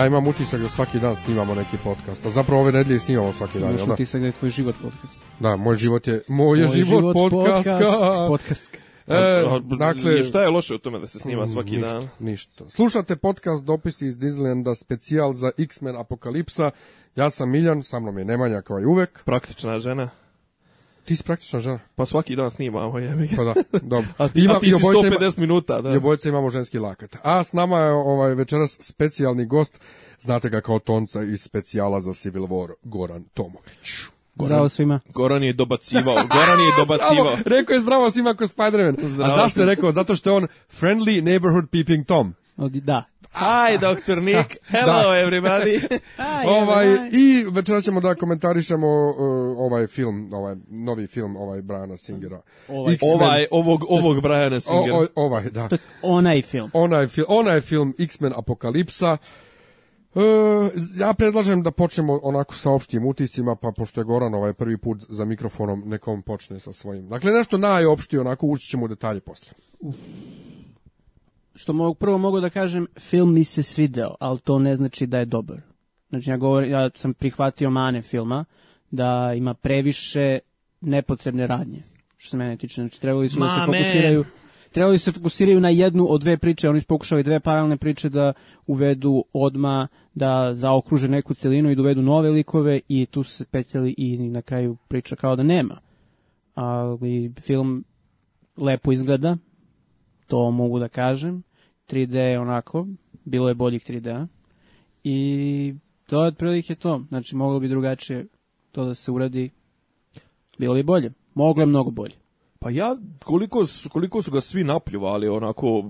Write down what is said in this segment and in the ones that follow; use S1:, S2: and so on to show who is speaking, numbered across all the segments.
S1: ja imam utisak da svaki dan snimamo neki podcast, a zapravo ove nedelje snimamo svaki dan. Imaš
S2: da? utisak da je tvoj život podcast.
S1: Da, moj život je, moj, moj život, život podcastka. Podcast, podcast.
S2: E,
S3: dakle, šta je loše u tome da se snima mm, svaki
S1: ništa,
S3: dan?
S1: Ništa. Slušate podcast Dopisi iz Disneylanda specijal za X-Men Apokalipsa. Ja sam Miljan, sa mnom je Nemanja kao i uvek.
S3: Praktična žena.
S1: Ti si praktično žena?
S3: Pa svaki dan snimamo, jebe Pa
S1: da, dobro.
S3: a ti, Ima, a ti si 150 ima, minuta,
S1: da. I obojica imamo ženski lakat. A s nama je ovaj večeras specijalni gost, znate ga kao tonca iz specijala za Civil War, Goran Tomović. Goran,
S2: zdravo svima.
S3: Goran je dobacivao, Goran
S1: je dobacivao. Zdravo, rekao je zdravo svima ako Spider-Man. A zašto je rekao? Zato što je on friendly neighborhood peeping Tom.
S2: Da,
S3: Hi, Dr. Nick. Hello, everybody. Hi,
S1: ovaj, I večeras ćemo da komentarišemo uh, ovaj film, ovaj novi film ovaj Brana Singera.
S3: Ovaj, ovaj ovog, ovog Brana Singera. O, o,
S2: ovaj, da. To
S1: onaj film. Onaj, fi,
S2: onaj
S1: film X-Men Apokalipsa. E, ja predlažem da počnemo onako sa opštim utisima, pa pošto je Goran ovaj prvi put za mikrofonom, nekom počne sa svojim. Dakle, nešto najopštije, onako ući ćemo u detalje posle. Uf
S2: što mogu, prvo mogu da kažem, film mi se svideo, ali to ne znači da je dobar. Znači, ja, govor, ja sam prihvatio mane filma, da ima previše nepotrebne radnje, što se mene tiče. Znači, trebali su Ma, da se fokusiraju... Trebali da se fokusiraju na jednu od dve priče, oni su pokušali dve paralelne priče da uvedu odma, da zaokruže neku celinu i dovedu da nove likove i tu su se petljali i na kraju priča kao da nema. Ali film lepo izgleda, to mogu da kažem. 3D je onako, bilo je boljih 3D-a. I to je otprilike to. Znači, moglo bi drugačije to da se uradi. Bilo bi bolje. Moglo je mnogo bolje.
S3: Pa ja, koliko, koliko su ga svi napljuvali, onako,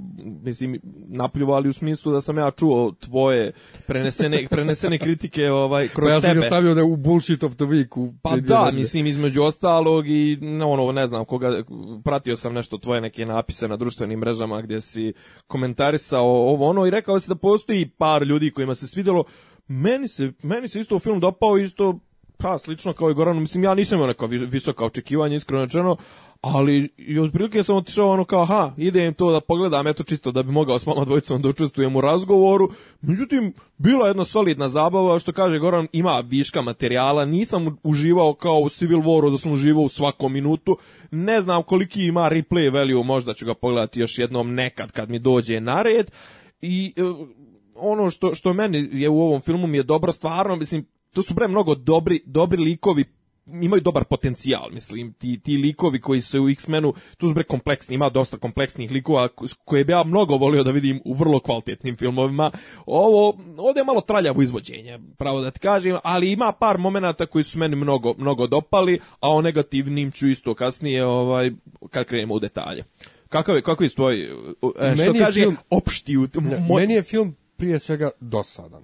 S3: mislim, napljuvali u smislu da sam ja čuo tvoje prenesene, prenesene kritike ovaj, kroz
S1: pa ja sam tebe. ostavio da je u bullshit of the week. U
S3: pa da, rade. Da mislim, između ostalog i ono, ne znam, koga, pratio sam nešto tvoje neke napise na društvenim mrežama gdje si komentarisao ovo ono i rekao si da postoji par ljudi kojima se svidjelo, meni se, meni se isto u film dopao, isto pa slično kao i Goranu, mislim ja nisam imao neka visoka očekivanja iskreno rečeno, ali i otprilike sam otišao ono kao, ha, idem to da pogledam, eto čisto da bi mogao s vama dvojicom da učestvujem u razgovoru. Međutim, bila jedna solidna zabava, što kaže Goran, ima viška materijala, nisam uživao kao u Civil Waru da sam uživao u svakom minutu. Ne znam koliki ima replay value, možda ću ga pogledati još jednom nekad kad mi dođe na red. I e, ono što, što meni je u ovom filmu mi je dobro, stvarno, mislim, to su bre mnogo dobri, dobri likovi imaju dobar potencijal, mislim, ti, ti likovi koji su u X-menu, tu su bre kompleksni, ima dosta kompleksnih likova koje bi ja mnogo volio da vidim u vrlo kvalitetnim filmovima. Ovo, ovde je malo traljavo izvođenje, pravo da ti kažem, ali ima par momenata koji su meni mnogo, mnogo dopali, a o negativnim ću isto kasnije, ovaj, kad krenemo u detalje. Kakav je, kakav je tvoj, e, što meni kaže, je
S1: film, opšti... Moj... Meni je film prije svega dosadan.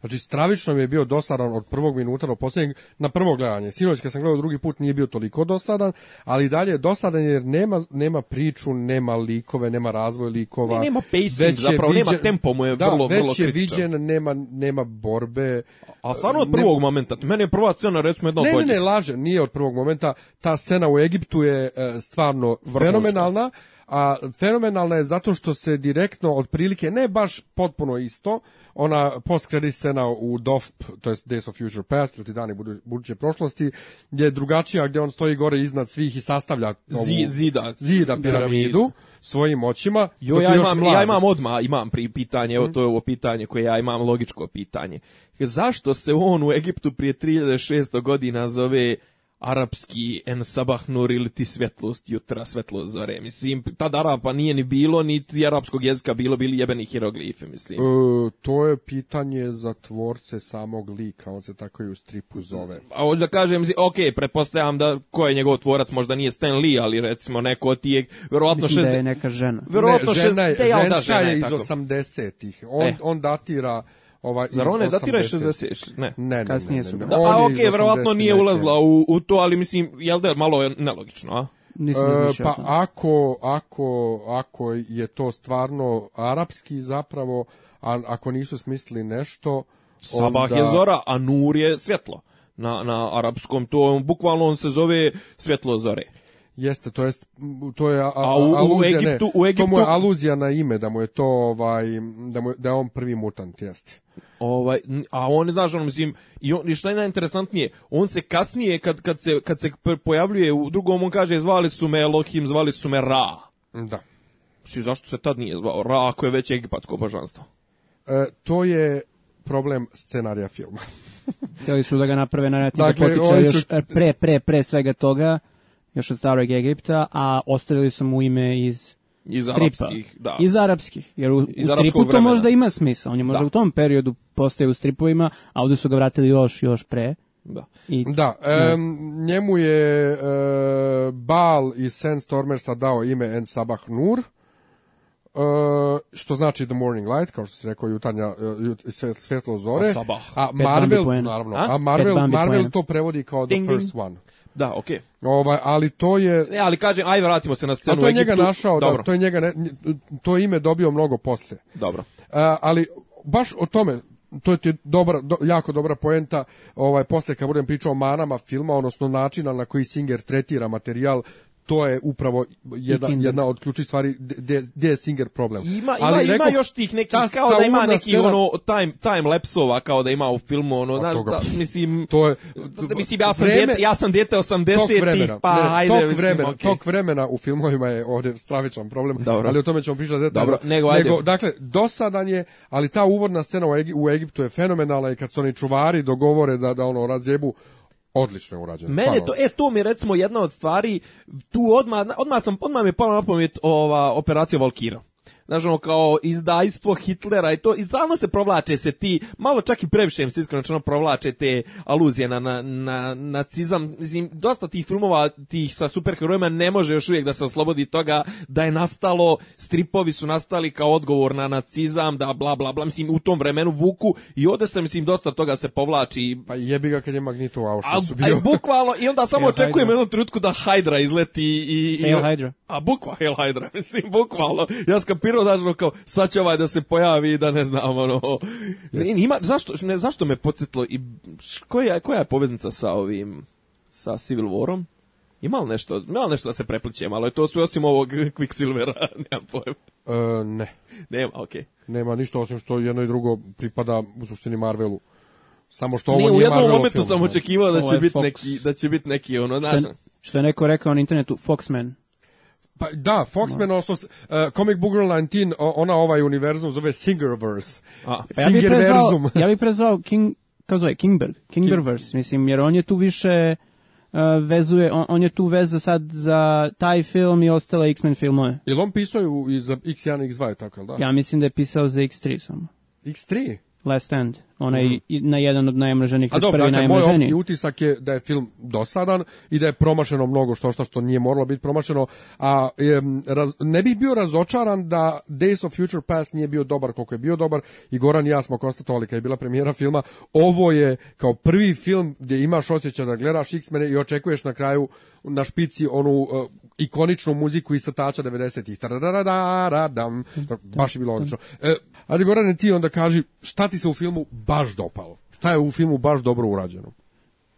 S1: Znači, stravično mi je bio dosadan od prvog minuta do posljednjeg, na prvo gledanje. Sinoć kad sam gledao drugi put nije bio toliko dosadan, ali dalje je dosadan jer nema, nema priču, nema likove, nema razvoj likova.
S3: nema pacing, već zapravo viđen, nema tempo mu je da, vrlo,
S1: već je viđen, nema, nema borbe.
S3: A stvarno od prvog nema, momenta, mene je prva scena recimo jedna
S1: ne, od Ne, ne, ne, laže, nije od prvog momenta. Ta scena u Egiptu je e, stvarno Vrhovska. fenomenalna a fenomenalna je zato što se direktno otprilike ne baš potpuno isto, ona postkredit scena u DOFP, to jest Days of Future Past, ili dani buduće prošlosti, je drugačija gdje on stoji gore iznad svih i sastavlja
S3: ovu, zida,
S1: zida piramidu svojim očima.
S3: Jo, ja, imam, ja imam odma, imam pri pitanje, evo mhm. to je ovo pitanje koje ja imam logičko pitanje. Zašto se on u Egiptu prije 3600 godina zove arapski en sabah nur ili ti svetlost jutra, svetlost zore. Mislim, tad Arapa nije ni bilo, niti arapskog jezika bilo, bili jebeni hieroglife, mislim.
S1: E, to je pitanje za tvorce samog lika, on se tako i u stripu zove.
S3: A hoću da kažem, ok, pretpostavljam da ko je njegov tvorac, možda nije Stan Lee, ali recimo neko od tijeg,
S2: verovatno mislim da šest... da je neka žena.
S1: Verovatno ne, žena je, šest... je, žena je iz 80-ih. On, eh.
S3: on
S1: datira
S3: ova Zar
S1: ona
S3: datira
S1: 60
S3: ne.
S1: ne, ne kasnije ne, ne, su
S3: Da, a okej, okay, verovatno nije ulazla u, u to, ali mislim jel da malo nelogično, a?
S2: Nisam e,
S1: pa ako, ako, ako je to stvarno arapski zapravo, a ako nisu smislili nešto...
S3: Sabah onda... je zora, a nur je svjetlo. Na, na arapskom to bukvalno on se zove svjetlo zore.
S1: Jeste, to jest to je a, a u, aluzija, u Egiptu, ne, u Egiptu... to mu je aluzija na ime da mu je to ovaj da mu, da je on prvi mutant jeste.
S3: Ovaj, a on, znaš, on, mislim, i, on, i šta je najinteresantnije, on se kasnije, kad, kad, se, kad se pojavljuje u drugom, on kaže, zvali su me Elohim, zvali su me Ra.
S1: Da.
S3: Mislim, zašto se tad nije zvao Ra, ako je već egipatsko božanstvo?
S1: E, to je problem scenarija filma.
S2: Htjeli su da ga naprave na retni dakle, da potiče još e, pre, pre, pre svega toga, još od starog Egipta, a ostavili su mu ime iz iz
S3: arapskih, da. Iz
S2: arapskih, jer u, iz u stripu to možda ima smisla. On je možda da. u tom periodu postaje u stripovima, a ovde su ga vratili još, još pre.
S1: Da. I, da, e, njemu je e, Bal iz Sandstormersa dao ime En Sabah Nur. Uh, što znači The Morning Light, kao što se rekao jutarnja e, uh, svetlo zore. A, Marvel, naravno, a, Marvel, a Marvel to prevodi kao The ding, First One.
S3: Da, okej.
S1: Okay. Ovaj, ali to je
S3: Ne, ali kažem, aj vratimo se na scenu. A
S1: to je njega našao, da, Dobro. da, to je njega ne, to ime dobio mnogo posle.
S3: Dobro.
S1: A, ali baš o tome to je ti dobra, do, jako dobra poenta ovaj posle kad budem pričao o manama filma odnosno načina na koji Singer tretira materijal to je upravo jedan, jedna od ključnih stvari gdje je Singer problem.
S3: Ima, Ali ima, rekao, ima još tih nekih, ta, kao da ima neki scena, ono time, time lapsova, kao da ima u filmu, ono, znaš, toga, da, pa- mislim, to je, da, mislim, ja sam, vreme, djete, ja sam djete 80-ih,
S1: pa ne, ajde, tok mislim, vremena, okay. Tok vremena u filmovima je ovdje stravičan problem,
S3: Dobro.
S1: ali o tome ćemo pričati detaljno. Dobro,
S3: nego, ajde. nego,
S1: dakle, dosadan je, ali ta uvodna scena u, Egip, u Egiptu je fenomenalna i kad su oni čuvari dogovore da, da ono, razjebu Odlično je
S3: urađeno. Mene to, e, to mi je recimo jedna od stvari, tu odmah, odmah sam, odmah mi je pala na pamet ova operacija Valkira znaš, ono, kao izdajstvo Hitlera i to, i stalno se provlače se ti, malo čak i previše im se iskreno provlače te aluzije na, na, na nacizam, mislim, dosta tih filmova, tih sa superherojima ne može još uvijek da se oslobodi toga da je nastalo, stripovi su nastali kao odgovor na nacizam, da bla bla bla, mislim, u tom vremenu vuku i ovde se, mislim, dosta toga se povlači.
S1: Pa jebi ga kad je Magneto u Auschwitzu
S3: bio. A, bukvalno, i onda samo očekujem Hydra. jednom trenutku da Hydra izleti i... i Hail
S2: Hydra.
S3: A bukva Hail Hydra, mislim, bukvalno. Ja skapir prirodno kao sad će ovaj da se pojavi da ne znam ono. Yes. Ima, zašto, ne, zašto me podsjetilo i koja, koja je poveznica sa ovim sa Civil Warom? Ima li nešto, ima li nešto da se prepliče, malo je to sve osim ovog Quicksilvera, nemam pojma. E,
S1: ne.
S3: Nema, okej.
S1: Okay. Nema ništa osim što jedno i drugo pripada u suštini Marvelu. Samo što ovo nije u
S3: jednom momentu sam očekivao da će biti neki da će biti neki ono
S2: naš. što je neko rekao na internetu Foxman.
S1: Pa da, Foxman no. osnos, uh, Comic Book Girl 19, ona ovaj univerzum zove Singerverse.
S2: A, pa ja bih prezvao, ja bih prezvao King, kako zove, Kingberg, Kingberverse, King. mislim, jer on je tu više uh, vezuje, on, on je tu veza sad za taj film i ostale X-Men filmove.
S1: Ili on pisao i za X1 i X2 tako, da? Ja
S2: mislim da je pisao za X3 samo.
S1: X3?
S2: Last Stand, onaj mm na jedan od najmraženijih, A dobro, dakle, moj opšti
S1: utisak je da je film dosadan i da je promašeno mnogo što što što nije moralo biti promašeno, a um, raz, ne bih bio razočaran da Days of Future Past nije bio dobar koliko je bio dobar i Goran i ja smo konstatovali kad je bila premijera filma, ovo je kao prvi film gdje imaš osjećaj da gledaš X-mene i očekuješ na kraju na špici onu uh, ikoničnu muziku iz satača 90-ih. Baš je bilo odlično. E, ali Gorane, ti onda kaži šta ti se u filmu baš dopalo? Šta je u filmu baš dobro urađeno?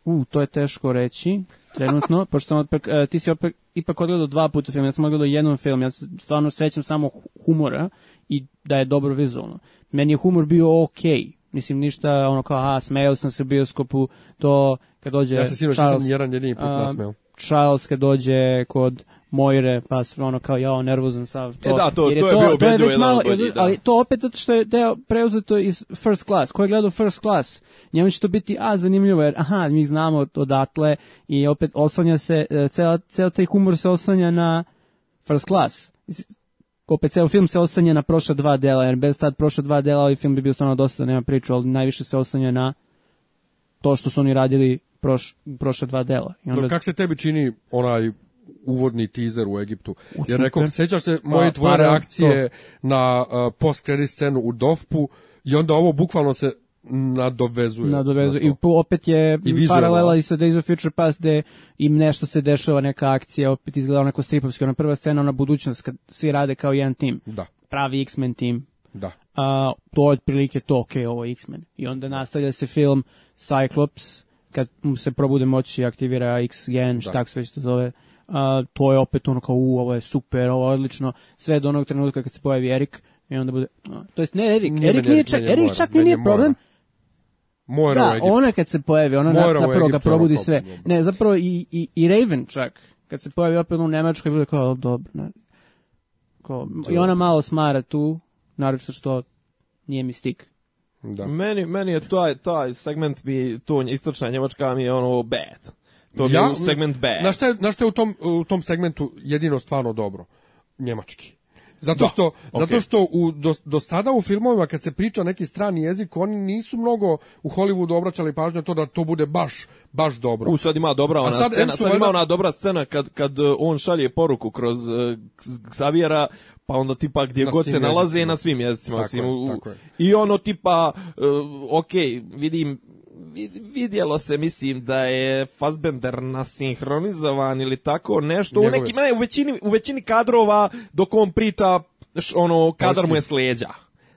S2: U, to je teško reći trenutno, pošto sam otpak, uh, e, ti si otpak, ipak odgledao dva puta film, ja sam odgledao jedan film, ja stvarno sećam samo humora i da je dobro vizualno. Meni je humor bio okej, okay. Mislim, ništa, ono kao, aha, smejao sam se u bioskopu, to kad dođe...
S3: Ja se sinoć nisam jedan jedini put
S2: nasmeo. Charles kad dođe kod Moire, pa sve ono kao ja nervozan sav to.
S3: E da, to, je
S2: to, to, je, to je već malo,
S3: bolji, da.
S2: ali to opet zato što je deo preuzeto iz First Class. Ko je gledao First Class, njemu će to biti, a, zanimljivo, jer aha, mi znamo odatle i opet oslanja se, e, cela, cela taj humor se oslanja na First Class. Opet ceo film se oslanja na prošla dva dela, jer bez tad prošla dva dela ovaj film bi bio stvarno dosta, nema priču, ali najviše se oslanja na to što su oni radili proš, prošla dva dela. I
S1: onda... Kako se tebi čini onaj uvodni teaser u Egiptu. Jer rekao, sećaš se pa, moje tvoje reakcije to. na uh, post-credit scenu u Dovpu i onda ovo bukvalno se nadovezuje.
S2: Nadovezuje. Na I opet je I paralela i sa Days of Future Past gde im nešto se dešava, neka akcija, opet izgleda onako stripovski. Ona prva scena, ona budućnost, kad svi rade kao jedan tim.
S1: Da.
S2: Pravi X-Men tim.
S1: Da.
S2: A, to je otprilike to, ok, ovo X-Men. I onda nastavlja se film Cyclops, kad se probude moći aktivira X gen, da. šta se već to zove, a, to je opet ono kao, u, ovo je super, ovo je odlično, sve do onog trenutka kad se pojavi Erik, i onda bude, a, to jest ne Erik, Erik nije čak, Erik čak nije problem,
S1: Mora da,
S2: ona kad se pojavi, ona na, zapravo ga probudi sve. Ne, zapravo i, i, i Raven čak, kad se pojavi opet u Nemačkoj, bude kao, dobro, ne. Kao, I ona malo smara tu, naravno što nije
S3: mi
S2: mistik.
S3: Da. Meni, meni je taj, taj segment bi, to istočna Njemačka mi je ono bad. To bi ja, segment bad. Na šta
S1: je, na
S3: šta je
S1: u, tom, u tom segmentu jedino stvarno dobro? Njemački. Zato da, što okay. zato što u do, do sada u filmovima kad se priča neki strani jezik, oni nisu mnogo u Hollywoodu obraćali pažnju to da to bude baš baš dobro.
S3: U sad ima dobra ona sad, scena, sad ima ona dobra scena kad kad e, on šalje poruku kroz e, Xaviera, pa onda tipa gdje na god se nalaze jezicima. na svim jezicima, tako
S1: osim, je, tako u, je.
S3: i ono tipa uh, ok, vidim vidjelo se, mislim, da je Fassbender nasinhronizovan ili tako nešto. Njegove. U nekim, ne, u većini, u većini kadrova dok on priča, ono, kadar mu je sleđa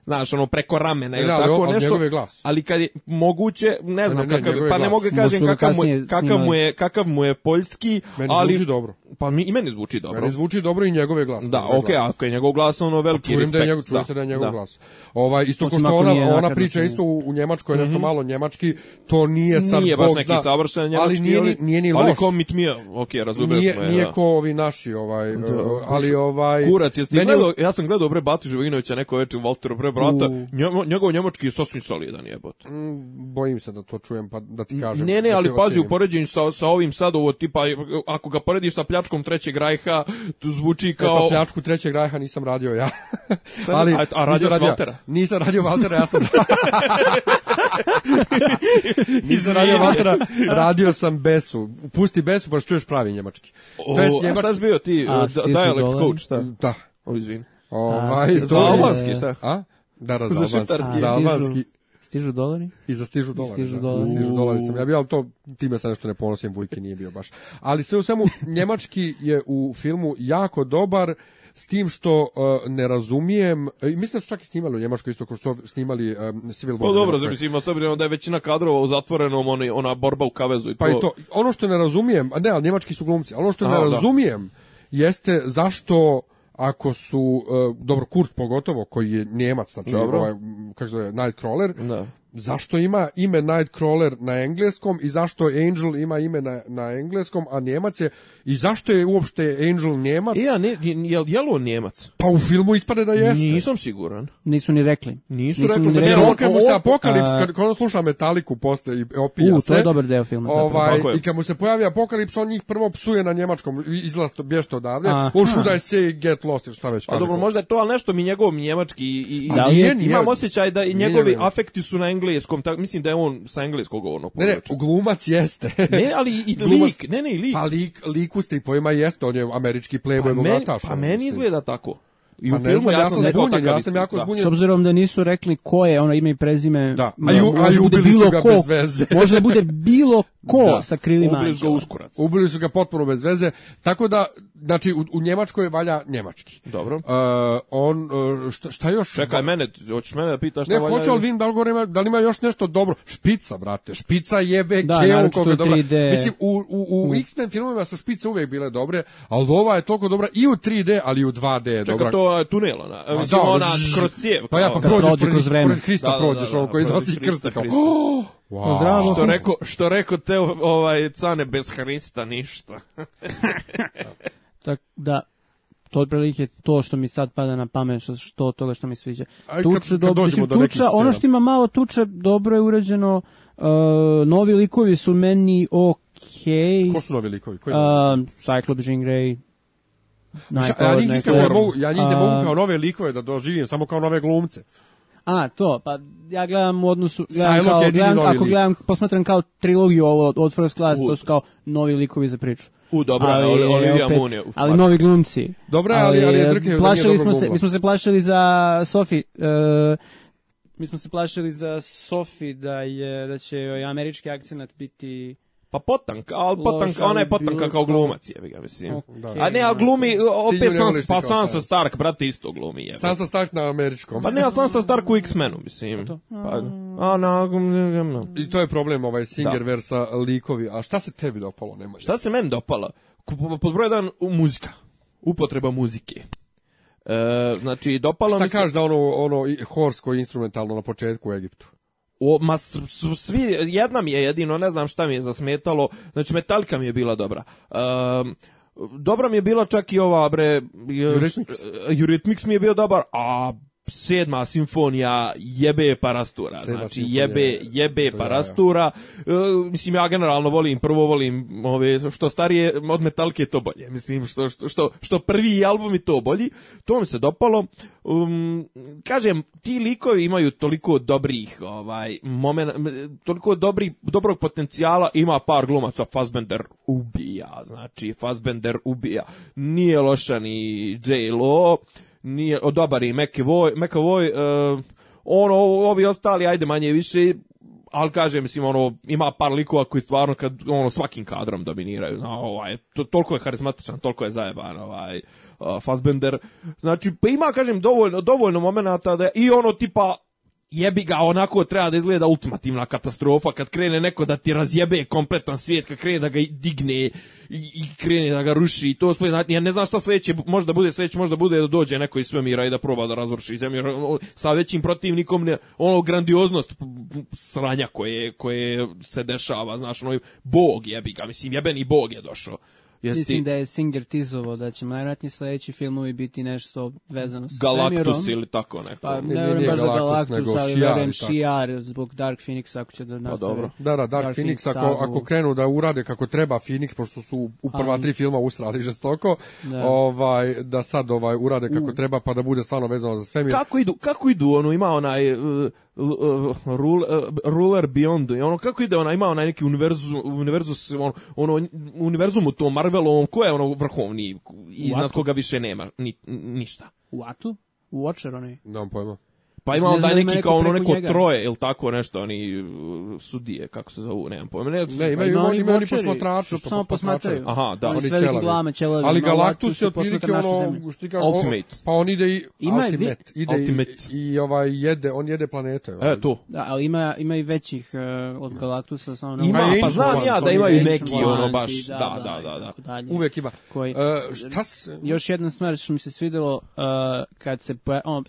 S3: znaš, ono, preko ramena ili da, tako ali, nešto. Glas. Ali kad je moguće, ne znam, ne, ne, kakav, pa ne mogu da kažem kakav mu, kakav, mu je, kakav mu je poljski, Meni ali
S1: dobro.
S3: Pa mi, i meni zvuči dobro. Meni
S1: zvuči dobro i njegove glas.
S3: Da, okej, okay, ako
S1: je
S3: njegov glas, ono veliki čujem respekt. Da je
S1: njegov, čujem da, se da je njegov da. glas. Ovaj, isto ko što ona, ona priča isto u, u Njemačkoj, nešto mm -hmm. malo njemački, to nije
S3: sad Nije baš neki zna, savršen njemački,
S1: ali
S3: nije, nije,
S1: nije ni loš. Ali ko mit mi je, okej, okay, razumio nije, smo je. Nije da. ko ovi naši, ovaj, da, e, ali ovaj... Kurac,
S3: jesi meni... gledao, ja sam gledao bre Batu Živoginovića neko večer u Valteru bre brata, u... njegov njemački je sasvim solidan jebote.
S1: Mm, bojim se da to čujem, pa da ti kažem.
S3: Ne, ne, da ali pazi u poređenju sa, sa ovim sad, ovo tipa, ako ga porediš sa pljačkom Trećeg rajha zvuči kao... E, pa
S1: pljačku Trećeg rajha nisam radio ja.
S3: Ali, a, a radio nisam radio,
S1: Nisam radio Valtera, ja sam... nisam radio Valtera, radio sam Besu. Pusti Besu pa čuješ pravi njemački.
S3: O, to jest e, njemački... A šta bio ti? A, e, dialect coach, šta?
S1: Da.
S3: O, izvini. Ovaj,
S1: to... Za albanski, šta? A? Da, da, za albanski.
S2: Za albanski stižu dolari?
S1: I
S2: za
S1: stižu dolari. Stižu da. dolari. stižu
S2: dolari
S1: sam ja bih, ali to time sa nešto ne ponosim, Vujke nije bio baš. Ali sve u svemu, njemački je u filmu jako dobar, s tim što uh, ne razumijem, e, i mislim da su čak i snimali u Njemačkoj isto kao što su snimali um, Civil War. Pa
S3: dobro,
S1: da mislim,
S3: s obzirom da je većina kadrova u zatvorenom, ona ona borba u kavezu i
S1: to. Pa i to, ono što ne razumijem, a ne, al njemački su glumci, ali ono što a, ne da. razumijem jeste zašto ako su, e, dobro, Kurt pogotovo, koji je Njemac, znači, Dobro. ovaj, kako se zove, Nightcrawler, da zašto ima ime Nightcrawler na engleskom i zašto Angel ima ime na, na engleskom, a Njemac je, i zašto je uopšte Angel Njemac?
S3: E, a ne, je, je li on Njemac?
S1: Pa u filmu ispade da jeste.
S3: Nisam siguran.
S2: Nisu ni rekli.
S1: Nisu,
S2: Nisu
S1: rekli,
S2: pa
S1: ne, on kad mu se Apokalips, a... kad, on sluša Metaliku posle i opija U, to je
S2: dobar deo filma.
S1: Ovaj, I kad mu se pojavi Apokalips, on njih prvo psuje na njemačkom, izlaz to, bješte odavde, on šuda se get lost, šta
S3: već pa kaže. A dobro, možda je to, ali nešto mi njegov njemački, i, i, da, nije, nije, imam osjećaj da i njegovi afekti su na engleskom engleskom, tak, mislim da je on sa engleskog ono
S1: Ne, ne, glumac jeste.
S3: ne, ali i glumac, lik, ne, ne, lik.
S1: Pa lik, lik u stripovima jeste, on je američki playboy pa
S3: bogataš. Pa meni izgleda tako.
S1: I u pa filmu ja
S2: sam
S1: zbunjen, ja sam jako da. zbunjen.
S2: S obzirom da nisu rekli ko je, ono ime i prezime. Da. A ju, a ju da ubili su ga ko, bez veze. Može da bude bilo ko da. sa krilima. Ubili su ga
S1: uskurac. Ubili su ga potpuno bez veze. Tako da, znači, u, u Njemačkoj valja njemački.
S3: Dobro.
S1: Uh, on, e, šta,
S3: šta
S1: još?
S3: Čekaj, mene, hoćeš mene da pitaš
S1: šta
S3: ne, valja?
S1: Ne, hoću, ali vidim da li, ima, da li ima još nešto dobro. Špica, brate, špica jebe
S2: da,
S1: keu
S2: koga je dobra.
S1: Mislim, u, u, u, u X-Men filmovima su špice uvek bile dobre, ali ova je toliko dobra i u 3D, ali i u 2D je Čekaj, to
S3: ima tunel, ona, a, mislim, da, ona da, da, da, kroz cijev.
S1: Pa ja, pa prođeš kroz vreme. Pored Krista prođeš, ovo koji nosi krsta, kao, oh!
S3: Wow. Zdravo. Što rekao, što rekao te ovaj cane bez Hrista ništa.
S2: Tako da to otprilike to što mi sad pada na pamet što, što od toga što mi sviđa.
S1: Aj, tuča, kad, kad mislim,
S2: tuča, ono što ima malo tuča dobro je urađeno. Uh, novi likovi su meni ok.
S1: Ko su
S2: novi
S1: likovi? Koji? Uh,
S2: Cyclops, Jean Grey,
S1: ja njih, ne mogu, ja njih ne mogu kao nove likove da doživim, samo kao nove glumce.
S2: A, to, pa ja gledam u odnosu, gledam kao, gledam, ako gledam, posmatram kao trilogiju ovo od First Class, u. to su kao novi likovi za priču. U,
S1: dobro, ali, Olivia
S3: opet, Moon
S2: Uf, ali novi glumci.
S1: Dobro, ali, ali, ali
S2: eh, Drke plašili smo se, Mi smo se plašili za Sofi, uh, eh, mi smo se plašili za Sofi da je da će joj američki akcenat biti
S3: Pa potank, al potank, ona je potanka kao glumac, jebi ga, mislim. Okay. Da. A ne, al glumi, opet Sans, pa Sansa Stark, brate, isto glumi, jebi.
S1: Sansa Stark na američkom.
S3: Pa ne, a Sansa Stark u X-menu, mislim. Pa,
S1: pa a, na, I to je problem, ovaj Singer da. versa likovi. A šta se tebi dopalo, nema?
S3: Šta se meni dopalo? Pod broj jedan, muzika. Upotreba muzike.
S1: E, znači, dopalo mi se... Šta kažeš za ono, ono horsko instrumentalno na početku u Egiptu?
S3: O, ma su svi, jedna mi je jedino, ne znam šta mi je zasmetalo, znači Metallica mi je bila dobra. Um, dobra mi je bila čak i ova, bre, Eurythmics, Eurythmics mi je bio dobar, a sedma simfonija jebe parastura. znači jebe jebe da, da. parastura. E, mislim ja generalno volim, prvo volim ove što starije od metalke to bolje. Mislim što što što, što prvi albumi to bolji. To mi se dopalo. Um, kažem ti likovi imaju toliko dobrih ovaj momena, toliko dobri dobrog potencijala, ima par glumaca Fassbender ubija. Znači Fassbender ubija. Nije loša ni J-Lo nije o, dobar i McAvoy, McAvoy uh, e, ono, ovi ostali, ajde manje više, ali kažem, mislim, ono, ima par likova koji stvarno kad, ono, svakim kadrom dominiraju, no, ovaj, to, toliko je harizmatičan, toliko je zajeban, ovaj, uh, Fassbender, znači, pa ima, kažem, dovoljno, dovoljno momenata da, i ono, tipa, jebi ga onako treba da izgleda ultimativna katastrofa kad krene neko da ti razjebe kompletan svijet kad krene da ga digne i, i krene da ga ruši i to sve ja ne znam šta sledeće možda bude sledeće možda bude da dođe neko iz svemira i da proba da razruši zemlju sa većim protivnikom ne, ono grandioznost sranja koje koje se dešava znaš ono bog jebi ga mislim jebeni bog je došao
S2: Jesti... Mislim da je Singer tizovo da će najvratniji sledeći filmovi biti nešto vezano sa Galactus svemirom.
S1: ili tako
S2: neko. Pa ne verujem baš da Galactus, nego ali verujem Shiar zbog Dark Phoenix ako će
S1: da pa nastave. Pa dobro. Da, da, Dark, Dark Phoenix, Phoenix ako, ako krenu da urade kako treba Phoenix, pošto su u prva tri filma usrali žestoko, da. ovaj, da sad ovaj urade kako u. treba pa da bude stvarno vezano za svemir.
S3: Kako idu, kako idu, ono ima onaj... Uh, E, ruler, e, Ruler Beyond i ono kako ide ona ima onaj neki univerzum univerzum ono, ono univerzum u tom Marvelovom ko je ono vrhovni iznad koga više nema ni, ništa.
S2: U Atu? Watcher oni.
S1: Nemam pojma.
S3: Pa ima onda neki kao ono neko njega. troje ili tako nešto, oni uh, sudije, kako se zovu,
S1: nemam
S3: pojma. Ne, ne
S1: imaju pa, oni, ima oni posmatraču,
S2: što samo
S1: posmatraju.
S2: Aha, da. Oni, oni veliki glame,
S1: čelavi. Ali Galactus je otprilike ono, što ti kao, Ultimate. pa on ide i ima Ultimate, ide Ultimate. I, i ovaj jede, on jede planete.
S3: Ovaj. E, to.
S2: Da, ali ima, ima i većih uh, od Galactusa,
S1: samo ono... Ima, pa znam ja da imaju
S3: neki ono baš, da, da, da. da,
S1: da, da Uvek ima. E,
S2: šta se... Još jedna stvar što mi se svidelo, e, kad se,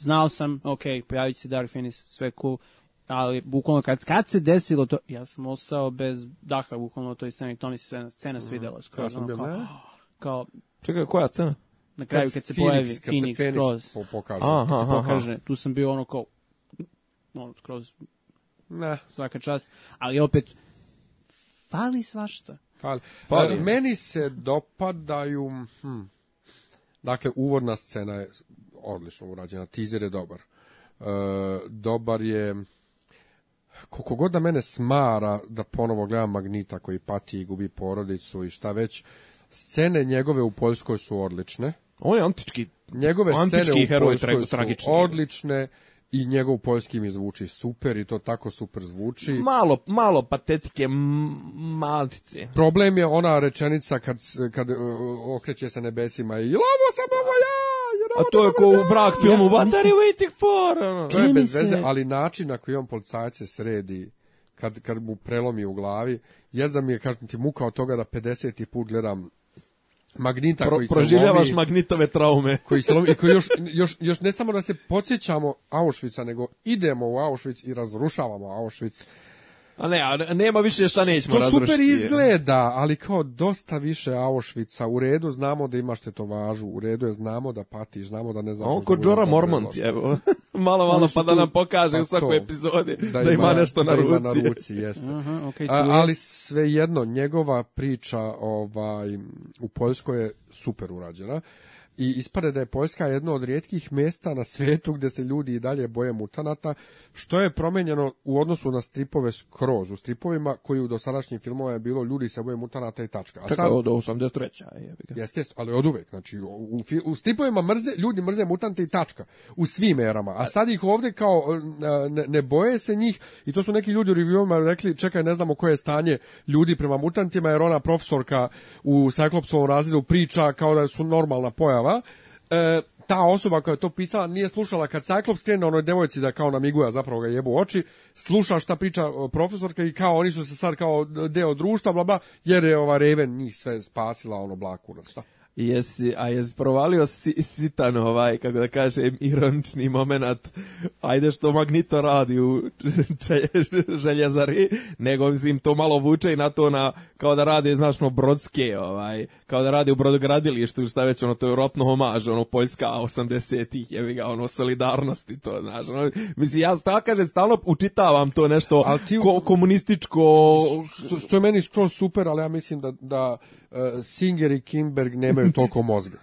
S2: znao sam, okej, javit se Dark Phoenix, sve cool, ali bukvalno kad, kad se desilo to, ja sam ostao bez daha bukvalno toj sceni, to mi se scena, scena mhm. svidela skoro. Ja sam
S1: bio, kao, kao, Čekaj, koja scena?
S2: Na kraju kad, kad se pojavi kad Phoenix, Phoenix skroz. Po, pokaže. Aha, aha, pokaže. Tu sam bio ono kao, ono, skroz, ne. svaka čast, ali opet, fali svašta.
S1: Fali. fali. E, meni se dopadaju, hm, dakle, uvodna scena je odlično urađena, tizer je dobar. E, dobar je koliko god da mene smara da ponovo gledam Magnita koji pati i gubi porodicu i šta već, scene njegove u Poljskoj su odlične.
S3: On je antički
S1: Njegove antički scene u Poljskoj su odlične i njegov poljski mi zvuči super i to tako super zvuči.
S3: Malo, malo patetike malčice.
S1: Problem je ona rečenica kad, kad e, okreće se nebesima i lovo sam ovo ja! A
S3: to da
S1: je ko
S3: u brak filmu What are you waiting for? To je bez veze,
S1: ali način na koji on policajce sredi kad, kad mu prelomi u glavi, jezda mi je, kažem ti, muka od toga da 50. put gledam magnita Pro, koji
S3: se proživljavaš lomi, magnitove traume koji
S1: se lomi, i koji još, još, još ne samo da se podsjećamo Auschwitza nego idemo u Auschwitz i razrušavamo Auschwitz
S3: A ne, a nema više šta nećemo razrušiti. To
S1: super izgleda, ali kao dosta više Auschwitza. U redu znamo da imaš te važu, u redu je znamo da patiš, znamo da ne znaš... On
S3: kod Jora Mormont, evo. malo, malo, pa da nam pokaže u pa svakoj epizodi da, da, ima, nešto na da ruci. Ima na
S1: ruci, jeste. Aha, okay, a, ali svejedno, njegova priča ovaj, u Poljskoj je super urađena i ispade da je Poljska jedno od rijetkih mjesta na svijetu gdje se ljudi i dalje boje mutanata, što je promijenjeno u odnosu na stripove skroz. U stripovima koji u dosadašnjim filmovima je bilo ljudi se boje mutanata i tačka. A
S3: sad,
S1: od
S3: 83.
S1: Jeste, jest, ali od uvek. Znači, u, u stripovima mrze, ljudi mrze mutante i tačka. U svim erama. A sad ih ovdje kao e, ne, ne boje se njih i to su neki ljudi u reviewima rekli čekaj ne znamo koje je stanje ljudi prema mutantima jer ona profesorka u Cyclopsovom razredu priča kao da su normalna pojava godinama, e, ta osoba koja je to pisala nije slušala kad Cyclops skrene onoj devojci da kao namiguja zapravo ga jebu oči, sluša šta priča e, profesorka i kao oni su se sad kao deo društva, bla, bla jer je ova Raven njih sve spasila ono blaku, šta?
S3: Jesi, a jesi provalio si, sitan ovaj, kako da kažem, ironični moment, ajde što Magnito radi u željezari, nego mislim to malo vuče i na to na, kao da radi, znaš, no, brodske, ovaj, kao da radi u brodogradilištu, šta već, ono, to je rotno homaž, ono, Poljska 80-ih, je ga, ono, solidarnosti, to, znaš, ono, mislim, ja sta, kaže, stalno učitavam to nešto ti, ko, komunističko...
S1: Što, što je meni skroz super, ali ja mislim da, da E, Singer i Kimberg nemaju toliko mozga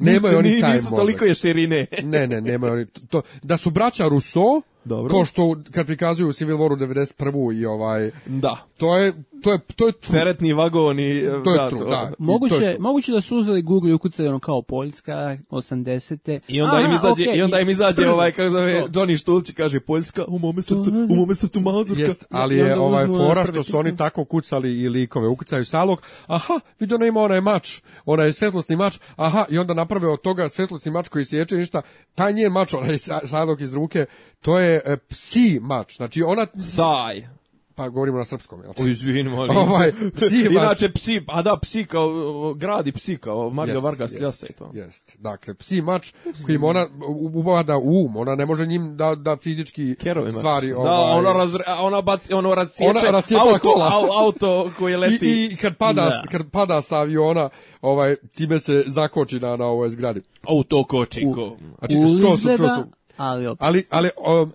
S3: nemaju oni taj mozak. toliko je širine.
S1: ne, ne, nemaju oni. To, da su braća Rousseau, dobro. Kao što kad prikazuju Civil War 91. i ovaj da. To je to je to je tru.
S3: teretni vagon i
S1: to je da, tru, to, da. Moguće, to je
S2: moguće da su uzeli Google i ukucali ono kao Poljska 80. te
S3: I onda Aha, im izađe okay. i onda im izađe ovaj kako zove to. Johnny Štulci kaže Poljska u mome srcu u mome srcu mazurka.
S1: Jest, ali je ovaj fora što su oni tako kucali i likove ukucaju salog. Aha, vidi ona ima onaj mač, onaj svetlosni mač, aha, i onda naprave od toga svetlosni mač koji sječe ništa, taj nije mač, onaj sadok iz ruke, to je e, psi mač, znači ona...
S3: Saj.
S1: Pa govorimo na srpskom, jel?
S3: O, izvin, ali... Ovaj, psi, Inače, psi, a da, psi kao, gradi psi kao Mario Vargas jest, Ljasa i to.
S1: Jest, dakle, psi mač kojim ona ubada u um, ona ne može njim da, da fizički Kerovi stvari... Da,
S3: ovaj, da, ona, razre, ona, baci, ono rasječe ona auto, kola. Au, auto koji leti. I,
S1: i kad, pada, da. kad pada sa aviona, ovaj, time se zakoči na, na ovoj zgradi.
S3: Auto kočiko. U, znači,
S1: skroz su, Ali, ali, ali, um, uh,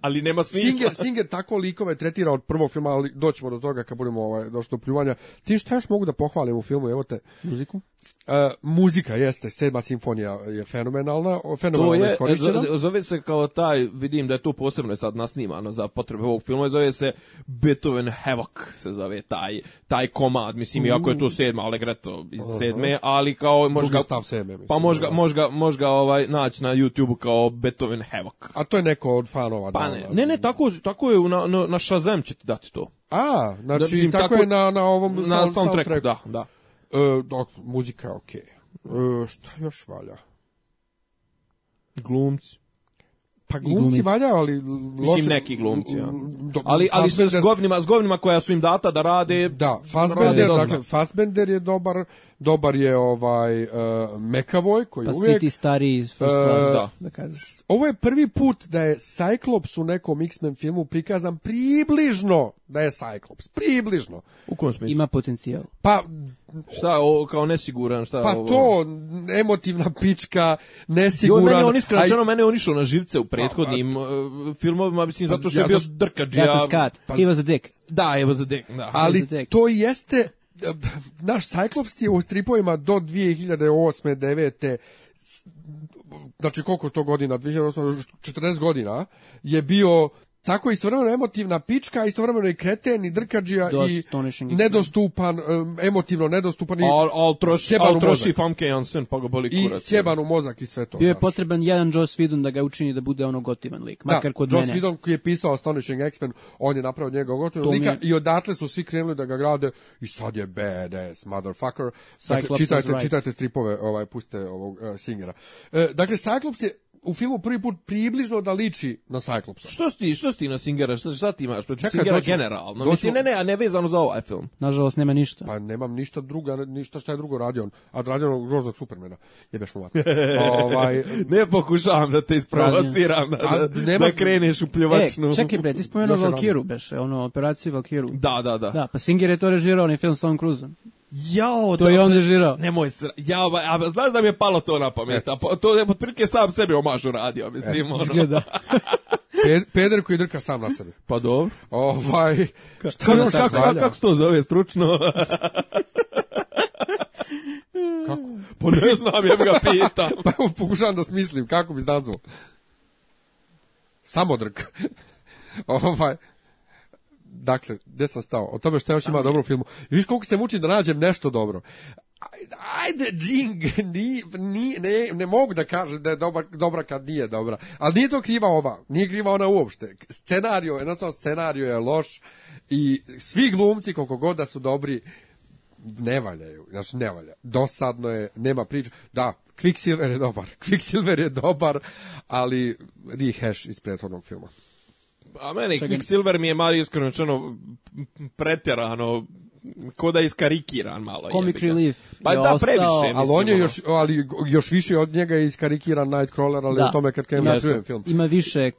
S1: ali nema smisla. Singer, Singer tako likove tretira od prvog filma, ali doćemo do toga kad budemo ovaj, došli do pljuvanja. Ti šta još mogu da pohvalim u filmu, evo te?
S2: Muziku?
S1: Uh, muzika jeste, sedma simfonija je fenomenalna, fenomenalna
S3: to je, e, Zove se kao taj, vidim da je to posebno sad nasnimano za potrebe ovog filma, zove se Beethoven Havoc, se zove taj, taj komad, mislim, mm. iako je to sedma, Allegretto iz sedme, uh -huh. ali kao
S1: možda... Stav sedme, mislim,
S3: pa možda, možda, možda ovaj, naći na YouTube kao Beethoven Havoc.
S1: A to je neko od fanova. Pa da,
S3: ne, da. ne, ne, tako, tako je, na, na, na Shazam će ti dati to.
S1: A, znači, da, mislim, tako, tako, je na, na ovom na soundtracku. soundtracku.
S3: Da, da.
S1: E, dok, muzika je okej. Okay. E, šta još valja?
S3: Glumci.
S1: Pa glumci, glumci. valja, ali
S3: loše... Mislim, neki glumci, ja. Mm, do, ali, ali sve s govnima, s govnima koja su im data da rade...
S1: Da, da Fassbender, rade dakle, Fassbender je dobar, dobar je ovaj uh, Mekavoj, koji pa uvijek... Pa svi ti
S2: stariji e, su uh,
S1: da, da Ovo je prvi put da je Cyclops u nekom X-Men filmu prikazan približno da je Cyclops, približno. U
S2: kom smislu? Ima potencijal.
S3: Pa, Šta, o, kao nesiguran, šta
S1: Pa ovo? to, emotivna pička, nesiguran.
S3: Jo, mene on iskreno, aj... mene on išao na živce u prethodnim uh, filmovima, mislim, pa zato što ja, je bio drkađija. Ja
S2: skat, pa, he was a dick. Da, he was a dick,
S1: da. Ali to jeste, e, naš Cyclops je u stripovima do 2008. 9 znači koliko to godina, 2008, 14 godina, je bio tako je istovremeno emotivna pička, istovremeno i kreten i drkađija i nedostupan, emotivno nedostupan i al, al troši, al troši famke Jansen, pa
S2: ga
S1: boli kurac. I sjeban u mozak i sve to. Bio je potreban jedan Joss Whedon da ga učini da bude ono gotivan lik, da, makar kod Joss mene. Joss Whedon koji je pisao Astonishing X-Men, on je napravio njega gotivan lika je... i odatle su svi
S2: krenuli
S1: da
S2: ga grade
S1: i
S2: sad je badass motherfucker. Dakle, čitajte,
S1: right. čitajte stripove, ovaj, puste ovog uh, singera. E, dakle, Cyclops je u filmu prvi put približno da liči na Cyclopsa.
S3: Što ti, što ti na Singera, šta, šta ti imaš? Čekaj, Singera doću, generalno. Doću, Mislim, ne, ne, a ne vezano za ovaj film.
S2: Nažalost, nema ništa.
S1: Pa nemam ništa druga, ništa šta je drugo radio A radio on groznog Supermana. Jebeš mu mat.
S3: ovaj, ne pokušavam da te isprovociram, da, da, da, kreneš u pljevačnu. E,
S2: čekaj bre, ti spomenuo Valkiru, beše, ono, operaciju Valkiru.
S1: Da, da, da.
S2: Da, pa Singer je to režirao, onaj film s Tom Cruiseom.
S3: Jao,
S2: to je on režirao.
S3: Nemoj se, jao, a znaš da mi je palo to na pamet. A to je otprilike sam sebi omaž radio, mislim. Et, izgleda.
S1: Peder koji drka sam na sebe.
S3: Pa dobro.
S1: Ovaj,
S3: oh, šta da kako, kako, kako, kako se to zove stručno? kako? Pa ne znam, ja ga pitam.
S1: pa evo, pokušavam da smislim, kako bi nazvao. Samodrk. ovaj, dakle, gde sam stao? O tome što je još ima dobro u filmu. viš koliko se mučim da nađem nešto dobro. Ajde, Jing, ni, ni, ne, ne mogu da kažem da je doba, dobra kad nije dobra. Ali nije to kriva ova, nije kriva ona uopšte. Scenario, jednostavno scenario je loš i svi glumci, koliko god da su dobri, ne valjaju, znači ne valja. Dosadno je, nema priče. Da, Quicksilver je dobar, Quicksilver je dobar, ali rehash iz prethodnog filma.
S3: A meni Čekaj. Quicksilver mi je malo iskreno rečeno pretjerano ko da iskarikiran malo
S2: Comic jebiga. relief
S3: pa je
S2: da
S3: previše mislim,
S1: ali on je još ali još više od njega je iskarikiran Nightcrawler ali da. u tome kad kad ja čujem film
S2: ima više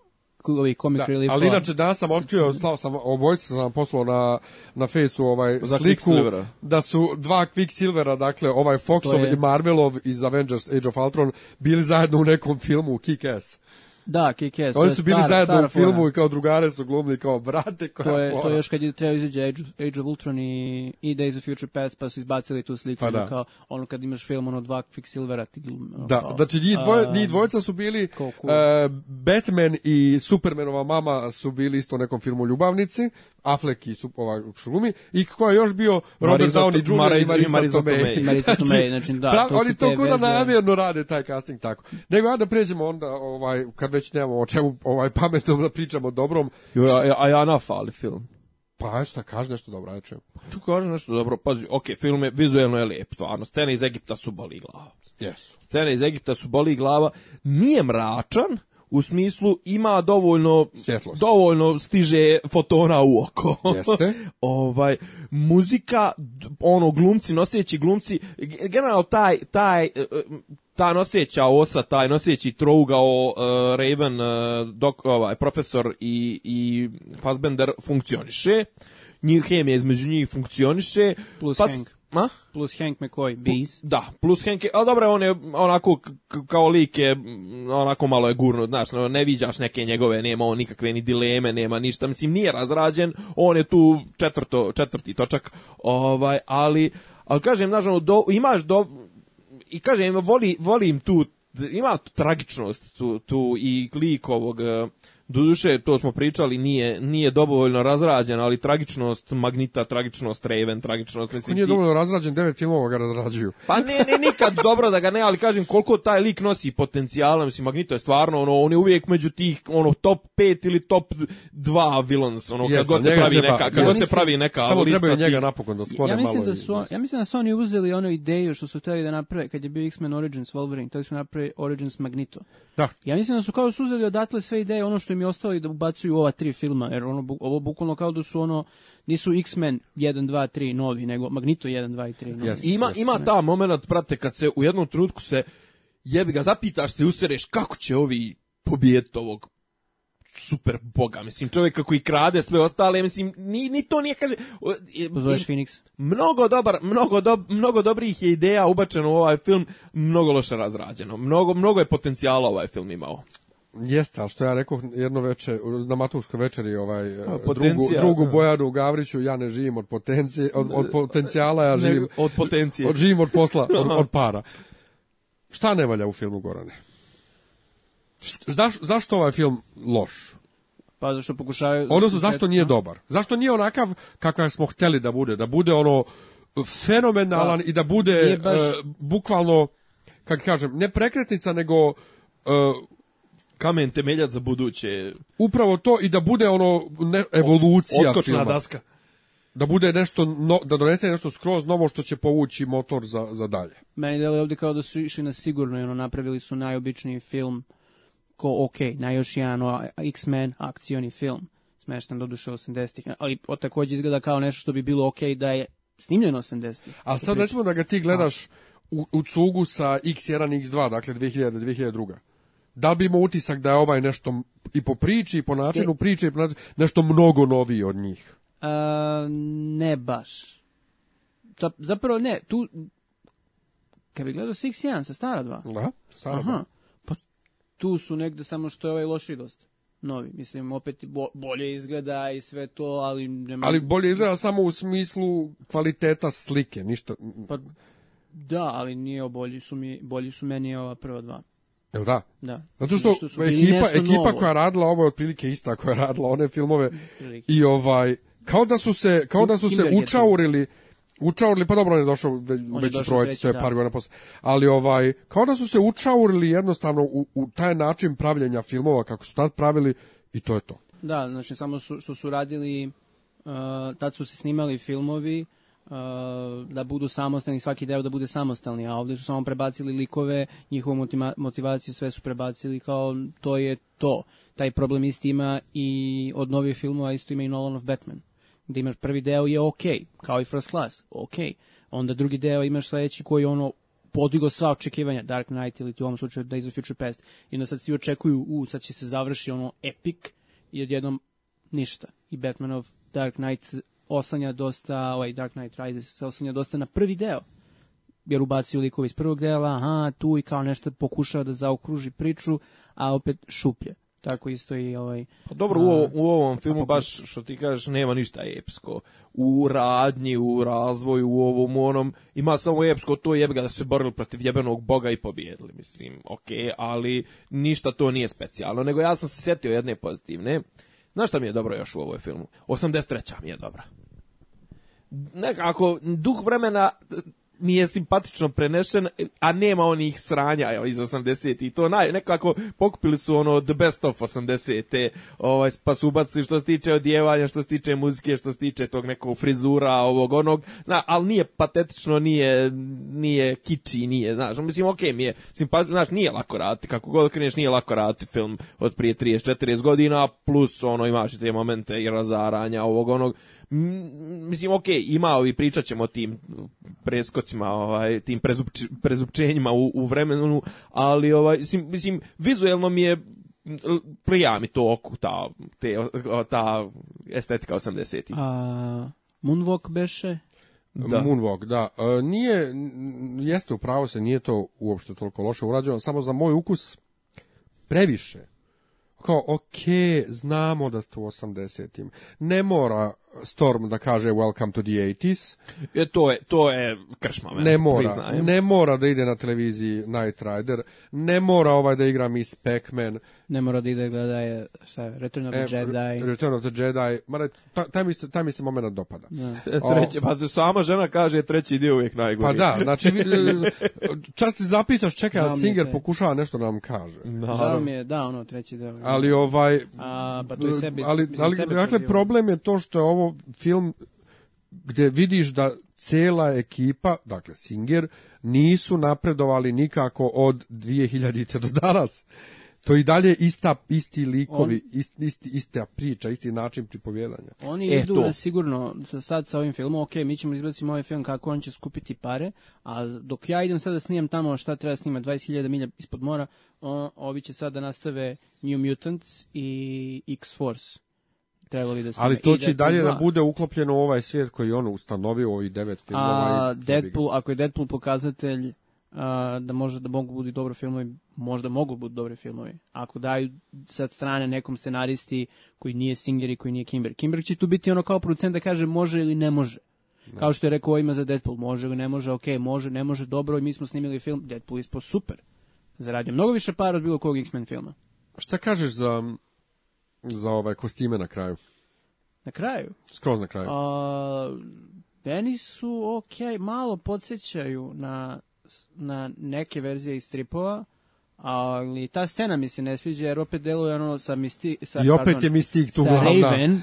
S2: ovi comic
S1: da,
S2: relief
S1: ali inače da sam otkrio slao sam obojica sam poslao na na fejsu ovaj za sliku da su dva Quick Silvera, dakle ovaj Foxov i Marvelov iz Avengers Age of Ultron bili zajedno u nekom filmu Kick Ass
S2: Da, Kick-Ass.
S1: Oni su bili stara, zajedno stara u filmu forma. i kao drugare su glumili kao brate.
S2: Koja to, je, to je još kad je trebao izađe Age, Age of Ultron i, i Days of Future Past pa su izbacili tu sliku. Pa da. Kao, ono kad imaš film ono dva Quicksilvera. Ti glum, da, kao,
S1: znači njih, dvoj, um, njih dvojica su bili uh, Batman i Supermanova mama su bili isto u nekom filmu Ljubavnici Affleck i su ova Šumi i ko je još bio Robert Downey Jr. Mariz,
S2: i Marisa, Marisa
S1: Tomei. Marisa Tomei, znači, znači da. Prav, to oni to kuda namjerno rade taj casting tako. Nego ja da pređemo onda ovaj kad već nemamo o čemu ovaj pametnom da pričamo dobrom.
S3: Jo, a, a ja na film.
S1: Pa šta, kaže nešto dobro, ja čujem.
S3: Pa, tu kaže nešto dobro, pazi, ok, film je, vizuelno je lijep, stvarno, scene iz Egipta su boli glava.
S1: Yes.
S3: Scene iz Egipta su boli glava, nije mračan, u smislu ima dovoljno Svjetlost. dovoljno stiže fotona u oko.
S1: Jeste.
S3: ovaj muzika ono glumci noseći glumci generalno taj taj e, e, ta noseća osa, taj noseći trougao uh, Raven uh, dok, ovaj, profesor i, i Fassbender funkcioniše njih hemija između njih funkcioniše.
S2: Plus pas, Hank. Ma? Plus Hank McCoy, Beast.
S3: Da, plus Hank, a dobro, on je onako kao lik je, onako malo je gurnut, znaš, ne viđaš neke njegove, nema on nikakve ni dileme, nema ništa, mislim, nije razrađen, on je tu četvrto, četvrti točak, ovaj, ali, ali kažem, znaš, ono, do, imaš do, i kažem, voli, volim tu, ima tu tragičnost, tu, tu i lik ovog, Doduše, to smo pričali, nije, nije dovoljno razrađen, ali tragičnost Magnita, tragičnost Raven, tragičnost... Mislim,
S1: nije ti... dovoljno razrađen, devet filmova ga razrađuju.
S3: Pa ne, ne, nikad dobro da ga ne, ali kažem koliko taj lik nosi potencijala, mislim, Magnito je stvarno, ono, on je uvijek među tih, ono, top 5 ili top 2 villains, ono, Jeste, god se pravi treba, neka, ja se pravi
S1: neka Samo treba njega napokon da sklone ja
S2: mislim malo. Da su, on, ja mislim da su oni uzeli ono ideju što su trebali da naprave, kad je bio X-Men Origins Wolverine, hteli su da napraviti Origins Magnito. Da. Ja mislim da su kao da su uzeli odatle sve ideje, ono što im je ostalo i da ubacuju ova tri filma, jer ono, ovo bukvalno kao da su ono, nisu X-Men 1, 2, 3 novi, nego Magneto 1, 2 i 3 novi. Yes,
S3: ima, yes, ima ta moment, prate, kad se u jednom trenutku se jebi ga, zapitaš se, usereš kako će ovi pobijeti ovog super boga, mislim, čovjeka koji krade sve ostale, mislim, ni, ni to nije, kaže...
S2: Pozoveš
S3: Phoenix. Mnogo dobar, mnogo, do, mnogo dobrih je ideja ubačeno u ovaj film, mnogo loše razrađeno. Mnogo, mnogo je potencijala ovaj film imao.
S1: Jeste, ali što ja rekao jedno veče na Matovskoj večeri ovaj A, drugu, drugu Bojaru Gavriću ja ne živim od potencije od, od potencijala ja živim ne, od potencije. Od živim od posla, od, od para. Šta ne valja u filmu Gorane? Zaš, zašto ovaj film loš?
S2: Pa
S1: zašto
S2: pokušaju... Odnosno,
S1: zašto nije dobar? Zašto nije onakav kakav smo hteli da bude? Da bude ono fenomenalan pa, i da bude baš... e, bukvalno, kako kažem, ne prekretnica, nego e,
S3: kamen temeljac za buduće.
S1: Upravo to i da bude ono ne, evolucija
S3: Odskočna filma. daska.
S1: Da bude nešto, no, da donese nešto skroz novo što će povući motor za, za dalje.
S2: Meni deluje ovde kao da su išli na sigurno i ono napravili su najobičniji film ko ok, na još jedan X-Men akcioni film. Smeštan do doduše 80-ih, ali o, također izgleda kao nešto što bi bilo ok da je snimljeno 80-ih.
S1: A sad recimo da ga ti gledaš u, u cugu sa X1 X2, dakle 2000 2002 da li bi imao utisak da je ovaj nešto i po priči i po načinu priče i po načinu, nešto mnogo noviji od njih? A,
S2: ne baš. To, zapravo ne, tu kad bi gledao Six 1
S1: sa stara dva. Da, stara Aha. dva.
S2: Pa tu su negde samo što je ovaj loši dosta. Novi, mislim, opet bo, bolje izgleda i sve to, ali... Nema...
S1: Ali bolje izgleda samo u smislu kvaliteta slike, ništa... Pa,
S2: da, ali nije bolji su, mi, bolji su meni ova prva dva.
S1: Jel da? Da. Zato što, što ekipa, ekipa novo. koja radila ovo je otprilike ista koja je radila one filmove mm, i ovaj kao da su se kao da su Kimberg se učaurili učaurili, pa dobro, on je došao već u trojici, to je da. par godina posle, ali ovaj, kao da su se učaurili jednostavno u, u taj način pravljenja filmova kako su tad pravili i to je to.
S2: Da, znači samo su, što su radili, uh, tad su se snimali filmovi, Uh, da budu samostalni, svaki deo da bude samostalni, a ovde su samo prebacili likove, njihovu motivaciju sve su prebacili kao to je to. Taj problem isti ima i od novih filmova, isto ima i Nolanov Batman, gde imaš prvi deo je ok, kao i First Class, ok. Onda drugi deo imaš sledeći koji ono podigo sva očekivanja, Dark Knight ili u ovom slučaju Days of Future Past, i onda sad svi očekuju, u, sad će se završi ono epic, i odjednom ništa. I Batmanov Dark Knight oslanja dosta, ovaj Dark Knight Rises se oslanja dosta na prvi deo. Jer ubacio likove iz prvog dela, aha, tu i kao nešto pokušava da zaokruži priču, a opet šuplje. Tako isto i ovaj...
S3: Pa dobro, u, u, ovom filmu baš, što ti kažeš, nema ništa epsko. U radnji, u razvoju, u ovom onom, ima samo epsko to jebe ga da se borili protiv jebenog boga i pobjedili, mislim, ok, ali ništa to nije specijalno. Nego ja sam se sjetio jedne pozitivne, Znaš šta mi je dobro još u ovoj filmu? 83. mi je dobra nekako dug vremena mi je simpatično prenešen, a nema onih sranja iz 80 i to naj, nekako pokupili su ono the best of 80-te, ovaj, pa su ubacili što se tiče odjevanja, što se tiče muzike, što se tiče tog nekog frizura, ovog, onog, zna, ali nije patetično, nije, nije kiči, nije, znaš, mislim, okej, okay, mi je simpatično, znaš, nije lako raditi, kako god kreneš, nije lako raditi film od prije 30-40 godina, plus ono, imaš i te momente i razaranja, ovog, onog, mislim, okej, okay, ima ovi, pričat ćemo tim presko uzrocima, ovaj, tim prezupči, prezupčenjima u, u vremenu, ali ovaj, mislim, mislim, vizuelno mi je prija mi to oku, ta, te, ta estetika
S2: 80-ih. Moonwalk beše?
S1: Da. Moonwalk, da. E, nije, jeste upravo se, nije to uopšte toliko loše urađeno, samo za moj ukus previše. Kao, ok, znamo da ste u 80-im. Ne mora Storm da kaže Welcome to the 80s.
S3: E, to je, to je kršma,
S1: ne ja, mora, ne mora da ide na televiziji Night Rider, ne mora ovaj da igra Miss Pac-Man.
S2: Ne mora da ide gleda je, šta, Return
S1: of the e, Jedi. Return of the Jedi, Mare, ta, taj, mi se, taj mi se moment dopada.
S3: Ja. Da. E, treći, pa sama žena kaže treći dio uvijek najgori. Pa
S1: da, znači, čas se zapitaš, čekaj, Žao Singer te... pokušava nešto da nam kaže.
S2: Da. Žao mi je, da, ono, treći
S1: dio. Ali ovaj...
S2: A, pa to i sebi,
S1: ali, mislim, ali, sebi dakle, problem je to što je ovo film gde vidiš da cela ekipa, dakle Singer, nisu napredovali nikako od 2000 do danas. To i dalje ista isti likovi, On, isti, ista priča, isti način pripovjedanja.
S2: Oni e, idu to. da sigurno sa sad sa ovim filmom, ok, mi ćemo izbaciti ovaj film kako on će skupiti pare, a dok ja idem sada da snijem tamo šta treba snima 20.000 milja ispod mora, o, ovi će sad da nastave New Mutants i X-Force trebali da
S1: snime. Ali to
S2: će i
S1: dalje da bude uklopljeno u ovaj svijet koji je ono ustanovio ovih devet filmova.
S2: A, Deadpool, ako je Deadpool pokazatelj a, da može da mogu budu dobri filmovi, možda mogu budu dobri filmovi. Ako daju sa strane nekom scenaristi koji nije Singer i koji nije Kimber. Kimber će tu biti ono kao producent da kaže može ili ne može. Ne. Da. Kao što je rekao ima za Deadpool, može ili ne može, ok, može, ne može, dobro, i mi smo snimili film, Deadpool je super. Zaradio mnogo više para od bilo kog X-Men filma.
S1: Šta kažeš za za ove kostime na kraju.
S2: Na kraju?
S1: Skroz na kraju.
S2: A, meni su ok, malo podsjećaju na, na neke verzije iz stripova, ali ta scena mi se ne sviđa jer opet deluje ono sa Mystic... Sa, I opet pardon, je Mystic tu glavna. Raven.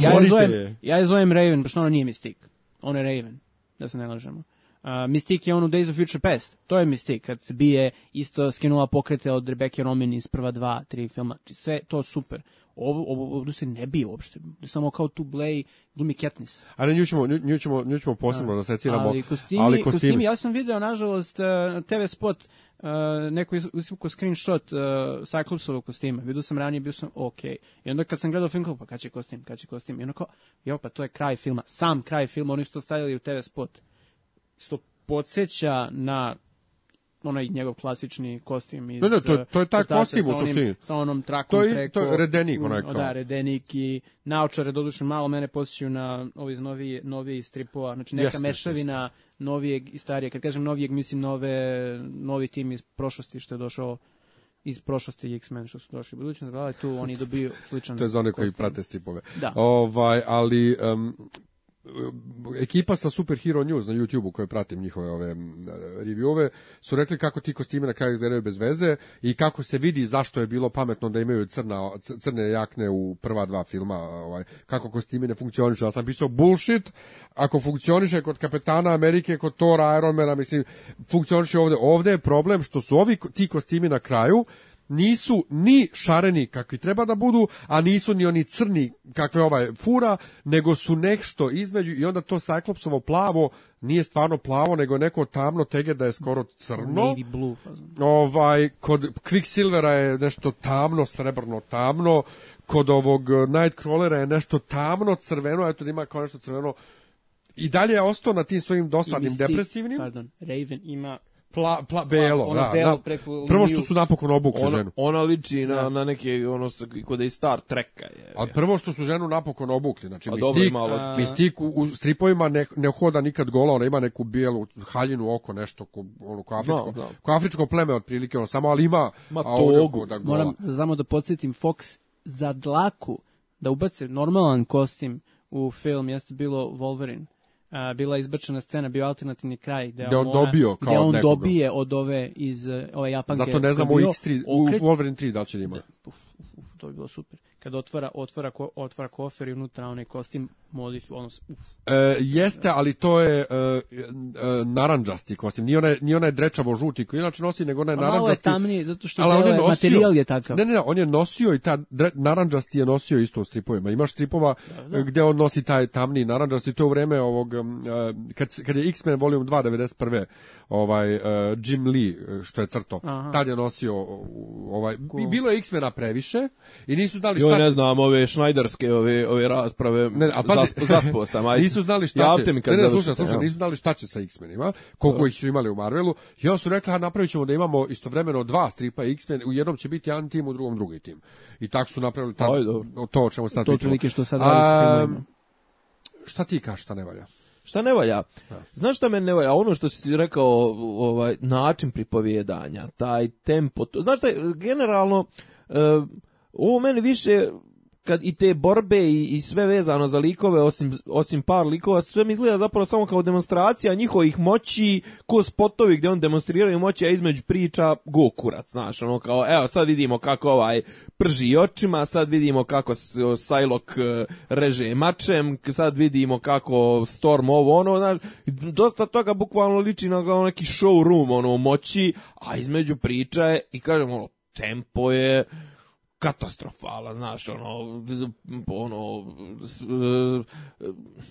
S2: Ja je, zovem, ja je zovem Raven, pošto ona nije Mystic. Ona je Raven, da se ne lažemo. Uh, Mystique je ono u Days of Future Past. To je Mystique, kad se bije, isto skinula pokrete od Rebecca Romin iz prva dva, tri filma. Znači, sve to super ovo, ovo, ovdje se ne bije uopšte, samo kao tu Blay glumi Katniss.
S1: Ali nju ćemo, nju, ćemo, nju ćemo posebno A, da. da seciramo. Ali kostimi, ali kostimi. kostimi,
S2: ja sam video, nažalost, e, TV spot, uh, neko izvuko screenshot uh, Cyclopsovog kostima, vidio sam ranije, bio sam ok. I onda kad sam gledao film, kao, pa kad će kostim, kad će kostim, i onda kao, jo, pa to je kraj filma, sam kraj filma, oni su to stavili u TV spot. Što podsjeća na onaj njegov klasični kostim iz... Ne,
S1: da, ne, da, to, to je taj kostim u suštini.
S2: Sa onom trakom to
S1: je, preko... To je redenik onaj mm, kao.
S2: Da, redenik i naočare, doduše malo mene posjećaju na ovi iz novi, novi stripova, znači neka jeste, mešavina jeste. novijeg i starijeg. Kad kažem novijeg, mislim nove, novi tim iz prošlosti što je došao iz prošlosti X-Men što su došli u budućnost, ali tu oni dobiju sličan...
S1: to je za one koji prate stripove. Da. Ovaj, ali um, ekipa sa Superhero News na YouTubeu koje pratim njihove ove reviewove su rekli kako ti kostimi na kraju izgledaju bez veze i kako se vidi zašto je bilo pametno da imaju crna crne jakne u prva dva filma ovaj kako kostime ne funkcionišu ja sam pisao bullshit ako funkcioniše kod kapetana Amerike kod Thor Thora Ironmana mislim funkcioniše ovde ovde je problem što su ovi ti kostimi na kraju nisu ni šareni kakvi treba da budu, a nisu ni oni crni kakve ovaj fura, nego su nešto između i onda to Cyclopsovo plavo nije stvarno plavo, nego neko tamno tege da je skoro crno.
S2: Navy blue.
S1: Pa ovaj, kod Quicksilvera je nešto tamno, srebrno tamno, kod ovog eh, Nightcrawlera je nešto tamno crveno, eto da ima kao nešto crveno i dalje je ostao na tim svojim dosadnim, depresivnim.
S2: Pardon, Raven ima
S1: pla, pla, belo, da, belo da. preko liniju. Prvo što su napokon obukli
S3: ona,
S1: ženu.
S3: Ona liči na, da. na neke, ono, kod da je Star Treka. Je,
S1: A prvo što su ženu napokon obukli, znači A mistik, malo... mistik u, u, stripovima ne, ne hoda nikad gola, ona ima neku bijelu haljinu oko, nešto ko, ono, ko afričko, Znam, ko afričko pleme otprilike, ono, samo, ali ima...
S3: Ma togu. Da
S2: gola. Moram samo da, da podsjetim, Fox za dlaku da ubace normalan kostim u film jeste bilo Wolverine a, bila izbačena scena, bio alternativni kraj gde, gde
S1: on, ona,
S2: dobio
S1: kao gde on nekoga. dobije
S2: od ove iz ove Japanke.
S1: Zato ne znam u, X3, u Wolverine 3 da li će da ima. Da, uf,
S2: uf, uf, to bi bilo super kad otvara otvara ko, otvara kofer i unutra onaj kostim modif odnos
S1: uf. E, jeste, ali to je e, e, narandžasti kostim. Ni ona ni ona je drečavo žuti koji inače nosi, nego ona je
S2: narandžasti. Malo je tamniji zato što ali on je ovaj nosio, materijal je takav.
S1: Ne, ne, ne, on je nosio i ta dre, narandžasti je nosio isto u stripovima. Imaš stripova da, da, da. gde on nosi taj tamni narandžasti to u vreme ovog e, kad kad je X-Men Volume 2 91 ovaj uh, Jim Lee e, što je crto. Aha. Tad je nosio ovaj cool. bilo je X-mena previše i nisu znali šta. Jo
S3: ne znam ove Schneiderske ove ove rasprave. Ne, a
S1: pazi, zaspo, zaspo sam, aj. Nisu znali šta ja će. Ne, ne, slušaj, slušaj, nisu znali šta će sa X-menima, koliko ih su imali u Marvelu. Ja su rekla, napravit ćemo da imamo istovremeno dva stripa X-men, u jednom će biti jedan tim, u drugom drugi tim. I tako su napravili ta, to o čemu sad
S2: pričamo.
S1: To
S2: što sad a,
S1: Šta ti kažeš šta ne valja?
S3: Šta ne valja? Da. Znaš šta me ne valja? Ono što si rekao, ovaj, način pripovjedanja, taj tempo, to, znaš šta, generalno, uh, ovo meni više kad i te borbe i, i sve vezano za likove, osim, osim par likova, sve mi izgleda zapravo samo kao demonstracija njihovih moći, ko spotovi gdje on demonstriraju moći, a između priča gokurac, znaš, ono kao, evo sad vidimo kako ovaj prži očima, sad vidimo kako Sajlok e, reže mačem, sad vidimo kako Storm ovo, ono, znaš, dosta toga bukvalno liči na kao neki showroom, ono, moći, a između priča je, i kažem, ono, tempo je katastrofala, znaš, ono, ono, e,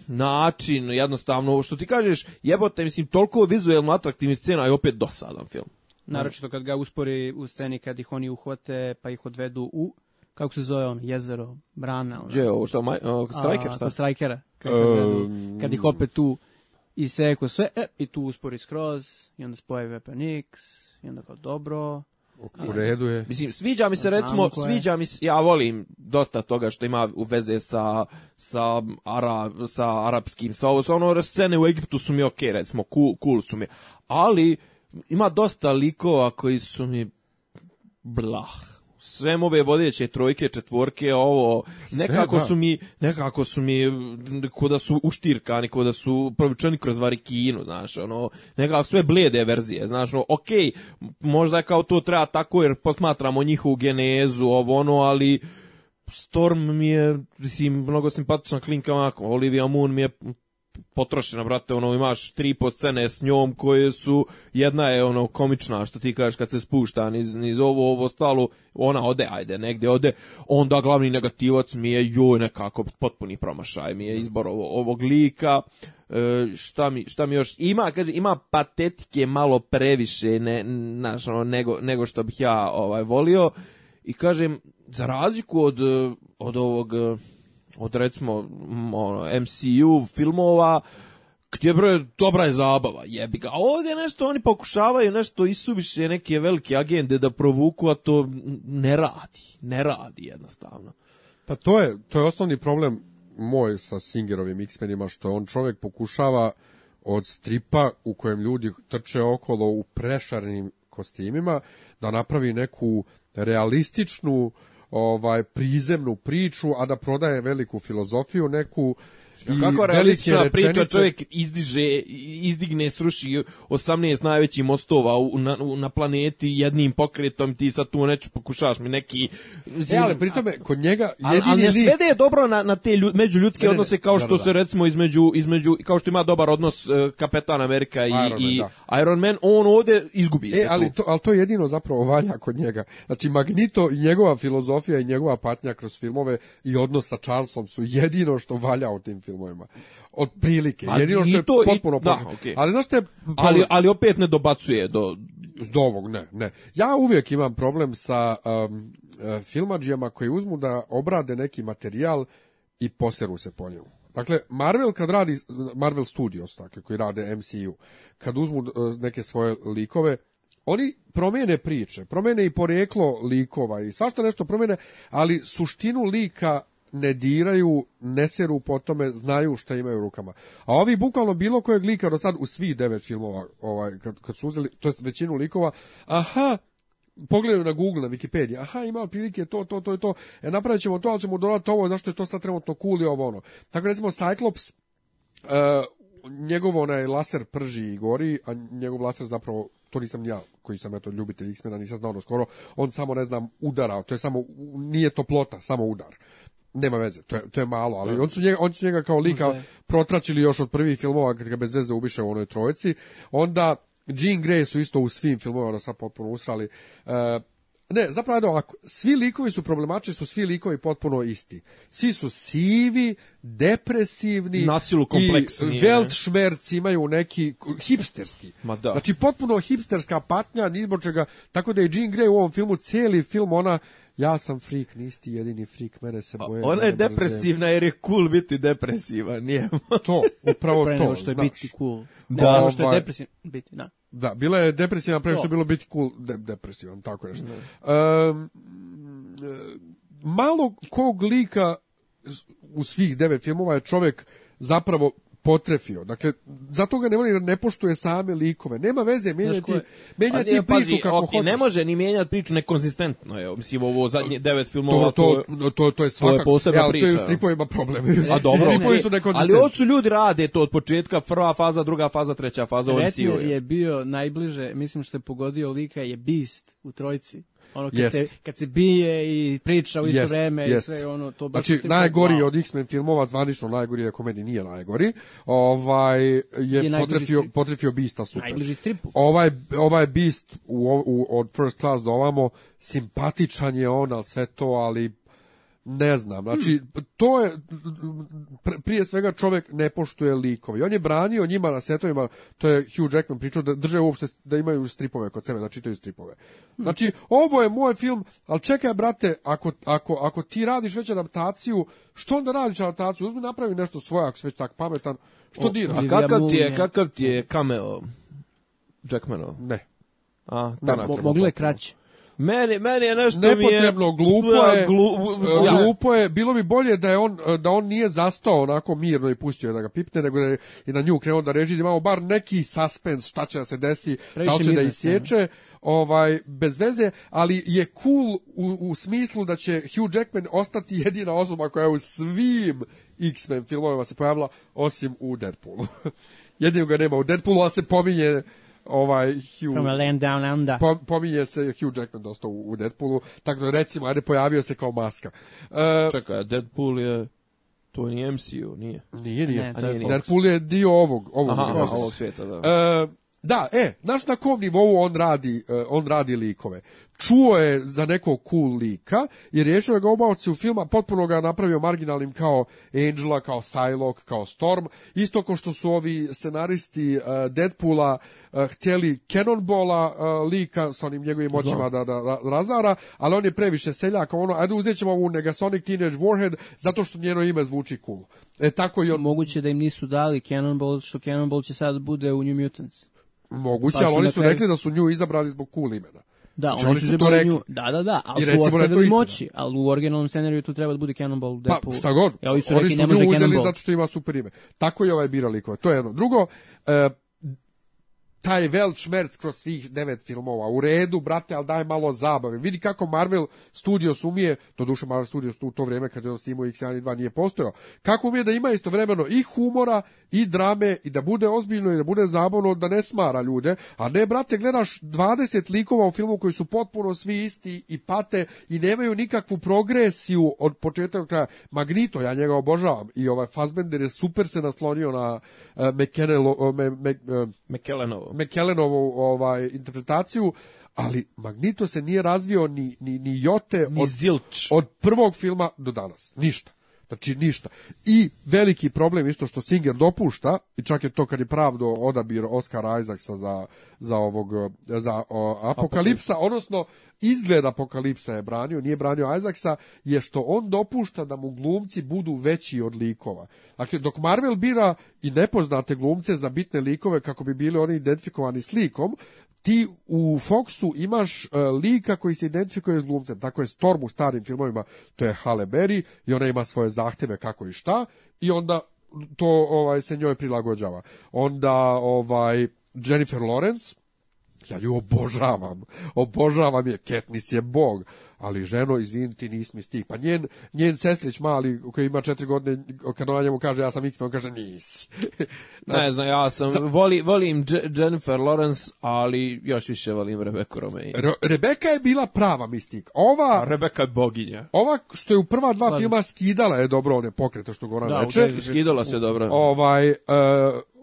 S3: način, jednostavno, što ti kažeš, jebote, mislim, toliko vizuelno atraktivni scena, a je opet dosadan film.
S2: Naročito kad ga uspori u sceni kad ih oni uhvate pa ih odvedu u kako se zove on, jezero, brana.
S3: Gdje je ovo, šta, maj, o, striker,
S2: šta? A, strikera, kad, um... kad ih opet tu i seko sve, e, i tu uspori skroz, i onda spoje Weapon i onda kao dobro,
S1: U redu je.
S3: Mislim, sviđa mi se recimo, sviđa mi se, ja volim dosta toga što ima u veze sa, sa, ara, sa arapskim, sa ovo, sa ono, scene u Egiptu su mi okej, okay, recimo, cool, cool su mi. Ali, ima dosta likova koji su mi blah sve mobe vodeće trojke, četvorke, ovo nekako da. su mi nekako su mi ko da su uštirkani, ko da su provučeni kroz varikinu, znaš, ono nekako sve blede verzije, znaš, ono okej, okay, možda je kao to treba tako jer posmatramo njihovu genezu, ovo ono, ali Storm mi je, mislim, mnogo simpatična klinka onako, Olivia Moon mi je potrošena, brate, ono, imaš tri po scene s njom koje su, jedna je, ono, komična, što ti kažeš kad se spušta niz, niz ovo, ovo, stalo, ona ode, ajde, negde ode, onda glavni negativac mi je, joj, nekako, potpuni promašaj mi je izbor ovo, ovog lika, e, šta, mi, šta mi još, ima, kaže, ima patetike malo previše, ne, naš, ono, nego, nego što bih ja, ovaj, volio, i kažem, za razliku od, od ovog, od recimo MCU filmova gdje bre dobra je zabava, jebi ga. ovdje nešto oni pokušavaju nešto isuviše neke velike agende da provuku, a to ne radi, ne radi jednostavno.
S1: Pa to je, to je osnovni problem moj sa Singerovim X-menima, što on čovjek pokušava od stripa u kojem ljudi trče okolo u prešarnim kostimima, da napravi neku realističnu ovaj prizemnu priču, a da prodaje veliku filozofiju neku
S3: I Kakva realistična priča čovjek izdiže, izdigne, sruši 18 najvećih mostova u, na, u, na planeti jednim pokretom, ti sad tu neću pokušavaš mi neki...
S1: Zim... E, ali pritome, kod njega jedini ali, ali ne
S3: lik... svede je dobro na, na te ljud, međuljudske ne, ne, odnose kao ne, što se da. recimo između, između, kao što ima dobar odnos uh, Kapetan Amerika i, Iron, i Man, da. Iron Man, on ovdje izgubi e, se.
S1: Ali tu. to, ali
S3: to
S1: jedino zapravo valja kod njega. Znači, Magnito i njegova filozofija i njegova patnja kroz filmove i odnos sa Charlesom su jedino što valja u tim filmove filmovima. Od prilike. Pa, Jedino što je to, potpuno i,
S3: da, okay. Ali znaš te... Ali, ali opet ne dobacuje do...
S1: Do ovog, ne, ne. Ja uvijek imam problem sa um, e, filmađijama koji uzmu da obrade neki materijal i poseru se po njemu. Dakle, Marvel kad radi, Marvel Studios, dakle, koji rade MCU, kad uzmu e, neke svoje likove, oni promijene priče, promijene i porijeklo likova i svašta nešto promijene, ali suštinu lika ne diraju, ne seru po tome, znaju šta imaju u rukama. A ovi bukvalno bilo kojeg lika do sad u svih devet filmova, ovaj, kad, kad su uzeli, to je većinu likova, aha, pogledaju na Google, na Wikipedia, aha, ima otprilike to, to, to i to, e, napravit ćemo to, ali ćemo dodati ovo, zašto je to sad trenutno cool i ovo ono. Tako recimo, Cyclops, uh, njegov onaj laser prži i gori, a njegov laser zapravo, to nisam ja koji sam eto ljubitelj X-mena, nisam znao do skoro, on samo ne znam udara, to je samo, nije toplota, samo udar. Nema veze, to je, to je malo, ali da. on su njega, on su njega kao lika okay. protračili još od prvih filmova kad ga bez veze ubiše u onoj trojici. Onda Jean Grey su isto u svim filmovima ona sad potpuno usrali. Uh, ne, zapravo je ovako, svi likovi su problematični, su svi likovi potpuno isti. Svi su sivi, depresivni,
S3: nasilu kompleksni. I
S1: Weltschmerz imaju neki hipsterski. Ma da. Znači potpuno hipsterska patnja, ni čega. Tako da je Jean Grey u ovom filmu cijeli film ona ja sam frik, nisi jedini frik, mene se boje. Ona
S3: je depresivna jer je cool biti depresivan, nije.
S1: to, upravo to. Prema
S2: što je znaš. biti cool. Da, da što je ovaj. depresivan biti, da.
S1: Da, bila je depresivna pre što je bilo biti cool, de, depresivan, tako nešto. Um, da. malo kog lika u svih devet filmova je čovjek zapravo potrefio. Dakle, zato ga ne voli jer ne poštuje same likove. Nema veze, menja ti, menja ti priču kako okay, hoćeš.
S3: Ne može ni menjati priču nekonzistentno. Je. Mislim, ovo zadnje devet filmova,
S1: to, to, to, to je svakako. To
S3: je posebna ja, priča. To
S1: je u stripovima problem.
S3: A
S1: dobro. Stripovi su e,
S3: nekonzistentni. Ali su ljudi rade to od početka, prva faza, druga faza, treća faza.
S2: Retner je bio najbliže, mislim što je pogodio lika, je Beast u trojci ono kad, jest. se, kad se bije i priča u isto jest, vreme jest.
S1: i sve ono to baš
S2: znači
S1: najgori od X-Men filmova zvanično najgori je komedi nije najgori ovaj je, je potrefio potrefio Bista super najbliži stripu ovaj ovaj Beast u, u, od First Class do ovamo simpatičan je on al sve to ali Ne znam, znači, to je, prije svega čovjek ne poštuje likovi. On je branio njima na setovima, to je Hugh Jackman pričao, da drže uopšte, da imaju stripove kod sebe, da čitaju stripove. Znači, ovo je moj film, ali čekaj, brate, ako, ako, ako ti radiš već adaptaciju, što onda radiš adaptaciju? Uzmi napravi nešto svoje, ako si već tak pametan, što
S3: diraš? A kakav ti je, kakav ti je cameo
S1: Jackmanov? Ne.
S3: A, da, mo
S2: moglo je kraće.
S3: Meni, meni je nešto
S1: nepotrebno,
S3: mi je...
S1: glupo je, glu, e, glupo je, bilo bi bolje da je on da on nije zastao onako mirno i pustio da ga pipne, nego da je i na nju krenuo da reži, da imamo bar neki suspense šta će da se desi, Previše da li će da isječe. Ja ovaj bez veze, ali je cool u, u smislu da će Hugh Jackman ostati jedina osoba koja je u svim X-Men filmovima se pojavila osim u Deadpoolu. Jedino ga nema u Deadpoolu, a se pominje ovaj Hugh
S2: From a land down under. Po,
S1: pominje se Hugh Jackman dosta u, u Deadpoolu, tako da recimo, ajde pojavio se kao maska.
S3: Uh, Čekaj, Deadpool je to nije MCU, nije. Nije, nije. Ne, a
S1: nije Deadpool je dio ovog, ovog, aha, ovog svijeta, da. Uh, Da, e, znaš na kom nivou on radi, e, on radi likove. Čuo je za nekog cool lika i je ga obalci u filma, potpuno ga napravio marginalnim kao Angela, kao Psylocke, kao Storm, isto kao što su ovi scenaristi e, Deadpoola e, htjeli Cannonballa lika sa onim njegovim očima da, da, da, razara, ali on je previše seljak, ono, ajde uzet ćemo ovu Negasonic Teenage Warhead zato što njeno ime zvuči cool. E, tako i on...
S2: Moguće da im nisu dali Cannonball, što Cannonball će sad da bude u New Mutants.
S1: Moguće, pa ali oni su rekli da su nju izabrali zbog cool imena.
S2: Da, znači, oni su, su to rekli. Nju, da, da, da, ali I su da ostavili moći, ali u originalnom scenariju tu treba da bude Cannonball pa, Deadpool.
S1: Pa, šta god, ja, ovi su oni rekli, su nju uzeli zato što ima super ime. Tako i ovaj bira likova, to je jedno. Drugo, e, taj Weltschmerz kroz svih devet filmova. U redu, brate, ali daj malo zabave. Vidi kako Marvel Studios umije, to duše Marvel Studios u to vrijeme kad je on snimao X1 nije postojao, kako umije da ima istovremeno i humora, i drame, i da bude ozbiljno, i da bude zabavno, da ne smara ljude. A ne, brate, gledaš 20 likova u filmu koji su potpuno svi isti i pate i nemaju nikakvu progresiju od početka kraja. Magnito, ja njega obožavam. I ovaj Fassbender je super se naslonio na uh,
S3: McKellen, uh,
S1: McKellenovu ovaj, interpretaciju, ali Magnito se nije razvio ni, ni, ni jote
S3: ni
S1: od, zilč. od prvog filma do danas. Ništa. Znači ništa. I veliki problem isto što Singer dopušta, i čak je to kad je pravdo odabir Oscara Isaacsa za, za, ovog, za o, Apokalipsa, odnosno izgled Apokalipsa je branio, nije branio Isaacsa, je što on dopušta da mu glumci budu veći od likova. Dakle, dok Marvel bira i nepoznate glumce za bitne likove kako bi bili oni identifikovani s likom, ti u Foxu imaš uh, lika koji se identifikuje s glumcem. Tako je Storm u starim filmovima, to je Halle Berry i ona ima svoje zahteve kako i šta i onda to ovaj se njoj prilagođava. Onda ovaj Jennifer Lawrence Ja ju obožavam, obožavam je, Ketnis je bog, ali ženo, izvin, ti nisi mi stik. Pa njen, njen sestrić mali, koji ima četiri godine, kad ona njemu kaže, ja sam X, on kaže, nisi.
S3: ne znam, ja sam, Sa... voli, volim Jennifer Lawrence, ali još više volim Rebecca Romaine. Re
S1: Rebecca je bila prava mistik. Ova... A
S3: Rebecca je boginja.
S1: Ova što je u prva dva Slavno. filma skidala je dobro one pokrete što Goran da, reče. Da,
S3: skidala se dobro.
S1: Ovaj, uh,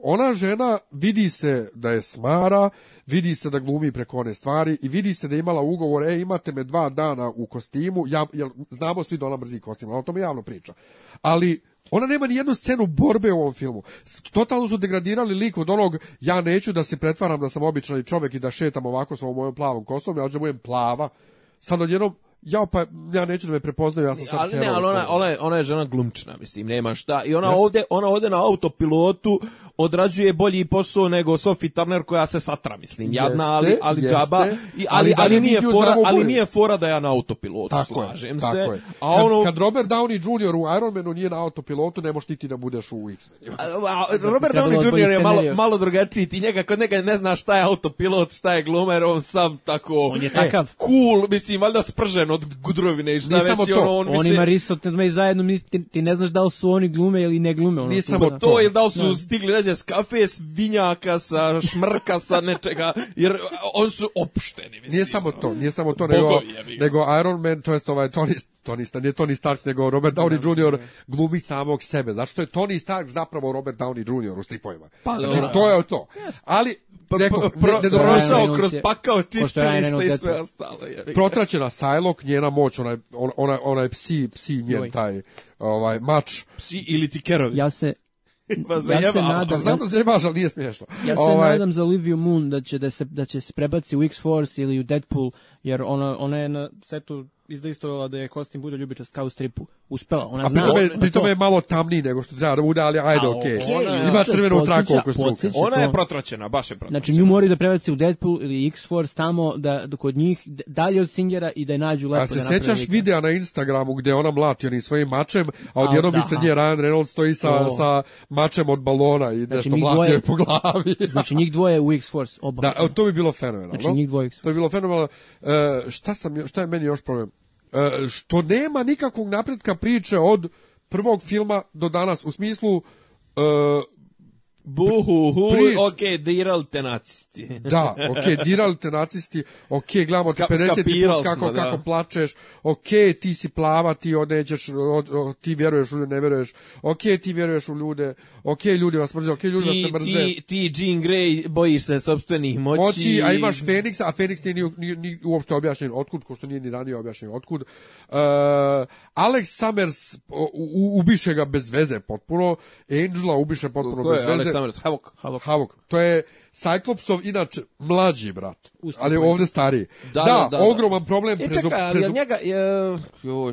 S1: ona žena vidi se da je smara, vidi se da glumi preko one stvari i vidi se da je imala ugovor, e, imate me dva dana u kostimu, ja, jer znamo svi da ona mrzi kostim, ona o tome javno priča. Ali ona nema ni jednu scenu borbe u ovom filmu. Totalno su degradirali lik od onog ja neću da se pretvaram da sam običan čovjek i da šetam ovako sa ovom mojom plavom kosom, ja hoću da budem plava. Sad odjednom ja pa ja neću da me prepoznaju, ja sam sad
S3: Ali ne, ali ona, pa- ona, je, ona je žena glumčna, mislim, nema šta. I ona Jasne. ovde, ona ovde na autopilotu odrađuje bolji posao nego Sophie Turner koja se satra, mislim. Jadna, ali ali džaba, i, ali ali, da ali nije fora, ali nije fora da ja na autopilotu tako slažem je, tako
S1: se. Je. A kad, ono kad Robert Downey Jr. u Iron Ironmanu nije na autopilotu, ne možeš ti da budeš u x
S3: Robert Downey Jr. je malo malo drugačiji, ti njega kod njega ne znaš šta je autopilot, šta je glumer, on sam tako.
S2: On je takav. E,
S3: cool, mislim, valjda spržen očekan od gudrovine i
S2: šta već samo to. ono, on, on više... ima ris od me zajedno, ti, ti ne znaš da li su oni glume ili ne glume. Ono, Nije
S3: samo to, ili da li su no. Da. stigli neđe s kafe, s vinjaka, sa šmrka, sa nečega, jer oni su opušteni.
S1: Mislim. Nije samo to, nije samo to, nego, nego Iron Man, to jest ovaj Tony, Tony, nije Tony Stark, nego Robert Downey da, Jr. Da, glumi samog sebe. Zašto je Tony Stark zapravo Robert Downey Jr. u stripovima. Pa, znači, to je to. Ali Pa, Rekao, pa, pro, ne, prošao kroz pakao čistilišta i sve ostalo. Protraćena Sajlok, njena moć, onaj, ona, ona psi, psi njen taj ovaj, mač.
S3: Psi ili ti kerovi.
S2: Ja se, ja
S1: zajeba,
S2: se nadam,
S1: pa znam da zajebaš,
S2: ali nije smiješno. Ja se ovaj... nadam za Olivia Moon da će, da, se, da će se prebaci u X-Force ili u Deadpool, jer ona, ona je na setu izdejstvovala da je Kostin Budo Ljubičast kao stripu uspela. Ona
S1: zna. A pri tome, pri je malo tamniji nego što treba da bude, ali ajde, okej. Okay. Ima znači, crvenu traku oko struka.
S3: Ona je
S1: znači, protračena,
S3: baš je protračena.
S2: Znači, nju mora da prebaci u Deadpool ili X-Force tamo, da, da kod njih, dalje od Singera i da je nađu lepo. A da se da
S1: sećaš videa na Instagramu gde ona mlati onim svojim mačem, a odjednom isto da. nje Ryan Reynolds stoji sa, oh. sa mačem od balona i znači, nešto mlati je po glavi.
S2: znači, njih dvoje u X-Force
S1: oba. Da, to bi bilo fenomenalno. Znači, njih dvoje X-Force. To bi bilo fenomenalno. E, šta, sam, šta je meni još problem? E, što nema nikakvog napretka priče od prvog filma do danas u smislu e,
S3: Buhu, hu, ok, diral te nacisti.
S1: da, ok, diral te nacisti, ok, gledamo te 50 put kako, smo, kako da. plačeš, ok, ti si plava, ti odećeš, od, od, ti vjeruješ u ljude, ne vjeruješ, ok, ti vjeruješ u ljude, ok, ljudi vas mrze, ok, ljudi
S3: ti, vas
S1: ne
S3: mrze. Ti, ti Jean Grey bojiš se sobstvenih moći. moći
S1: a imaš Fenixa, a Fenix nije, ni, ni, ni uopšte objašnjen otkud, ko što nije ni ranije objašnjen otkud. Uh, Alex Summers u, u, ubiše ga bez veze potpuno, Angela ubiše potpuno bez veze.
S3: Savage Summers, Havok. Havok.
S1: Havok. To je Cyclopsov, inače, mlađi brat, ali ovdje stariji. Da, da, da, da, da. ogroman da. problem. E,
S3: čekaj, ali prezup... njega, je,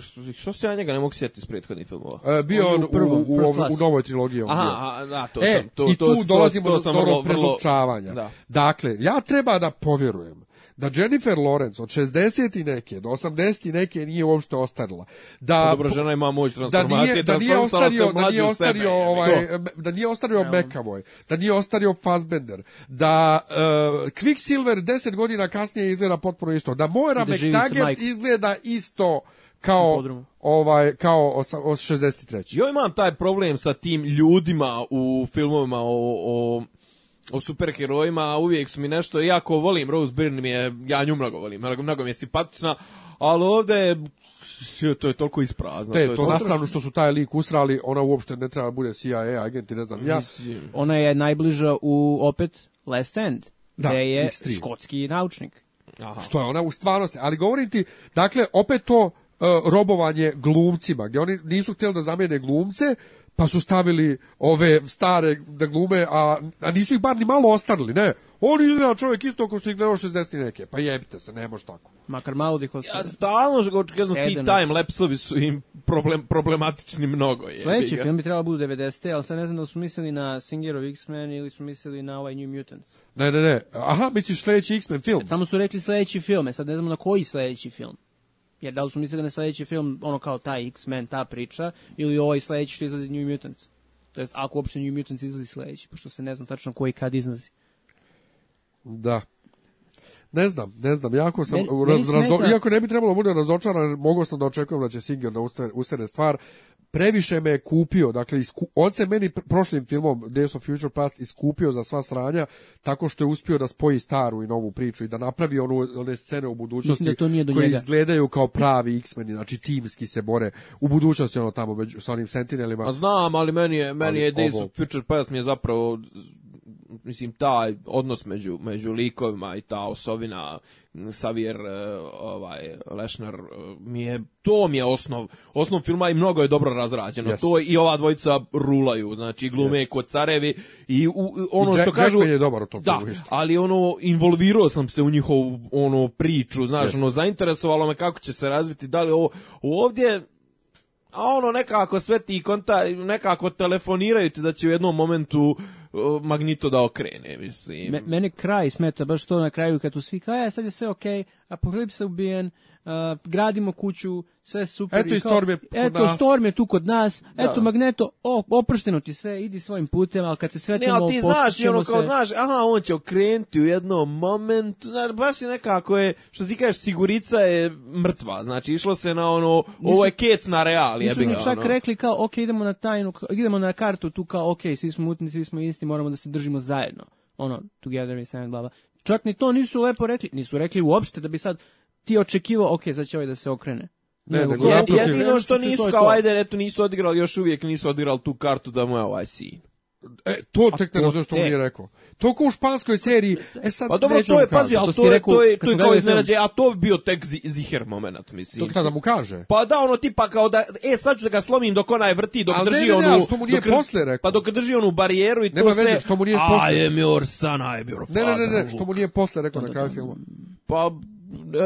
S3: što, što se ja njega ne mogu sjetiti iz prethodnih filmova? E,
S1: bio on, u, prvom, u, u, u, novoj trilogiji.
S3: On Aha, bio. da, to e, sam, to,
S1: I tu to, dolazimo to, to do, do prezučavanja. Da. Dakle, ja treba da povjerujem da Jennifer Lawrence od 60 i neke do 80 i neke nije uopšte ostarila. Da pa
S3: dobra žena ima moć da transformacije,
S1: da, da nije, da, ovaj, da nije ostario, da nije ostario sebe, ovaj to. da nije ostario McAvoy, da nije ostario Fassbender, da uh, Quicksilver 10 godina kasnije izgleda potpuno isto, da Moira McTaggart izgleda isto kao ovaj kao o, o 63.
S3: Jo imam taj problem sa tim ljudima u filmovima o, o o superherojima, uvijek su mi nešto, iako volim Rose Byrne, mi je, ja nju mnogo volim, mnogo mi je simpatična, ali ovdje je to je toliko isprazno.
S1: Te, to,
S3: je to
S1: nastavno što su taj lik usrali, ona uopšte ne treba da bude CIA agent i ne znam ja.
S2: Ona je najbliža u, opet, Last End, da, gde je X3. škotski naučnik. Aha.
S1: Što je ona u stvarnosti, ali govorim ti, dakle, opet to uh, robovanje glumcima, gdje oni nisu htjeli da zamijene glumce, pa su stavili ove stare da glume, a, a nisu ih bar ni malo ostarili, ne. Oni je čovjek isto kao što je gledao 60 neke. Pa jebite se, ne može tako.
S2: Makar malo da ih ostali. Ja,
S3: stalno što govorim, znam, ti time lapsovi su im problem, problematični mnogo. Je.
S2: Sljedeći film bi trebalo da budu 90. ali sad ne znam da su mislili na Singerov X-Men ili su mislili na ovaj New Mutants.
S1: Ne, ne, ne. Aha, misliš sljedeći X-Men film?
S2: Samo su rekli sljedeći film, E sad ne znamo na koji sljedeći film. Jer da li smo mislili da je sledeći film ono kao taj X-Men, ta priča, ili ovaj sledeći što izlazi New Mutants? To je, ako uopšte New Mutants izlazi sledeći, pošto se ne znam tačno koji kad izlazi.
S1: Da. Ne znam, ne znam, jako sam, ne, raz, razdo, iako ne bi trebalo da bude razočaran, mogao sam da očekujem da će Singer da usere stvar, previše me je kupio, dakle, isku, on se meni prošlim filmom Days of Future Past iskupio za sva sranja, tako što je uspio da spoji staru i novu priču i da napravi onu, one scene u budućnosti da to nije do koje njega. izgledaju kao pravi X-meni, znači timski se bore u budućnosti ono tamo među, sa onim sentinelima.
S3: A znam, ali meni je, meni ali je Days of Future Past mi je zapravo mislim, taj odnos među, među likovima i ta osovina Savjer e, ovaj, Lešner e, mi je, to mi je osnov. Osnov filma i mnogo je dobro razrađeno. Yes. To i ova dvojica rulaju, znači glume yes. kod carevi i u, ono I Jack, što kažu...
S1: Jack je dobar u tom da,
S3: filmu, ali ono, involvirao sam se u njihovu ono, priču, znaš, yes. ono, zainteresovalo me kako će se razviti, da li ovo... Ovdje a ono nekako sve ti konta, nekako telefoniraju ti da će u jednom momentu magnito da okrene, mislim. Me,
S2: mene kraj smeta baš to na kraju kad tu svi kao, ja, e, sad je sve okej, okay, Apokalipsa ubijen, uh, gradimo kuću, sve super.
S1: Eto i Storm je kod eto, nas. Storm
S2: je tu
S1: kod nas,
S2: da. eto Magneto, o, opršteno ti sve, idi svojim putem, ali kad se sretimo, Ne, ti
S3: znaš, ono kao se... znaš, aha, on će okrenuti u jednom momentu, znaš, baš je nekako je, što ti kažeš, sigurica je mrtva, znači išlo se na ono, nisu, ovo je kec na real,
S2: jebi ga. Nisu čak ono. rekli kao, ok, idemo na tajnu, idemo na kartu tu kao, ok, svi smo mutni, svi smo isti, moramo da se držimo zajedno ono, together we and blah, bla. Čak ni to nisu lepo rekli, nisu rekli uopšte da bi sad ti očekivao, ok, sad će ovaj da se okrene.
S3: Ne, ne, ne, jedino što nisu, kao ajde, eto, nisu odigrali, još uvijek nisu odigrali tu kartu da mu je ovaj sin.
S1: E, to tek ne razumem što on je rekao. To kao u španskoj seriji. E sad
S3: pa dobro, da to je, pazi, ali to, je, to je, to je kao iznenađe, a to bi bio tek ziher moment, mislim. To
S1: kada
S3: da
S1: mu kaže?
S3: Pa da, ono tipa kao da, e, sad ću da ga slomim dok ona je vrti, dok ali drži ne, ne, ne, onu...
S1: što mu nije dok, posle rekao. Pa
S3: dok drži onu barijeru i Nema to
S1: veze, što mu nije posle. I am your son, I am your father. Ne, ne, ne, ne, što mu nije posle rekao na kraju filma.
S3: Pa,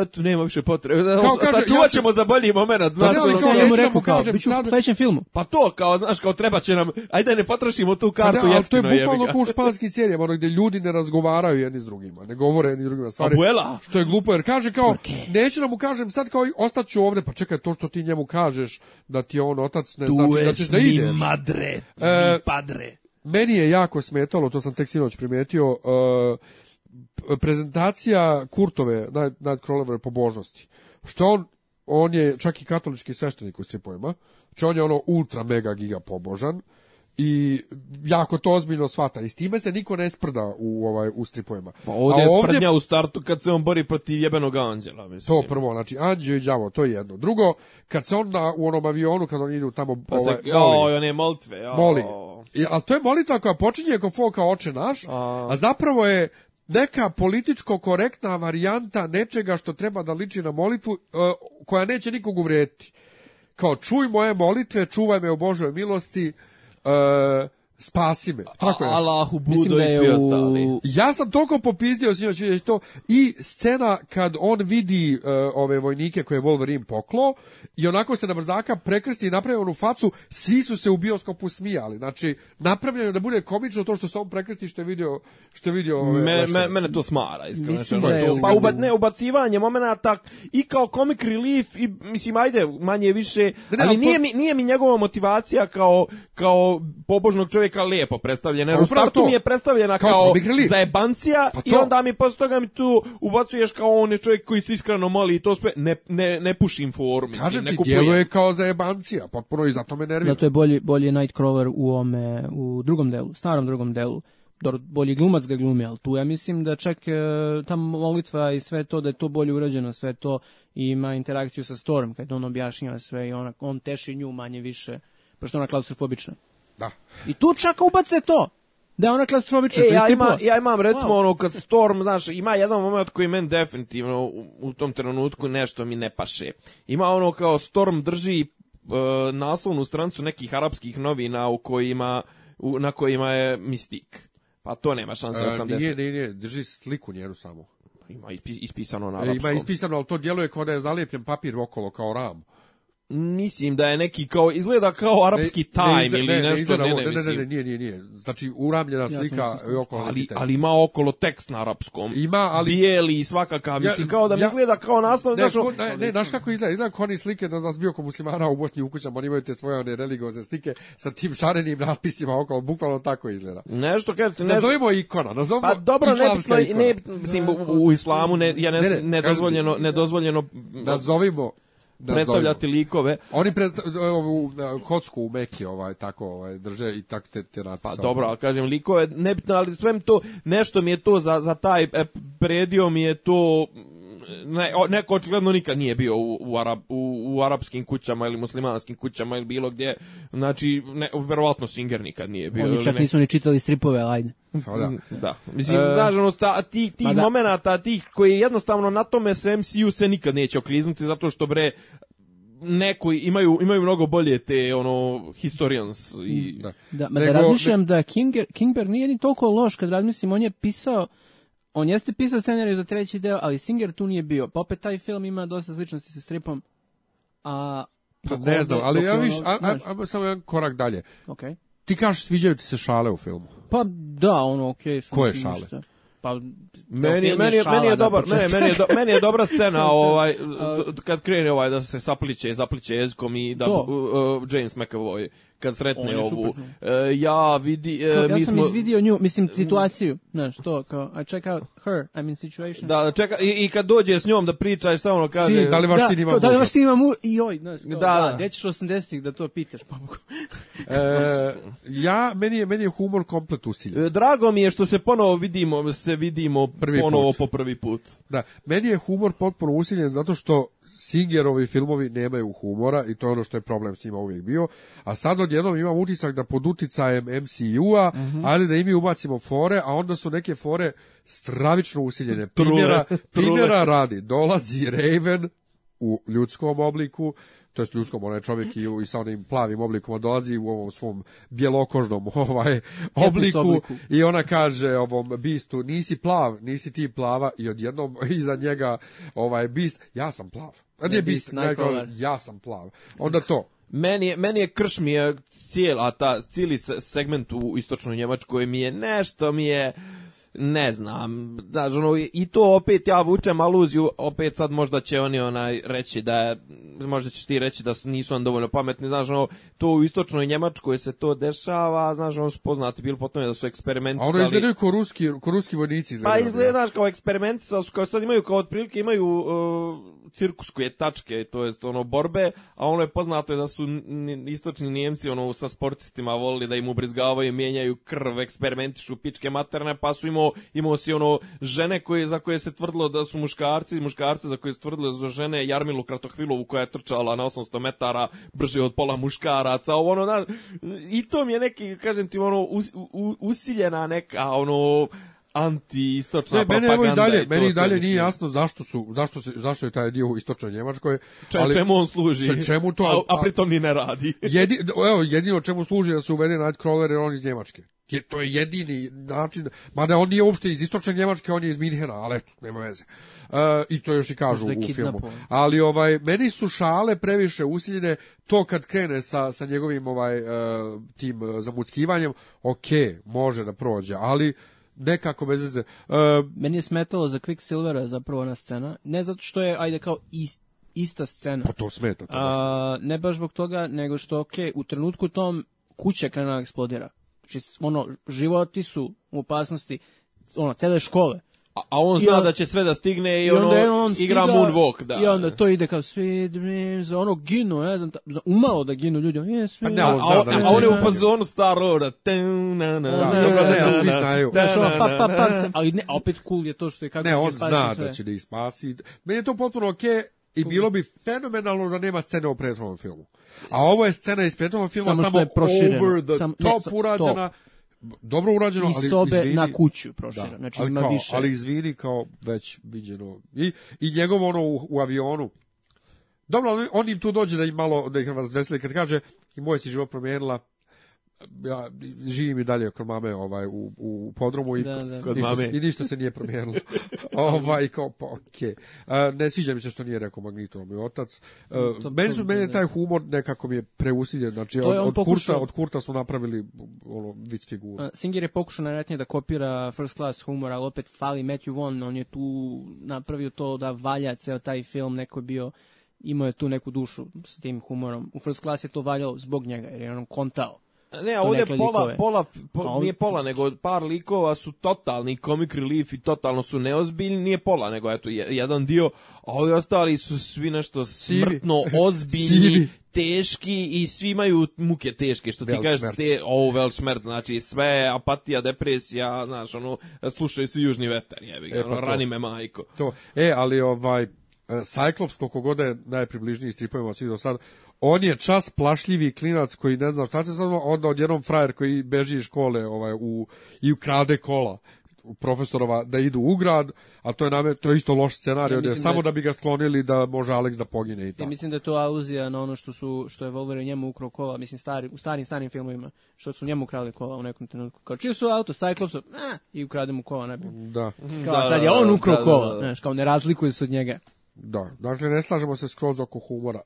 S3: eto, nema više potrebe. Sačuvat ćemo ja za bolji moment. Pa znaš, pa, kao, ja
S2: mu rekao, kao, biću u sledećem filmu.
S3: Pa to, kao, znaš, kao treba će nam, ajde ne potrošimo tu kartu pa da,
S1: jeftino. To je bukvalno kao u španskim serijama, ono gde ljudi ne razgovaraju jedni s drugima, ne govore jedni s drugima stvari. Abuela. Što je glupo, jer kaže kao, okay. neću da mu kažem sad kao, ostaću ovde, pa čekaj, to što ti njemu kažeš, da ti on otac, ne
S3: tu
S1: znači da ćeš da ideš. Tu
S3: madre, mi e, padre.
S1: Meni je jako smetalo, to sam tek sinoć primetio, uh, prezentacija Kurtove nad, nad Krolevove pobožnosti. Što on, on je čak i katolički sveštenik u pojma, znači on je ono ultra mega giga pobožan i jako to ozbiljno svata i s time se niko ne sprda u ovaj u stripovima.
S3: Pa ovdje, A ovdje je sprdnja u startu kad se on bori protiv jebenog anđela,
S1: mislim. To prvo, znači anđeo i đavo, to je jedno. Drugo, kad se on na, u onom avionu kad oni idu tamo
S3: pa ovaj,
S1: se,
S3: moli, one
S1: molitve, jo. moli. I, ali to je molitva koja počinje kao foka oče naš, a... a zapravo je neka političko korektna varijanta nečega što treba da liči na molitvu e, koja neće nikog uvrediti. Kao čuj moje molitve, čuvaj me o Božoj milosti, e, Spasi me.
S3: Tako je. Allahu budo da je i svi u... ostali.
S1: Ja sam toliko popizdio sinoć to i scena kad on vidi uh, ove vojnike koje je Wolverine poklo i onako se na brzaka prekrsti i napravi onu facu, svi su se u bioskopu smijali. Znači, napravljeno da bude komično to što se on prekrsti što je vidio što je
S3: vidio ove, me, me, mene to smara, iskreno. Mislim, ne, da to, pa uba, ne, ubacivanje momenata i kao comic relief i mislim ajde, manje više, ne, ne, ali to... nije mi nije mi njegova motivacija kao kao pobožnog čovjeka Amerika lijepo predstavljena. Jer u startu mi je predstavljena kao, kao zajebancija pa i onda mi posle toga mi tu ubacuješ kao on je čovjek koji se iskreno moli i to sve ne, ne, ne pušim foru, mislim, Kažem ne kupujem. Kažem
S1: ti, kao zajebancija, potpuno i zato me nervira.
S2: Zato je bolji, bolji Nightcrawler u, ome, u drugom delu, starom drugom delu bolji glumac ga glumi, ali tu ja mislim da čak e, ta molitva i sve to, da je to bolje urađeno, sve to i ima interakciju sa Storm, kad on objašnjava sve i ona, on teši nju manje više, pošto ona klaustrofobična.
S1: Da.
S2: I tu čak ubace to. Da je ona klastrobična. E,
S3: ja, ima, ja imam, recimo, ono, kad Storm, znaš, ima jedan moment koji men definitivno u, u, tom trenutku nešto mi ne paše. Ima ono kao Storm drži e, naslovnu strancu nekih arapskih novina u kojima, u, na kojima je mistik. Pa to nema šanse
S1: e, 80. Nije, nije, nije, drži sliku njenu samo.
S3: Ima ispisano na arapskom.
S1: E, ima ispisano, ali to djeluje kao da je zalijepljen papir okolo, kao ram
S3: mislim da je neki kao izgleda kao arapski time ne, ne, nešto ne, ne, ne, ne,
S1: nije, nije, nije. Znači uramljena slika ja, okolo
S3: ali, ali ima okolo tekst na arapskom. Ima, ali bijeli i svakaka, mislim kao da mi izgleda kao naslov, ne, znaš,
S1: ne, ne, znaš kako izgleda, izgleda kao oni slike da nas bio muslimana u Bosni u kućama, oni imaju te svoje one religiozne slike sa tim šarenim natpisima okolo, bukvalno tako izgleda.
S3: Nešto kažete,
S1: ne nazovimo ikona, nazovimo pa, dobro, ne, ne, mislim,
S3: u, islamu ne, ja ne, ne, ne, dozvoljeno, ne dozvoljeno
S1: nazovimo
S3: da predstavljati zovemo. likove.
S1: Oni predstavljaju ovu da, kocku u meki, ovaj, tako ovaj, drže i tak te, te
S3: Pa dobro, ali kažem, likove, nebitno, ali svem to, nešto mi je to za, za taj e, predio mi je to ne, neko očigledno nikad nije bio u, u, Arab, u, u, arapskim kućama ili muslimanskim kućama ili bilo gdje, znači, ne, verovatno Singer nikad nije bio.
S2: Oni čak ne... nisu ni čitali stripove, ajde.
S3: Pa da. da. da. Mislim, e... nažalost, ti, tih pa da. momenata, tih koji jednostavno na tome se MCU se nikad neće okliznuti, zato što bre, neko imaju imaju mnogo bolje te ono historians i da,
S2: da, da nego, da razmišljam da Kinger, Kingber nije ni toliko loš kad razmislim on je pisao on jeste pisao scenariju za treći deo, ali Singer tu nije bio. Pa opet taj film ima dosta sličnosti sa stripom. A pa
S1: ne znam, ali ja viš, a, a, a, samo jedan korak dalje.
S2: Okay.
S1: Ti kažeš sviđaju ti se šale u filmu.
S2: Pa da, ono, okej.
S1: Okay, Koje šale? Ništa. Pa
S3: meni meni je, meni je dobar, ne, meni je, do, meni je dobra scena ovaj kad krene ovaj da se sapliće, zapliče jezikom i da uh, James McAvoy kad sretne ovu.
S2: E, ja vidi e, ja mi sam smo... izvidio nju, mislim situaciju, znaš, to kao I check out her, I mean situation.
S3: Da, da čeka i, i kad dođe s njom da priča i šta ono kaže. Sin,
S2: da li vaš da, sin ima? Da, li vaš sin ima mu i joj, znaš, da, da, da. ćeš 80 da to pitaš, pa e,
S1: ja meni je meni je humor komplet usiljen. E,
S3: drago mi je što se ponovo vidimo, se vidimo prvi ponovo put. po prvi put.
S1: Da, meni je humor potpuno usiljen zato što Singerovi filmovi nemaju humora i to je ono što je problem s njima uvijek bio. A sad odjednom imam utisak da pod uticajem MCU-a, mm -hmm. ali da i mi ubacimo fore, a onda su neke fore stravično usiljene. Primjera, primjera radi, dolazi Raven u ljudskom obliku, to jest ljudskom, onaj čovjek i, i sa onim plavim oblikom dolazi u ovom svom bjelokožnom ovaj, obliku, i ona kaže ovom bistu, nisi plav, nisi ti plava i odjednom iza njega ovaj bist, ja sam plav. Pa nije bitan, ja sam plav. Onda to.
S3: Meni je, meni je krš mi je cijel, a ta, cijeli segment u istočnoj Njemačkoj mi je nešto mi je ne znam, znaš, ono, i to opet ja vučem aluziju, opet sad možda će oni onaj reći da je, možda ćeš ti reći da nisu on dovoljno pametni, znaš, ono, to u istočnoj Njemačkoj se to dešava, znaš, ono su poznati bili po tome da su eksperimentisali. A
S1: ono izgledaju ko ruski, ko ruski vojnici izgledaju.
S3: Pa izgledaš kao eksperimentisali su, kao sad imaju, kao otprilike imaju uh, cirkuske tačke, to jest ono, borbe, a ono je poznato je da su istočni Njemci, ono, sa sportistima volili da im ubrizgavaju, mijenjaju krv, eksperimentišu pičke materne, pa su im imao, imao si ono žene koje, za koje se tvrdilo da su muškarci, muškarce za koje se tvrdilo da su žene, Jarmilu Kratohvilovu koja je trčala na 800 metara brže od pola muškaraca, ono, da, i to mi je neki, kažem ti, ono, us, u, usiljena neka, ono, anti-istočna ne, propaganda. Mene i dalje,
S1: meni
S3: i
S1: dalje nije jasno zašto su zašto se zašto je taj dio u istočnoj Njemačkoj.
S3: Če, ali, čemu on služi? Če,
S1: čemu to? A,
S3: a, a pritom ni ne radi.
S1: Jedi, evo, jedino čemu služi da se uvede Nightcrawler jer on iz Njemačke je, to je jedini način, mada on nije uopšte iz istočne Njemačke, on je iz Minhena, ali eto, nema veze. E, I to još i kažu u filmu. Ali ovaj, meni su šale previše usiljene, to kad krene sa, sa njegovim ovaj, e, tim zamuckivanjem, ok, može da prođe, ali nekako bez veze. Uh,
S2: Meni je smetalo za Quicksilvera zapravo ona scena, ne zato što je, ajde kao, ist, ista scena.
S1: Pa to smeta. To baš. A,
S2: ne baš zbog toga, nego što, ok, u trenutku tom kuća krena da eksplodira. Znači, ono, životi su u opasnosti, ono, cele škole.
S3: A, a on zna on, da će sve da stigne i, i ono, je on igra stiga, moonwalk, da.
S2: I onda to ide kao sweet dreams, ono gino ne znam, umalo da gino ljudi,
S3: on
S2: je
S3: sweet pa dreams. A, a,
S1: a,
S3: da a on je u fazonu Star Roada, na
S1: na na. Dobro,
S2: ne, ali svi znaju. Da, što, pa, pa, pa, ali
S1: ne,
S2: opet cool je to što je kako
S1: Ne, on zna da će da ih spasi. Meni je to potpuno okej, I bilo bi fenomenalno da nema scene u prethodnom filmu. A ovo je scena iz prethodnog filma samo, samo je proširena. over the Sam, top ne, urađena. Dobro urađeno,
S2: ali sobe izvini, na kuću proširena. Da, znači
S1: ali, ima kao, više. ali izvini kao već viđeno. I, i njegovo ono u, u avionu. Dobro, on im tu dođe da im malo da ih razveseli kad kaže i moje si život promijenila ja živim i dalje kod mame ovaj u u podrumu i da, da. Kod ništa, i ništa se nije promijenilo. ovaj kao pa okej. Okay. Ne sviđa mi se što nije rekao Magnitova mi otac. E, to, meni su meni da. taj humor nekako mi je preusiljen, znači je od, od pokušao... Kurta od Kurta su napravili ono vic figuru.
S2: Singer je pokušao najvjerojatnije da kopira first class humor, ali opet fali Matthew Vaughn, on je tu napravio to da valja ceo taj film, neko je bio imao je tu neku dušu s tim humorom. U first class je to valjao zbog njega, jer je on kontao
S3: Ne, a pa ovdje pola, pola, po, pa nije pola, nego par likova su totalni comic relief i totalno su neozbiljni, nije pola, nego eto, jedan dio, a ovi ostali su svi nešto smrtno ozbiljni, teški i svi imaju muke teške, što ti kažeš, te, o, oh, vel šmert, znači sve apatija, depresija, znaš, ono, slušaj svi južni vetar, jebi ga, e, pa rani me majko.
S1: To, e, ali ovaj, e, Cyclops, koliko god da je najpribližniji stripovima svi do sada, on je čas plašljivi klinac koji ne zna šta se sad onda odjednom frajer koji beži iz škole ovaj, u, i ukrade kola profesorova da idu u grad, a to je na to je isto loš scenarij, ja, da je, samo da bi ga sklonili da može Alex da pogine i tako.
S2: Ja mislim da je to aluzija na ono što su što je Wolverine njemu ukrao kola, mislim stari, u starim starim filmovima, što su njemu ukrali kola u nekom trenutku. Kao čiji su auto Cyclopsa, eh, i ukrade mu kola, ne bi.
S1: Da.
S2: Kao da, sad je da, on da, ukrao da, kola, znaš, kao ne razlikuje se od njega.
S1: Da, dakle ne slažemo se skroz oko humora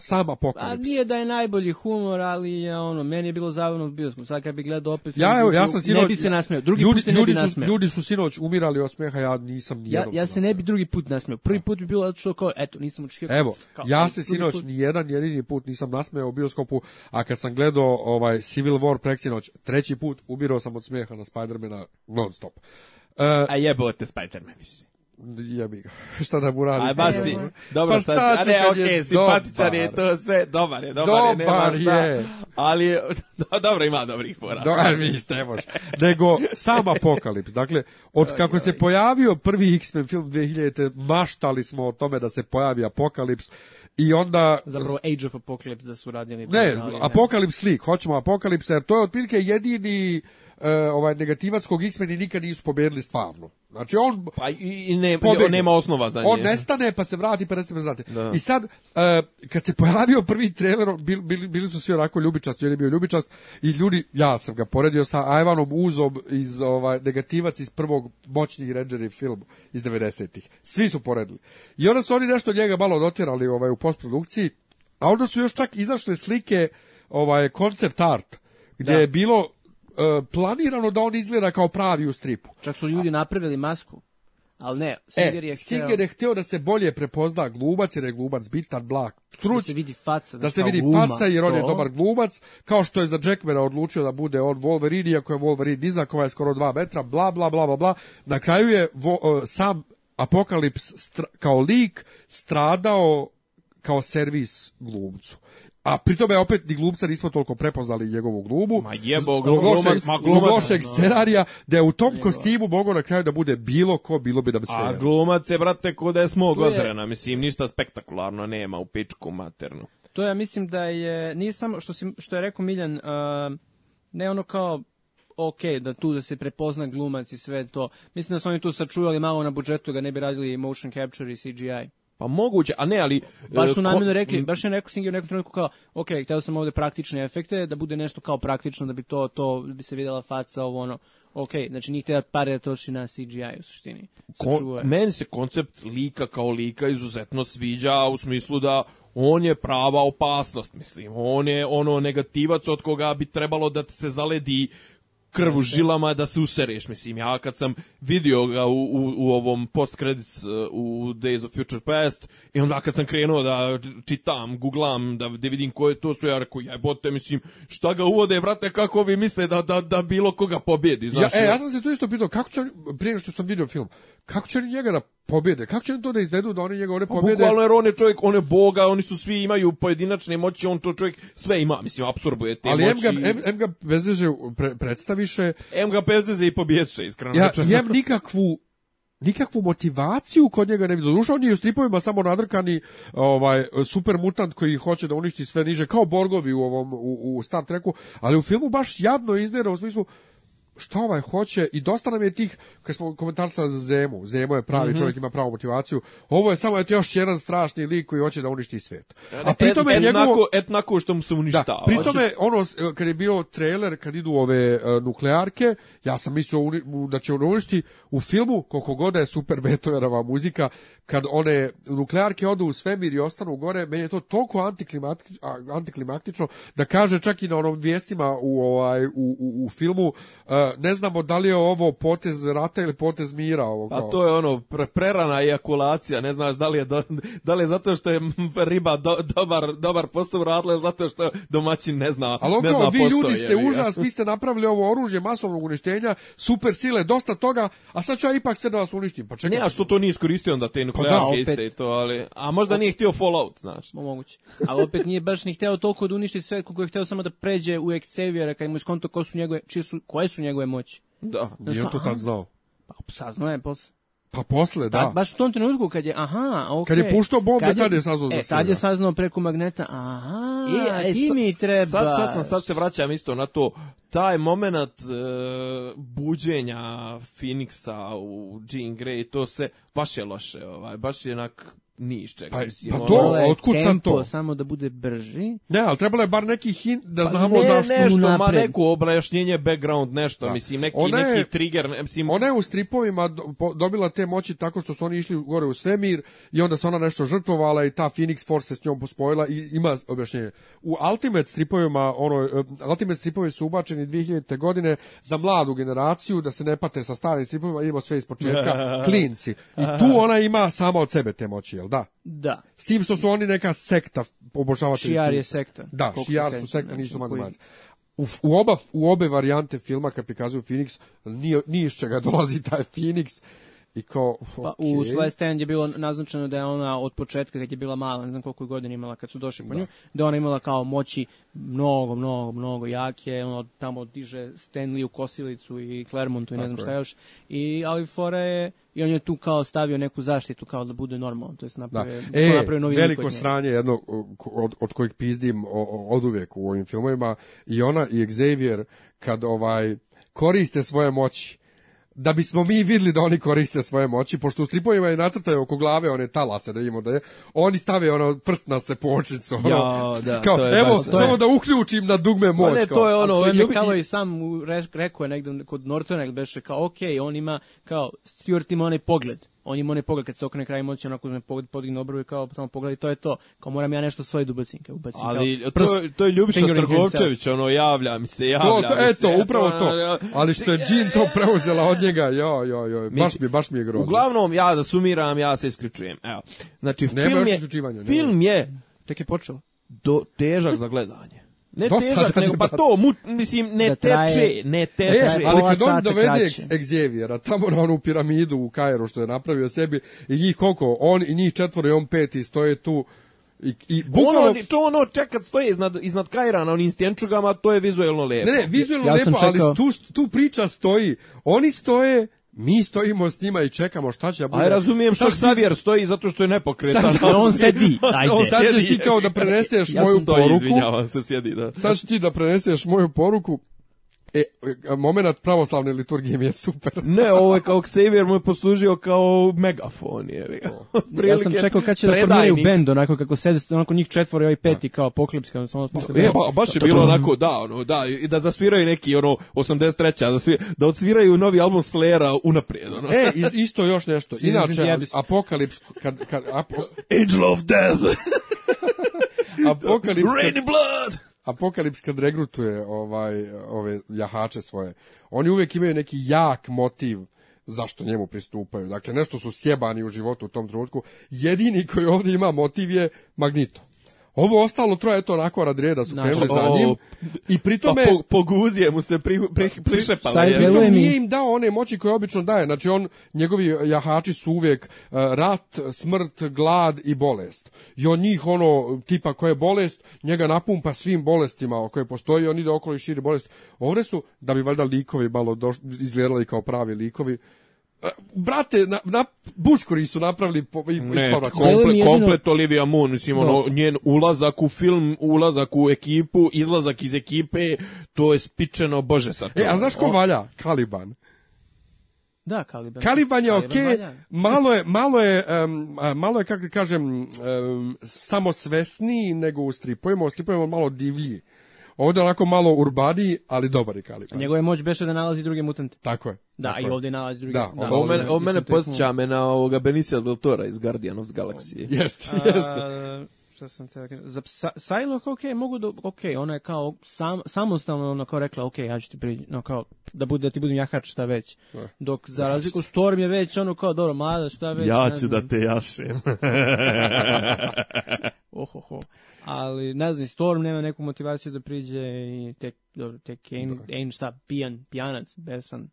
S1: sama pokolips.
S3: A nije da je najbolji humor, ali je ono, meni je bilo zabavno bio bioskopu. Sad kad bih gledao opet
S1: ja, evo, ja sam sinoć, ne
S3: bi
S1: se nasmeo. Drugi ljudi, put se ne bi nasmeo. Ljudi su sinoć umirali od smeha, ja nisam
S3: nijedom. Ja, ja se, se ne bi drugi put nasmeo. Prvi put bi bilo zato što kao, eto, nisam
S1: očekio. Evo, kao, ja se sinoć put... ni jedan jedini put nisam nasmeo u bioskopu, a kad sam gledao ovaj Civil War preksinoć, treći put umirao sam od smeha na Spidermana non stop. Uh,
S3: e,
S1: a
S3: jebote Spiderman više
S1: jebi ga. šta da mu radim?
S3: Aj baš pa ti. Dobro, pa šta, šta ću, a ne, okej, okay, simpatičan je to sve, dobar je, dobar, dobar je, nema je. ali do, dobro ima dobrih fora.
S1: Dobar mi ste boš. Nego sam apokalips. Dakle, od kako se pojavio prvi X-Men film 2000, maštali smo o tome da se pojavi apokalips. I onda...
S2: Zapravo Age of Apocalypse da su radili.
S1: Ne, Apokalips League, hoćemo Apokalipsa, jer to je otprilike jedini uh, ovaj negativac kog X-meni nikad nisu pobedili stvarno. Znači on
S3: pa i ne, on nema osnova za nje.
S1: On nestane pa se vrati pa nestane znate. Da. I sad uh, kad se pojavio prvi trailer bili, bili, bili su svi onako ljubičasti, on je bio ljubičast i ljudi ja sam ga poredio sa Ivanom Uzom iz ovaj negativac iz prvog moćnih Rangeri film iz 90-ih. Svi su poredili. I onda su oni nešto njega malo dotirali ovaj u postprodukciji, a onda su još čak izašle slike ovaj koncept art gdje da. je bilo E, planirano da on izgleda kao pravi u stripu.
S2: Čak su ljudi napravili masku. Ali ne, e, Singer e, je
S1: hteo... Singer
S2: je
S1: hteo da se bolje prepozna glumac, jer je glumac bitan, blag,
S2: struč.
S1: Da
S2: se vidi faca.
S1: Da, da se vidi faca, jer to. on je dobar glumac. Kao što je za Jackmana odlučio da bude on Wolverine, iako je Wolverine nizak, ovaj je skoro dva metra, bla, bla, bla, bla, bla. Na kraju je vo, e, sam Apokalips kao lik stradao kao servis glumcu a pritome opet ni glumca nismo toliko prepoznali njegovu glumu.
S3: Ma jebo,
S1: lošeg scenarija, da je u tom jebo. kostimu mogao na kraju da bude bilo ko, bilo bi nam da
S3: sve. A glumac je, brate, ko da je smog ozrena, mislim, ništa spektakularno nema u pičku maternu.
S2: To ja mislim da je, nije samo, što, si, što je rekao Miljan, uh, ne ono kao ok, da tu da se prepozna glumac i sve to. Mislim da su oni tu sačuvali malo na budžetu, ga da ne bi radili motion capture i CGI.
S1: Pa moguće, a ne, ali...
S2: Baš e, su namjerno rekli, baš je neko Singh u nekom trenutku kao, ok, htio sam ovde praktične efekte, da bude nešto kao praktično, da bi to, to da bi se videla faca, ovo ono. Ok, znači nije htjela pare da toči na CGI u suštini. Ko,
S3: meni se koncept lika kao lika izuzetno sviđa u smislu da on je prava opasnost, mislim. On je ono negativac od koga bi trebalo da se zaledi krv u žilama da se usereš, mislim, ja kad sam vidio ga u, u, u ovom post credits uh, u Days of Future Past i onda kad sam krenuo da čitam, googlam, da, da vidim ko je to su, ja rekao, jebote, mislim, šta ga uvode, brate, kako vi misle da, da, da bilo koga pobjedi, znaš?
S1: Ja, e, ja sam se tu isto pitao, kako će, prije što sam vidio film, kako će njega da pobjede. Kako će on to da izvedu da oni one pa pobjede?
S3: Bukvalno jer on je čovjek, on je boga, oni su svi imaju pojedinačne moći, on to čovjek sve ima, mislim, apsorbuje te Ali moći.
S1: Ali M, M ga bezveže pre, predstaviše.
S3: M ga bezveže i pobjeće, iskreno. Ja,
S1: jem nikakvu nikakvu motivaciju kod njega ne vidi. Doduše, on je u stripovima samo nadrkani ovaj, super mutant koji hoće da uništi sve niže, kao Borgovi u ovom u, u Star Treku, ali u filmu baš jadno izdera u smislu, šta ovaj hoće i dosta nam je tih, kad smo komentarisali za Zemu, Zemo je pravi mm -hmm. čovjek, ima pravu motivaciju, ovo je samo eto, još jedan strašni lik koji hoće da uništi svijet. A
S3: pritome je njegovo... Etnako, etnako što mu se uništava.
S1: Da, pritome je, ono, kad je bio trailer, kad idu ove uh, nuklearke, ja sam mislio da će on uništi u filmu, koliko god je super Beethovenova muzika, kad one nuklearke odu u svemir i ostanu gore, meni je to toliko antiklimaktično, antiklimaktično da kaže čak i na onom vijestima u, ovaj, u, u, u filmu uh, ne znamo da li je ovo potez rata ili potez mira
S3: ovoga. A pa to je ono pre, prerana ejakulacija, ne znaš da li je do, da li je zato što je riba do, dobar dobar posao radila zato što domaćin ne zna.
S1: Ali ono,
S3: ne zna
S1: vi ljudi ste
S3: je,
S1: užas, vi ste napravili ovo oružje masovnog uništenja, super sile, dosta toga, a sad ću ja ipak sve da vas uništim. Pa čekaj. Ne, a
S3: što to nije iskoristio onda te nuklearke pa da, i to, ali a možda opet, nije htio Fallout, znaš.
S2: Moguće. Ali opet nije baš ni htio toliko da uništi sve koliko je hteo samo da pređe u Xaviera kad mu iskonto ko su njegove, čije su, koje su njegove njegove moći.
S1: Da, Znaš, je on
S2: to
S1: tad znao?
S2: Pa saznao je posle.
S1: Pa posle, da. Tad,
S2: baš u tom trenutku kad je, aha, ok.
S1: Kad je puštao bombe, kad je, tad je saznao
S2: e, za sebe. Tad je saznao preko magneta, aha, I, e, e, ti sa, mi trebaš.
S3: Sad, sad, sam, sad se vraćam isto na to, taj moment e, buđenja Phoenixa u Jean Grey, to se, baš je loše, ovaj, baš je onak ni iz čega. Pa,
S1: pa, mislim, pa to, otkud sad to?
S2: Samo da bude brži. Ne, ali
S1: trebalo je bar neki hint da pa znamo ne, zašto.
S3: Nešto, ma neko objašnjenje, background, nešto. Da. Mislim, neki, ona je, neki trigger. Mislim...
S1: Ona je u stripovima dobila te moći tako što su oni išli gore u svemir i onda se ona nešto žrtvovala i ta Phoenix Force se s njom pospojila i ima objašnjenje. U Ultimate stripovima, ono, e, Ultimate stripovi su ubačeni 2000. godine za mladu generaciju, da se ne pate sa starim stripovima, imamo sve iz početka, klinci. I tu ona ima sama od sebe te moći, jel da?
S2: Da.
S1: S tim što su oni neka sekta obožavatelji.
S2: Šijar je sekta.
S1: Da, Koliko Šijar su sekta, znači, nisu matematici. U, u, oba, u obe varijante filma kad prikazuju Phoenix, nije, nije iz čega dolazi taj Phoenix. I kao,
S2: okay. pa,
S1: u
S2: West End je bilo naznačeno da je ona od početka kad je bila mala, ne znam koliko godina imala kad su došli po da. nju, da ona imala kao moći mnogo, mnogo, mnogo jake, ono tamo diže Stanley u kosilicu i Clermontu i ne znam šta još. I ali fora je i on je tu kao stavio neku zaštitu kao da bude normalno, to jest da. napravio, da.
S1: E, napravio novi veliko sranje jedno od, od kojeg pizdim od uvijek u ovim filmovima i ona i Xavier kad ovaj koriste svoje moći da bismo mi videli da oni koriste svoje moći, pošto u stripovima je nacrtaju oko glave one talase, da vidimo da je, oni stave ono prst na slepočicu, ono, jo, da, kao, to je evo, baš, samo je. da uključim na dugme moć.
S2: Ne, to je ono, to je ljubi... Mikalo i sam rekao je negde kod Nortona, beše kao, ok, on ima, kao, Stuart ima onaj pogled, on ima onaj pogled kad se okrene kraj moći, onako uzme da pogled, podigne obrve kao tamo pogleda i to je to. Kao moram ja nešto svoje dubacim, da kao
S3: ubacim. Ali kao, prst, to, je, to je Ljubiša Trgovčević, ono javlja mi se, javlja to,
S1: to, mi
S3: se. Eto,
S1: upravo to. Ali što je Džin to preuzela od njega, jo, jo, jo, baš mi, baš mi je grozno.
S3: Uglavnom, ja da sumiram, ja se isključujem. Evo.
S1: Znači, film je,
S3: film je,
S2: tek
S3: je
S2: počeo,
S3: do, težak za gledanje. Ne Dosta težak, nego pa to, mu, mislim, ne da traje, teče, ne teče. E,
S1: ali kad on dovede Exevijera tamo na onu piramidu u Kairu što je napravio sebi, i njih koliko, on i njih četvore i on peti stoje tu, I, i bukvalno... Ono,
S3: to ono čekat stoje iznad, iznad Kajra na onim stjenčugama, to je vizuelno lepo.
S1: Ne, ne, vizuelno ja lepo, čekao... ali tu, tu priča stoji. Oni stoje, Mi stojimo s njima i čekamo šta će da
S3: bude. Aj razumijem što Xavier stoji zato što je nepokretan. Sad,
S2: on, on sedi. Ajde. On
S1: sad ćeš ti kao da preneseš
S3: ja
S1: moju stoji, poruku.
S3: Izvinjavam se, sjedi, da.
S1: Sad ćeš ti da preneseš moju poruku E, e, moment pravoslavne liturgije mi je super.
S3: ne, ovo je kao Xavier mu je poslužio kao megafon. Je.
S2: ja sam čekao kad će da predajnik. da formiraju bend, onako kako sede, onako njih četvore, ovaj peti da. kao poklipski. Ono,
S3: samo e, ba, baš je bilo onako, da, ono, da, i da zasviraju neki, ono, 83. Da, svi, da odsviraju novi album Slayera unaprijed. Ono.
S1: e, isto još nešto. Inače, Apokalips, kad, kad,
S3: apo... Angel of Death! Apokalips... Rainy Blood!
S1: Apokalips kad regrutuje ovaj, ove jahače svoje, oni uvijek imaju neki jak motiv zašto njemu pristupaju. Dakle, nešto su sjebani u životu u tom trenutku. Jedini koji ovdje ima motiv je Magnito. Ovo ostalo troje eto onako rad reda su krenuli za njim i pritome pa po,
S3: po guzije mu se pri, pri, prišepala.
S1: Je. nije im dao one moći koje obično daje. Znači on njegovi jahači su uvijek uh, rat, smrt, glad i bolest. I on njih ono tipa koje je bolest, njega napumpa svim bolestima koje postoji, on ide okolo i širi bolest. Ovdje su da bi valjda likovi malo doš, izgledali kao pravi likovi Uh, brate, na, na buškori su napravili po,
S3: i, ne, komplet, komplet Olivia Moon, mislim, no. Da. ono, njen ulazak u film, ulazak u ekipu, izlazak iz ekipe, to je spičeno, bože, sa
S1: E, a znaš ko valja? Kaliban.
S2: Da,
S1: Kaliban. Kaliban je okej, okay, malo je, malo je, um, malo je, kako kažem, um, samosvesniji nego u stripovima, u stripovima malo divlji. Ovdje onako malo urbaniji, ali dobar je Kalibran.
S2: Njegova je moć beše da nalazi druge mutante.
S1: Tako je.
S2: Da,
S1: tako
S2: i ovde nalazi druge. Da,
S3: da ovo mene, ovo mene da posjeća me na ovoga Benicia del Tora iz Guardianovs Galaxy.
S1: Jeste, jeste. A,
S2: šta sam te Za psa, Psylocke, ok, mogu da, ok, ona je kao sam, samostalno ona kao rekla, ok, ja ću ti priđi, no kao, da, bude, da ti budem jahač, šta već. Da. Dok za da. razliku Storm je već ono kao, dobro, mada, šta već.
S1: Ja ću da te jašem.
S2: Ohoho ali ne znam, Storm nema neku motivaciju da priđe i tek, dobro, tek Kane, Kane da. šta, pijan, pijanac, besan,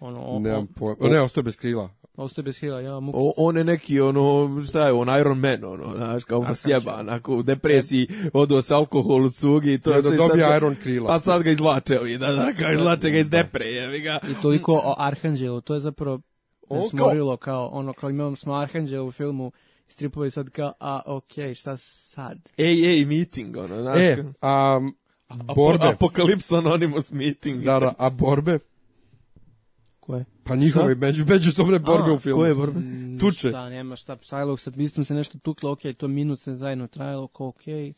S1: ono, o, Nemam po... o, ne, ostao bez krila.
S2: Ostaje bez krila, ja, mukic.
S3: O, on je neki, ono, šta je, on Iron Man, ono, znaš, kao mu pa sjeba, onako, u depresiji, odo sa alkoholu, cugi,
S1: to
S3: je
S1: da dobija Iron krila.
S3: Pa sad ga izvlače, i da, da, kao da, izvlače ga da, iz depre, jevi ga.
S2: I toliko o Arhanđelu, to je zapravo, on, kao... kao, ono, kao imam smo Arhanđelu u filmu, stripovi sad kao, a okej, okay, šta sad?
S3: Ej, ej, meeting,
S1: ono, znaš. E, a,
S3: borbe. Apokalipsa Anonymous meeting.
S1: Da, da, a borbe?
S2: Koje?
S1: Pa njihove među, međusobne borbe a, u filmu.
S2: Koje borbe? Mm,
S1: Tuče. Šta,
S2: nema šta, Psylocke sad mislim se nešto tuklo, okej, okay, to minut se zajedno trajalo, okej. Okay.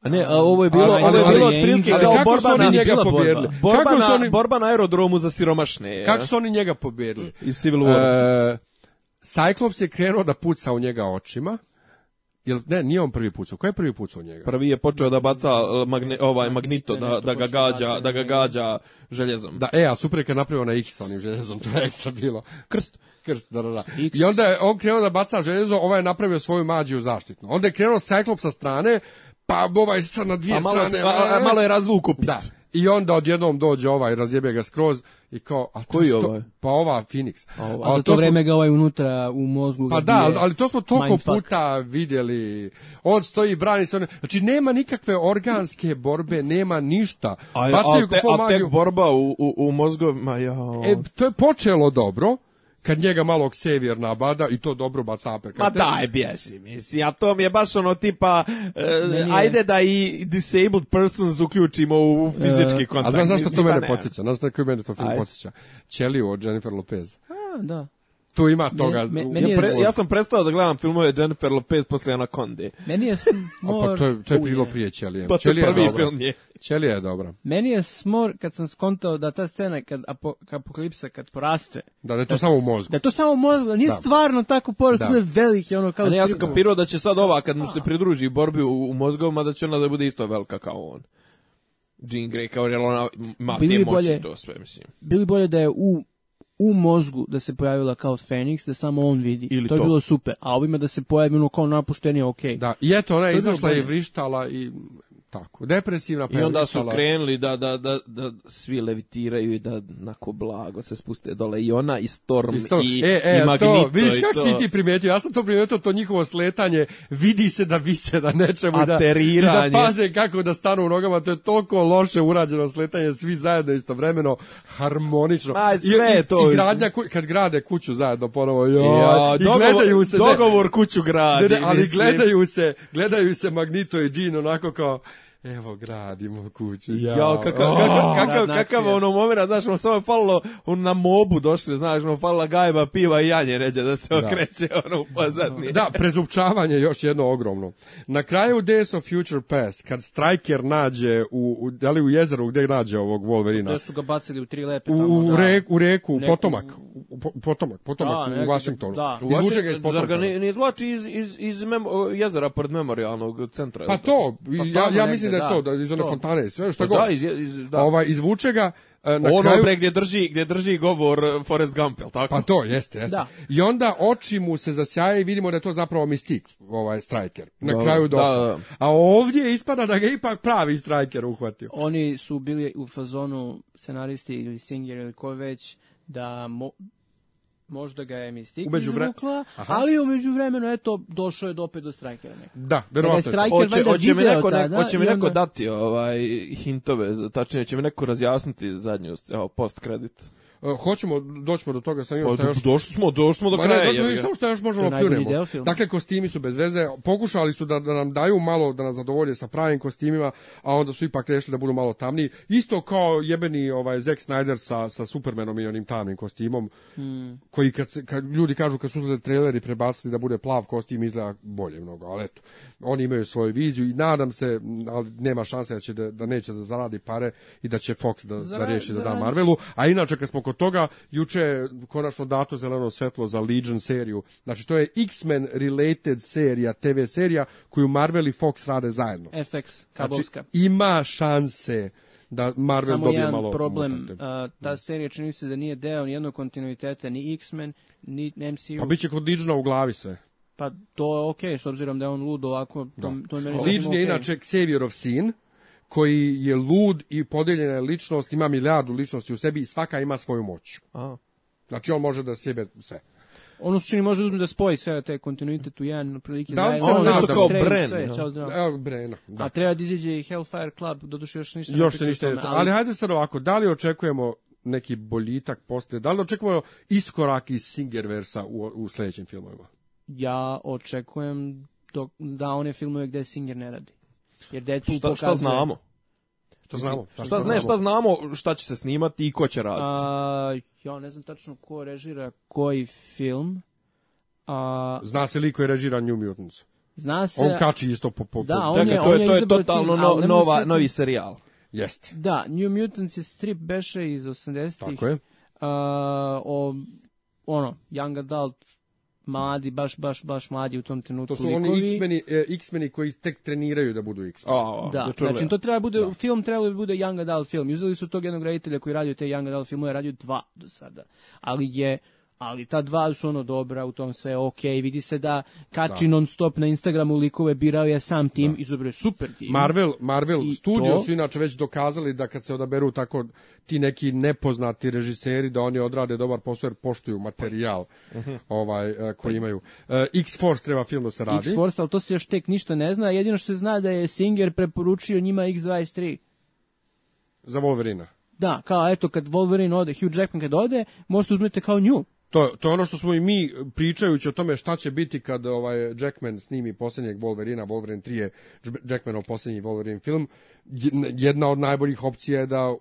S3: A ne,
S1: a
S3: ovo je bilo, a, ovo je bilo otprilike
S1: kao kako borba su oni na njega pobjedili. Borba, borba, na, oni...
S3: borba na aerodromu za siromašne.
S1: kako su oni njega pobjedili?
S3: I Civil War. E,
S1: Cyclops je krenuo da puca u njega očima. Jel ne, nije on prvi pucao. Ko je prvi pucao u njega?
S3: Prvi je počeo da baca e, magne, ovaj da, magnito da, da ga gađa, da ga da da. gađa željezom. Da,
S1: e, a super je napravio na X onim željezom, to je ekstra bilo.
S3: Krst.
S1: Krst, da, da, da. I onda je on krenuo da baca željezo, ovaj je napravio svoju mađiju zaštitnu. Onda je krenuo Cyclops sa strane, pa ovaj sad na dvije a malo strane.
S3: a, a, e, e. malo je razvuku pit. Da.
S1: I onda odjednom dođe ovaj, razjebe ga skroz i kao,
S3: a koji sto, ovaj?
S1: Pa ova Phoenix. A,
S2: ova. a, za to, to vreme smo, ga ovaj unutra u mozgu
S1: Pa da, ali, to smo toliko puta vidjeli. On stoji i brani se. znači nema nikakve organske borbe, nema ništa. A,
S3: Bacaju a, te, a tek borba u, u, u mozgovima.
S1: jao... e, to je počelo dobro kad njega malo Xavier nabada i to dobro baca uppercut.
S3: Ma daj, bježi, mislim, a to mi je baš ono tipa, uh, ajde da i disabled persons uključimo u fizički e, kontakt.
S1: A znaš zašto to mene pa podsjeća? Znaš kako mene to film podsjeća? Čeliju od Jennifer Lopez.
S2: A, da.
S1: Tu ima toga.
S3: Me, me, ja, pre, ja sam prestao da gledam filmove Jennifer Lopez posle Anaconda.
S2: Meni je smor... A pa to
S1: je, to je bilo prije Čelije. Pa to prvi je prvi film je.
S2: Ćelija je dobra. Meni je smor kad sam skontao da ta scena kad apo, apokalipsa kad poraste.
S1: Da, da je to da, samo u mozgu.
S2: Da je to samo u mozgu, da nije da. stvarno tako porast, da. veliki ono kao.
S3: Ne, ja sam kapirao da će sad ova kad mu se pridruži borbi u, u mozgovima da će ona da bude isto velika kao on. Jean Grey kao jer ona ima bili te moći bolje, to sve, mislim.
S2: Bili bolje da je u u mozgu da se pojavila kao Feniks, da samo on vidi. Ili to, je bilo super. A ovima da se pojavi ono kao napuštenje, ok.
S1: Da, i eto, ona je izašla i vrištala i Tako, depresivna
S3: I onda su krenuli da, da, da, da svi levitiraju i da nako blago se spuste dole i ona i Storm i, Storm. i, e, e, i Magnito.
S1: To,
S3: vidiš
S1: kako to... si ti primetio, ja sam to primetio, to njihovo sletanje, vidi se da vise na nečemu i da,
S3: i
S1: da paze kako da stanu u nogama, to je toliko loše urađeno sletanje, svi zajedno istovremeno, harmonično.
S3: Ma, sve
S1: I,
S3: to.
S1: I, i gradnja, kad grade kuću zajedno ponovo, jo, ja, i
S3: dogovor, gledaju se. Dogovor ne, kuću gradi. Ne,
S1: ne, ali mislim. gledaju se, gledaju se Magnito i Jean onako kao evo gradimo kuću.
S3: Ja, Jao, kakav, kakav, kakav, znači kakav ono moment, znaš, ono samo je falilo, on na mobu došli, znaš, ono falila gajba, piva i janje ređa da se da. okreće ono upazadnije.
S1: Da, prezupčavanje još jedno ogromno. Na kraju Days of Future Past, kad Striker nađe, u, u, da li u jezeru gde nađe ovog Wolverina?
S2: Da su ga bacili u tri lepe
S1: tamo, u, da. u reku, u Neku... potomak, u, potomak, potomak da, u Washingtonu. Da. Izvuče ga iz potomka.
S3: ga da. ne, ne izvlači iz, iz, iz memo, jezera pored memorialnog centra?
S1: Pa to, pa ja, ja mislim da je da. to, da iz one fontane, sve što pa god. Da, iz, iz, da. Ovaj, izvuče ga,
S3: e, na ono kraju... bre gdje drži, gdje drži govor e, Forrest Gump, jel
S1: tako? Pa to, jeste, jeste. Da. I onda oči mu se zasjaje i vidimo da je to zapravo mistik, ovaj striker. Na da, kraju do. Da, da, A ovdje ispada da ga ipak pravi striker uhvatio.
S2: Oni su bili u fazonu scenaristi ili singer ili ko već da mo, možda ga je Mystic umeđu vre... izvukla, Aha. ali umeđu vremenu, eto, došao je opet do Strikera nekako. Da, verovatno. hoće, hoće
S3: mi neko, tada, hoće mi neko onda... dati ovaj, hintove, tačnije, će mi neko razjasniti zadnju, evo, post kredit.
S1: Uh, hoćemo doćemo do toga sam još pa, šta još.
S3: Došli smo, došli smo do ba, kraja.
S1: Ne, došli smo šta još možemo pljunemo. Dakle kostimi su bez veze. Pokušali su da, da nam daju malo da nas zadovolje sa pravim kostimima, a onda su ipak rešili da budu malo tamniji. Isto kao jebeni ovaj Zack Snyder sa sa Supermanom i onim tamnim kostimom mm. koji kad, kad ljudi kažu kad su uzeli trailer i prebacili da bude plav kostim izgleda bolje mnogo, ali eto. Oni imaju svoju viziju i nadam se ali nema šanse da će da, da neće da zaradi pare i da će Fox da, Zara, da riješi da da Marvelu, a inače kad smo kod toga juče je konačno dato zeleno svetlo za Legion seriju. Znači to je X-Men related serija, TV serija koju Marvel i Fox rade zajedno.
S2: FX, znači, kablovska.
S1: Znači, ima šanse da Marvel
S2: Samo
S1: dobije jedan malo
S2: problem, a, ta da. serija čini se da nije deo ni jednog kontinuiteta, ni X-Men, ni MCU. Pa
S1: bit će kod Legiona u glavi sve.
S2: Pa to je okej, okay, s obzirom da je on lud ovako. Da. To,
S1: to je meni Legion je okay. inače Xavierov sin, koji je lud i podeljena je ličnost, ima milijardu ličnosti u sebi i svaka ima svoju moć. Aha. Znači on može da sebe sve.
S2: Ono su čini može da, da spoji sve te kontinuitet u jedan prilike da se ono
S3: nešto kao Bren. Sve, da.
S1: Evo Brena.
S2: Da. A treba da izađe i Hellfire Club, doduše još ništa.
S1: Još se ništa ali... ali hajde sad ovako, da li očekujemo neki boljitak posle, da li očekujemo iskorak iz Singerversa u, u sledećim filmovima?
S2: Ja očekujem dok, da one filmove gde Singer ne radi.
S1: Jer Deadpool što, pokazuje... Šta znamo? Šta znamo? Šta, šta, ne, šta znamo, šta će se snimati i ko će raditi? A,
S2: ja ne znam tačno ko režira koji film. A,
S1: Zna se li ko je režira New Mutants?
S2: Zna se...
S1: On kači isto po...
S3: po, Da, on je, to, je, to je totalno no, nova, se... novi serijal. Jeste.
S2: Da, New Mutants je strip beše iz 80-ih. Tako je. Uh, o, ono, young adult mladi, baš, baš, baš mladi u tom trenutku.
S1: To su likovi. oni X-meni, e, X-meni koji tek treniraju da budu x A,
S2: Oh, da, da znači to treba da bude, da. film treba da bude Young Adult film. Uzeli su tog jednog reditelja koji radio te Young Adult filmove, radio dva do sada. Ali je ali ta dva su ono dobra, u tom sve je okay. vidi se da kači da. non stop na Instagramu likove, birao je sam tim, da. izobrao super tim.
S1: Marvel, Marvel I studio to... su inače već dokazali da kad se odaberu tako ti neki nepoznati režiseri, da oni odrade dobar posao jer poštuju materijal ovaj, eh, koji imaju. Eh, X-Force treba film da se radi.
S2: X-Force, ali to se još tek ništa ne zna, jedino što se zna da je Singer preporučio njima X-23.
S1: Za Wolverina.
S2: Da, kao eto kad Wolverine ode, Hugh Jackman kad ode, možete uzmete kao nju.
S1: To, to je ono što smo i mi pričajući o tome šta će biti kad ovaj Jackman snimi posljednjeg Wolverina, Wolverine 3 je Jackmanov posljednji Wolverine film, jedna od najboljih opcija je da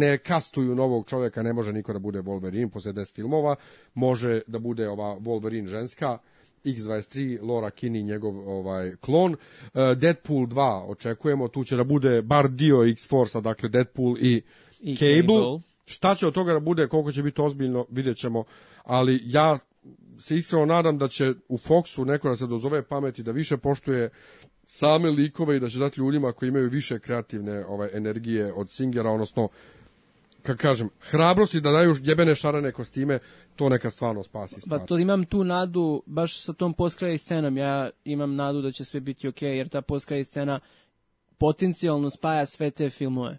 S1: ne kastuju novog čovjeka, ne može niko da bude Wolverine posle 10 filmova, može da bude ova Wolverine ženska, X23, Laura Kinney, njegov ovaj klon. E, Deadpool 2 očekujemo, tu će da bude bar dio X-Force-a, dakle Deadpool i, I Cable. Cable. Šta će od toga da bude, koliko će biti ozbiljno, vidjet ćemo ali ja se iskreno nadam da će u Foxu neko da se dozove pameti da više poštuje same likove i da će dati ljudima koji imaju više kreativne ovaj energije od Singera, odnosno kako kažem, hrabrosti da daju jebene šarane kostime, to neka stvarno spasi pa
S2: stvar. Ba, to imam tu nadu, baš sa tom postkraj scenom, ja imam nadu da će sve biti ok, jer ta postkraj scena potencijalno spaja sve te filmove.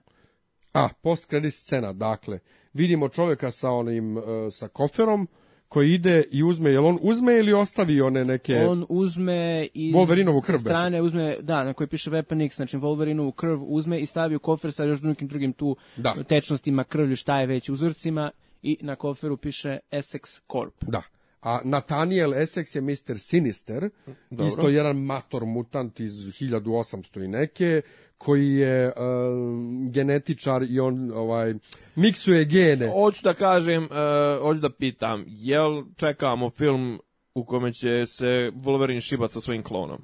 S1: A, postkraj scena, dakle, vidimo čoveka sa onim, eh, sa koferom, koji ide i uzme, jel on uzme ili ostavi one neke...
S2: On uzme i Wolverinovu krv. Znači. strane beži. uzme, da, na kojoj piše Weapon X, znači Wolverinovu krv uzme i stavi u kofer sa još nekim drugim tu da. tečnostima, krvlju, šta je već uzorcima i na koferu piše Essex Corp.
S1: Da. A Nathaniel Essex je Mr. Sinister, Dobro. isto jedan mator mutant iz 1800 i neke, koji je uh, genetičar i on ovaj miksuje gene.
S3: Hoću da kažem, uh, hoću da pitam, jel čekamo film u kome će se Wolverine šibati sa svojim klonom?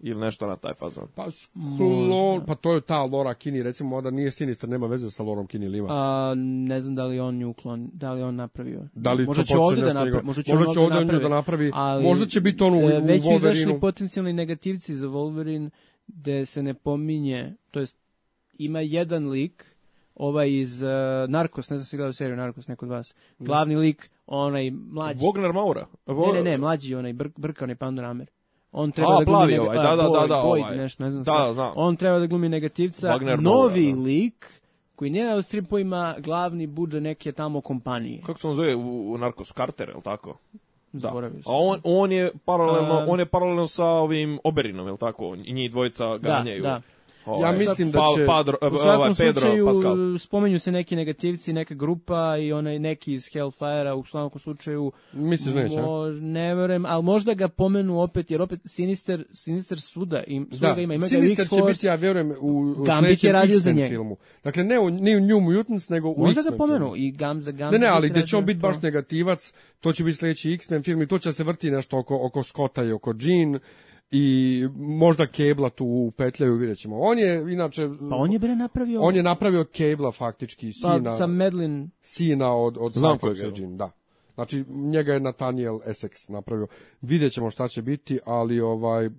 S3: ili nešto na taj fazon.
S1: Pa, klon, pa to je ta Lora Kini, recimo, onda nije Sinister, nema veze sa Lorom Kini ili ima. A,
S2: ne znam da li on nju klon, da li on napravio.
S1: Da li
S2: možda, će ovdje da napravi,
S1: možda će možda će ovdje da da napravi, da
S2: napravi,
S1: ali, možda će biti on
S2: u, u Već izašli potencijalni negativci za Wolverine, gde se ne pominje, to jest ima jedan lik, ovaj iz uh, Narkos, ne znam se gledao seriju Narkos, neko od vas, glavni lik, onaj mlađi.
S1: Vognar Maura?
S2: Vo... Ne, ne, ne, mlađi, onaj br brka, onaj pandoramer.
S1: On treba A, da glumi ovaj, da, da, da, da, Boyd, ovaj.
S2: nešto, ne
S1: znam. Da, da, znam.
S2: On treba da glumi negativca, Wagner novi Maura, lik, koji nema u ima glavni budžet neke tamo kompanije.
S1: Kako se on zove u, u Narcos Carter, je li tako?
S2: Da. Zaboravio sam.
S1: A on, on je paralelno, um, on je paralelno sa ovim Oberinom, je li tako? I njih dvojica ganjaju. Da, da.
S2: Ovaj, ja e, mislim da će...
S1: Padro, u e, svakom ovaj, Pedro, slučaju Pascal.
S2: spomenju se neki negativci, neka grupa i onaj neki iz Hellfire-a u svakom slučaju...
S1: Misliš
S2: da neće? Mo, ne verujem, ali možda ga pomenu opet, jer opet Sinister, Sinister suda, im, da, ga ima. Ima
S1: Sinister ga će biti, ja verujem, u, u sledećem X-Men filmu. Dakle, ne u, ne u New Mutants, nego
S2: u Možda
S1: ga
S2: pomenu filmu. i za Gamza. Ne,
S1: ne, ali gde će on biti baš negativac, to će biti sledeći X-Men film i to će se vrti nešto oko, oko Scotta i oko Jean i možda kebla tu upetljaju, vidjet ćemo. On je, inače...
S2: Pa on je bre napravio...
S1: On je napravio kebla faktički, pa,
S2: sina... Pa, sa Medlin...
S1: Sina od, od
S2: Znam
S1: da. Znači, njega je Nathaniel Essex napravio. Vidjet ćemo šta će biti, ali ovaj,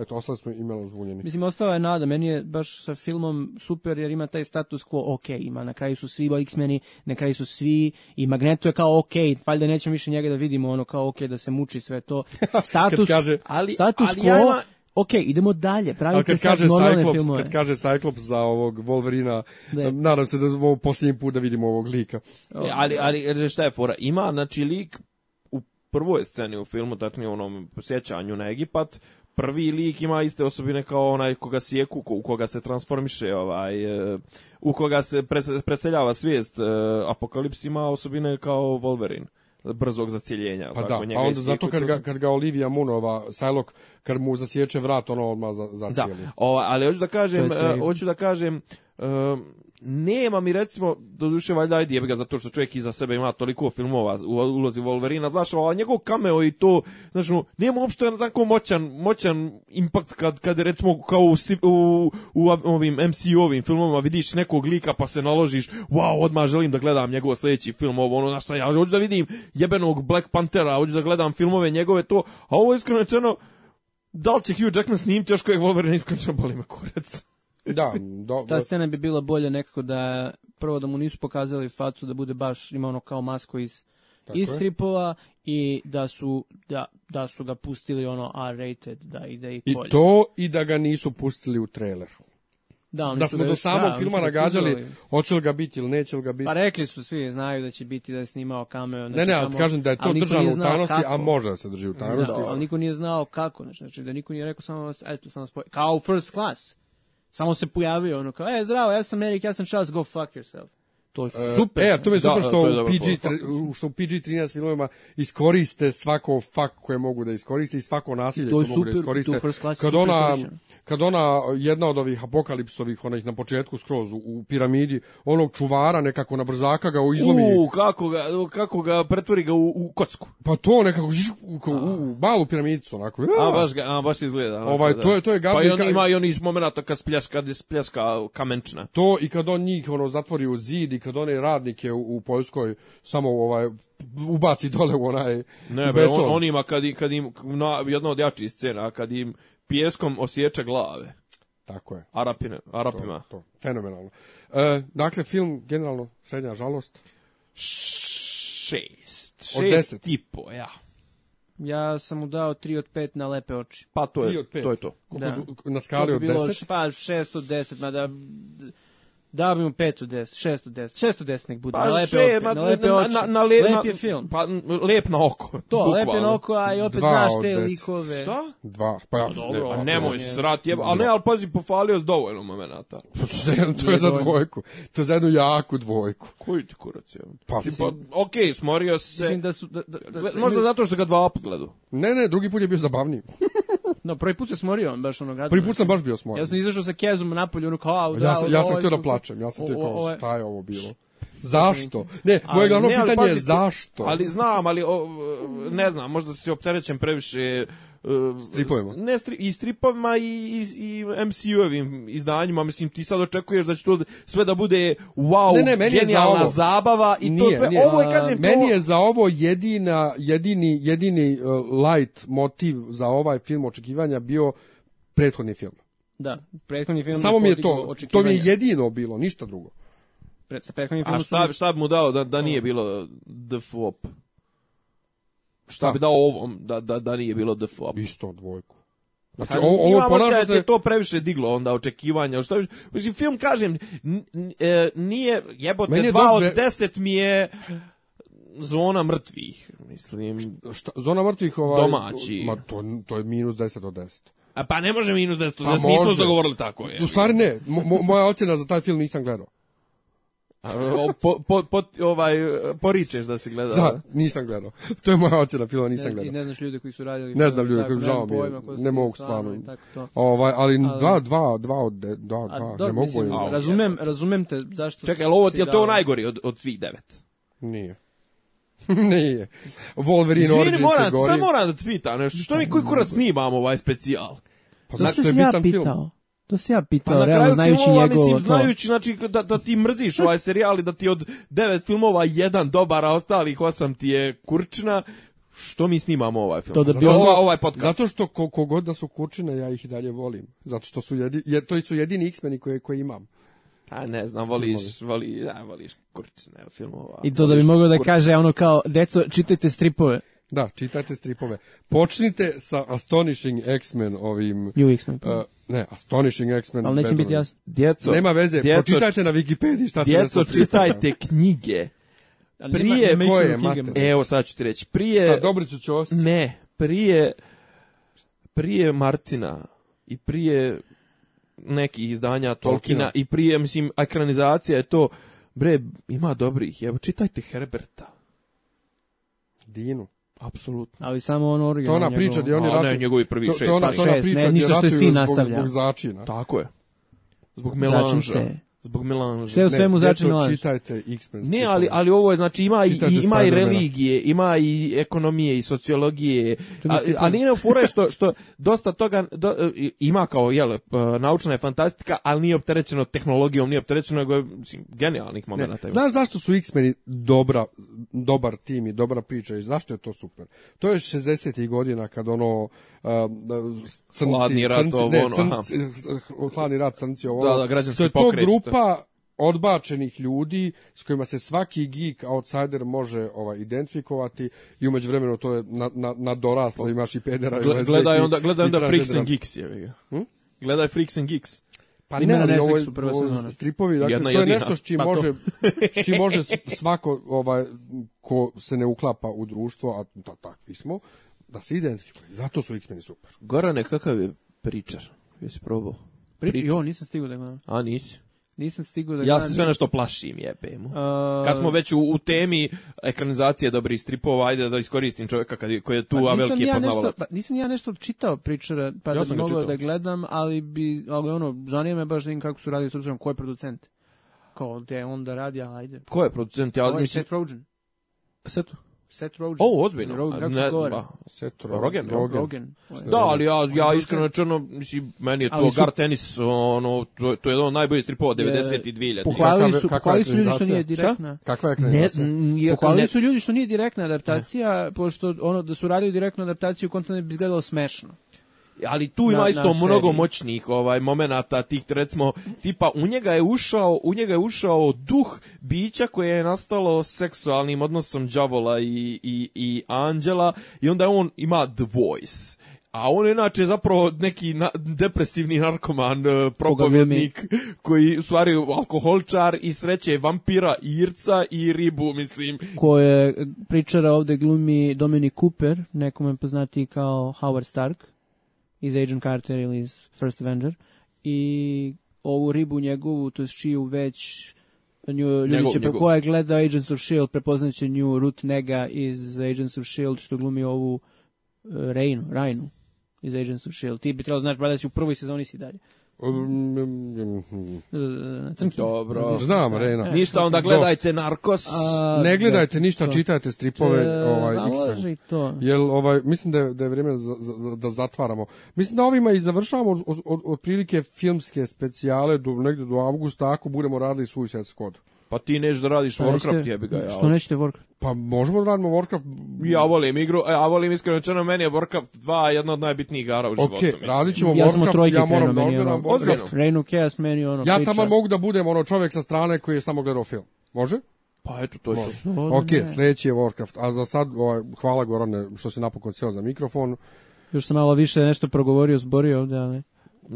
S1: eto, ostali smo i malo zbunjeni.
S2: Mislim, ostala je nada. Meni je baš sa filmom super, jer ima taj status quo ok, ima. Na kraju su svi X-meni, na kraju su svi i Magneto je kao ok, valjda nećemo više njega da vidimo, ono kao ok, da se muči sve to. Status, kaže, ali, status ali quo... Ja ima Ok, idemo dalje, pravite sad
S1: normalne Cyclops, filmove. Kad kaže Cyclops za ovog Wolverina, da je. nadam se da ovo posljednji put da vidimo ovog lika.
S3: E, ali, ali šta je fora? Ima, znači, lik u prvoj sceni u filmu, tačnije u onom sjećanju na Egipat, prvi lik ima iste osobine kao onaj koga sjeku, u koga se transformiše, ovaj, e, u koga se preseljava svijest, e, apokalipsima osobine kao Wolverine brzog zaciljenja. Pa da,
S1: pa onda zato kad ga, kad ga Olivia Munova, Sajlok, kad mu zasječe vrat, ono odmah
S3: da, zacijeli. Da, o, ali hoću da kažem, hoću da kažem, um, nema mi recimo, doduše valjda ajde jebe ga zato što čovjek iza sebe ima toliko filmova u ulozi Wolverina, znaš, a njegov cameo i to, znaš, no, nema uopšte tako moćan, moćan impact kad, kad recimo kao u, u, u ovim MCU-ovim filmovima vidiš nekog lika pa se naložiš, wow, odmah želim da gledam njegov sljedeći film, ovo, ono, znaš, ja hoću da vidim jebenog Black Panthera, hoću da gledam filmove njegove, to, a ovo iskreno rečeno, da li će Hugh Jackman snimiti još kojeg Wolverina iskreno boli me kurac.
S2: Da, do, ta scena bi bila bolje nekako da prvo da mu nisu pokazali facu da bude baš ima ono kao masko iz Tako iz stripova i da su da, da su ga pustili ono R-rated da ide i
S1: kolje. I to i da ga nisu pustili u traileru. Da, da smo do samog da, filma nagađali hoće li ga biti ili neće li ga biti.
S2: Pa rekli su svi, znaju da će biti da je snimao kameo.
S1: Znači ne, ne, ali kažem da je to držano u tajnosti, a može da se drži u da, tajnosti.
S2: Da, ali niko nije znao kako, znači, znači da niko nije rekao samo, eto, samo spoj... kao first class. Samo se pojavio, ono kao, e, zdravo, ja sam Erik, ja sam Charles, go fuck yourself. To je e, super.
S1: E, a to me
S2: super
S1: da, što, da, u PG, što u PG-13 filmovima iskoriste svako fakt koje mogu da iskoriste i svako nasilje koje mogu da iskoriste. Kad ona, kad ona, jedna od ovih apokalipsovih, onih na početku skroz u, u piramidi, onog čuvara nekako na brzaka ga izlomi.
S3: U, kako ga, kako ga pretvori
S1: ga
S3: u, u kocku.
S1: Pa to nekako, u, u, u malu piramidicu,
S3: onako. Ja. A, baš, ga, a, baš izgleda. Onako,
S1: ovaj, da. to je, to je
S3: Gabi, pa i on ka... ima i onih momenta kad spljaska, kad spljaska kamenčna.
S1: To i kad on njih ono, zatvori u zid i kad one radnike u, u Poljskoj samo ovaj ubaci dole u onaj ne, bre, beton.
S3: On, onima kad, im, kad im, na, jedna od jačih scena, kad im pjeskom osjeća glave.
S1: Tako je.
S3: Arapine, Arapima. To,
S1: to. Fenomenalno. E, dakle, film generalno srednja žalost?
S3: Šest. Šest
S1: od deset.
S3: i ja.
S2: Ja sam mu dao 3 od 5 na lepe oči.
S1: Pa to
S2: je,
S1: to, je to.
S2: Koliko
S1: da. Na skali od 10?
S2: Pa 6 od 10, mada Dao bi mu 5 od 10, 6 10, 6 10 nek bude, pa, na lepe, še, opet, na lepe oči, na, na, le, lep
S3: je film. Pa lep na oko. To,
S2: lep je na oko, a i opet znaš te likove.
S1: Šta? Dva,
S3: pa ja, pa Dobro, ne, a nemoj je. srat, jeba, a ne, ali pazi, pofalio s dovoljno momenata.
S1: Pa to je za dvojku, to je za jednu jaku dvojku.
S3: Koji ti kurac je? Pa, pa okej, okay, smorio se. Mislim da su, da, da, da, možda zato što ga dva oput gledao.
S1: Ne, ne, drugi put je bio zabavniji.
S2: no, prvi put se smorio, baš ono gadno.
S1: Prvi put sam baš bio smoren.
S2: Ja sam izašao sa kezom na polju, ono kao,
S1: au, da, ja sam, ja sam htio da plačem, ja sam htio kao, e, šta je ovo bilo? Zašto? Ne, moje glavno pitanje je zašto.
S3: Ali znam, ali o, ne znam, možda se opterećen previše
S1: uh, stripovima.
S3: Ne stri, i stripovima i i, i MCU-ovim izdanjima, mislim ti sad očekuješ da će to sve da bude wow, ne, ne, meni genijalna je za ovo. zabava i
S1: nije,
S3: to
S1: sve. ovo je kažem meni je za ovo jedina jedini jedini uh, light motiv za ovaj film očekivanja bio prethodni film.
S2: Da, prethodni film.
S1: Samo mi je to, to mi je jedino bilo, ništa drugo.
S3: Pre, sa prethodnim filmom. A šta, šta bi mu dao da, da nije bilo The Flop? Šta da bi dao ovom da, da, da nije bilo DFO?
S1: Isto dvojku.
S3: Znači, ovo, ovo ponaša se... to previše diglo onda očekivanja. Što, mislim, film, kažem, e, nije jebote, je dva od deset mi je zona mrtvih, mislim. Šta, šta
S1: zona mrtvih ovaj...
S3: Domaći.
S1: Ma, to, to je minus 10 od 10.
S3: A pa ne može minus 10 od 10, pa nismo dogovorili tako.
S1: Je. U stvari ne, mo, moja ocjena za taj film nisam gledao
S3: po, po, po, ovaj, poričeš da si
S1: gledao. Da, nisam gledao. To je moja ocjena filma, nisam ne, gledao.
S2: Ti ne
S1: znaš
S2: ljude koji su
S1: radili. Ne znam ljude koji žao mi je. Ne mogu stvarno. Ovaj, ali, ali dva, dva, dva od da, dva, dok, ne mogu. Mislim, je.
S2: razumem, razumem te zašto.
S3: Čekaj, ali ovo ti je to najgori od, od svih devet?
S1: Nije. Nije. Wolverine
S3: Izvini, Origins mora, je gori. Sad moram da te pitam nešto. Što mi pa koji kurac snimamo ovaj specijal?
S2: Pa znači, se ja pitao? To se ja pitao, pa realno znajući filmova, njegovo... Mislim,
S3: znajući, znači, da, da ti mrziš ovaj serijal i da ti od devet filmova jedan dobar, a ostalih osam ti je kurčna, što mi snimamo ovaj
S1: film? To
S3: da
S1: bi ovo, ovaj podcast. Zato što kogod da su kurčine, ja ih i dalje volim. Zato što su jedini, jer to su jedini X-meni koje, koje imam.
S3: A ne znam, voliš, voli, da, voliš kurčine filmova.
S2: I to
S3: da bi
S2: mogao da kaže ono kao, deco, čitajte stripove.
S1: Da, čitajte stripove. Počnite sa Astonishing X-Men ovim... New X-Men. Uh, Ne, Astonishing X-Men. Ali
S2: neće
S1: biti
S2: jasno.
S1: Djeco, Nema veze, djeco, pročitajte na Wikipediji šta se Djeco,
S3: čitajte knjige. Prije, nema, koje, knjige, evo sad ću ti reći, prije... Šta,
S1: Dobriću ću osjeći?
S3: Ne, prije, prije Martina i prije nekih izdanja Tolkina, Tolkiena. i prije, mislim, ekranizacija je to, bre, ima dobrih, evo, čitajte Herberta.
S1: Dinu.
S3: Apsolutno.
S2: Ali samo
S1: on originalno.
S3: To
S2: ona
S1: njegov... priča gdje oni
S3: ratuju. Ne, njegovi prvi šest.
S1: To, to ona, to ona priča ne, ništa što je sin nastavlja. Zbog, zbog
S3: začina. Tako je. Zbog melanža. Začin se zbog
S2: melanža. Sve u svemu znači
S1: melanž. Čitajte X-Men. Ne,
S3: ali, ali ovo je, znači, ima, i, ima i religije, ima i ekonomije i sociologije, a, a nije fura što, što dosta toga do, ima kao, jel, naučna je fantastika, ali nije opterećeno tehnologijom, nije opterećeno, nego je mislim, genijalnih
S1: momenta. Znaš zašto su X-Meni dobra, dobar tim i dobra priča i zašto je to super? To je 60. godina kad ono, um, crnci, hladni rat, crnci, ovo, ne, crnci, hladni rat, crnci, ovo, da, da, građanski je to pokret, grupa da grupa odbačenih ljudi s kojima se svaki geek outsider može ovaj identifikovati i umeđu vremenu to je na, na, na doraslo imaš i pedera
S3: Gle,
S1: i
S3: gledaj onda gledaj onda Freaks and Geeks je hm? gledaj Freaks and Geeks
S1: pa ne, na Netflixu prva sezona. Stripovi, dakle, jedna, to je nešto s čim pa može, s čim može svako ovaj, ko se ne uklapa u društvo, a ta, takvi smo, da se identifikuje. Zato su X-meni super.
S3: Gorane, kakav je pričar? Jesi probao?
S2: Pričar? Jo, nisam stigao da gledam.
S3: A, nisi?
S2: Nisam stigao da
S3: Ja se sve nešto plašim, jebem. A... Kad smo već u, u temi ekranizacije dobrih stripova, ajde da iskoristim čovjeka kad, koji je tu, pa, a veliki ja je
S2: poznavalac. Pa, nisam ja nešto čitao pričara, pa ja da bi mogao da gledam, ali bi, ali ono, zanima me baš da vidim kako su radili s obzirom ko je producent. Kao, gde on da radi, ajde.
S3: Ko je producent?
S2: Ja, Ko je mislim... Seth Rogen? Pa
S3: Seth Rogen. O, ozbiljno. Rogen, kako
S1: se Seth Rogen.
S2: Rogen. Rogen. Da, ali ja, ja iskreno čeno, mislim, meni je to gar tenis, ono, to, to je jedan od najboljih stripova 90 i 2000. Pohvalili su, pohvalili su ljudi što nije direktna. Kakva je akreditacija? Pohvalili su ljudi što nije direktna adaptacija, pošto ono da su radili direktnu adaptaciju, kontent bi izgledalo smešno ali tu ima na, isto na mnogo moćnih ovaj momenata tih recimo tipa u njega je ušao u njega je ušao duh bića koje je nastalo seksualnim odnosom đavola i, i, i anđela i onda on ima the voice a on je inače zapravo neki na, depresivni narkoman, e, propovjednik, koji u stvari alkoholčar i sreće vampira, irca i ribu, mislim. Koje e, pričara ovde glumi Dominic Cooper, nekome poznati kao Howard Stark iz Agent Carter ili iz First Avenger i ovu ribu njegovu, to je čiju već nju, ljudi će njegov. koja je Agents of S.H.I.E.L.D. prepoznaće nju Ruth Nega iz Agents of S.H.I.E.L.D. što glumi ovu uh, eh, Rainu, Rainu iz Agents of S.H.I.E.L.D. Ti bi trebalo da znaš, brada, si u prvoj sezoni si dalje. Mm, mm, Crnki. Dobro. Znam, Rena. E, ništa, onda gledajte Narkos. A, ne gledajte da, ništa, to. čitajte stripove e, ovaj, X-Men. Jel, ovaj, mislim da je, da je vrijeme za, da zatvaramo. Mislim da ovima i završavamo od, od, od, prilike filmske specijale do, negde do avgusta, ako budemo radili svoj set skod. Pa ti neš da radiš pa Warcraft, nećete, jebi ga. Ja, što nećete Warcraft? Pa možemo da radimo Warcraft. Ja volim igru, ja e, volim iskreno rečeno, meni je Warcraft 2 jedna od najbitnijih igara u životu. Okej, okay, radit ćemo ja Warcraft, trojke ja moram da odbiram Warcraft. Reign Chaos meni ono Ja tamo mogu da budem ono čovjek sa strane koji je samo gledao film. Može? Pa eto, to je Ok, sledeći je Warcraft. A za sad, ovaj, hvala Gorane što si napokon sjeo za mikrofon. Još sam malo više nešto progovorio, zborio ovdje, ali...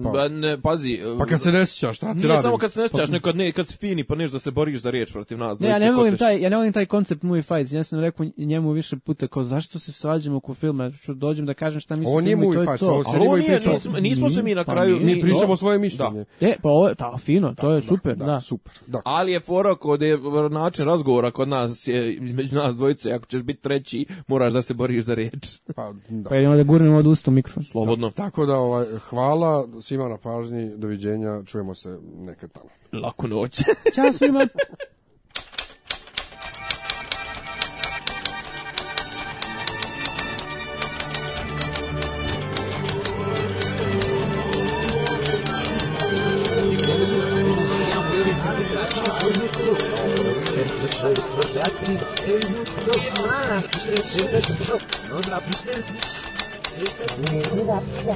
S2: Pa, ba, ne, pazi. E, pa kad se ne sjećaš, šta ti Nije radim? samo kad se ne sjećaš, pa, nekad ne, kad si fini, pa neš da se boriš za riječ protiv nas. Ne, ja ne volim taj, ja ne volim taj koncept movie fights. Ja sam rekao njemu više puta kao zašto se svađamo oko filma? Ja ću dođem da kažem šta mislim. Ovo nije movie fights, ovo se nije pričao. Nismo, nismo se mi na pa kraju mi pričamo svoje da. mišljenje. E, pa ovo ta fino, to je da, super, da, da. Super. Da. Ali je fora kod je način razgovora kod nas je između nas dvojice, ako ćeš biti treći, moraš da se boriš za riječ. Pa, da. Pa idemo da gurnemo od usta mikrofon. Slobodno. Tako da ovaj hvala svima na pažnji, doviđenja, čujemo se nekad tamo. Laku noć. Ćao svima. Não dá pra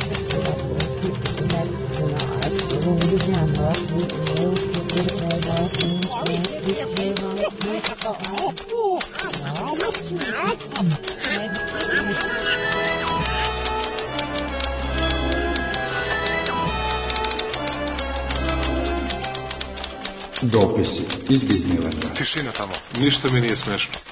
S2: Дописи из Диснейленда. Тишина тому. Нищо ми не е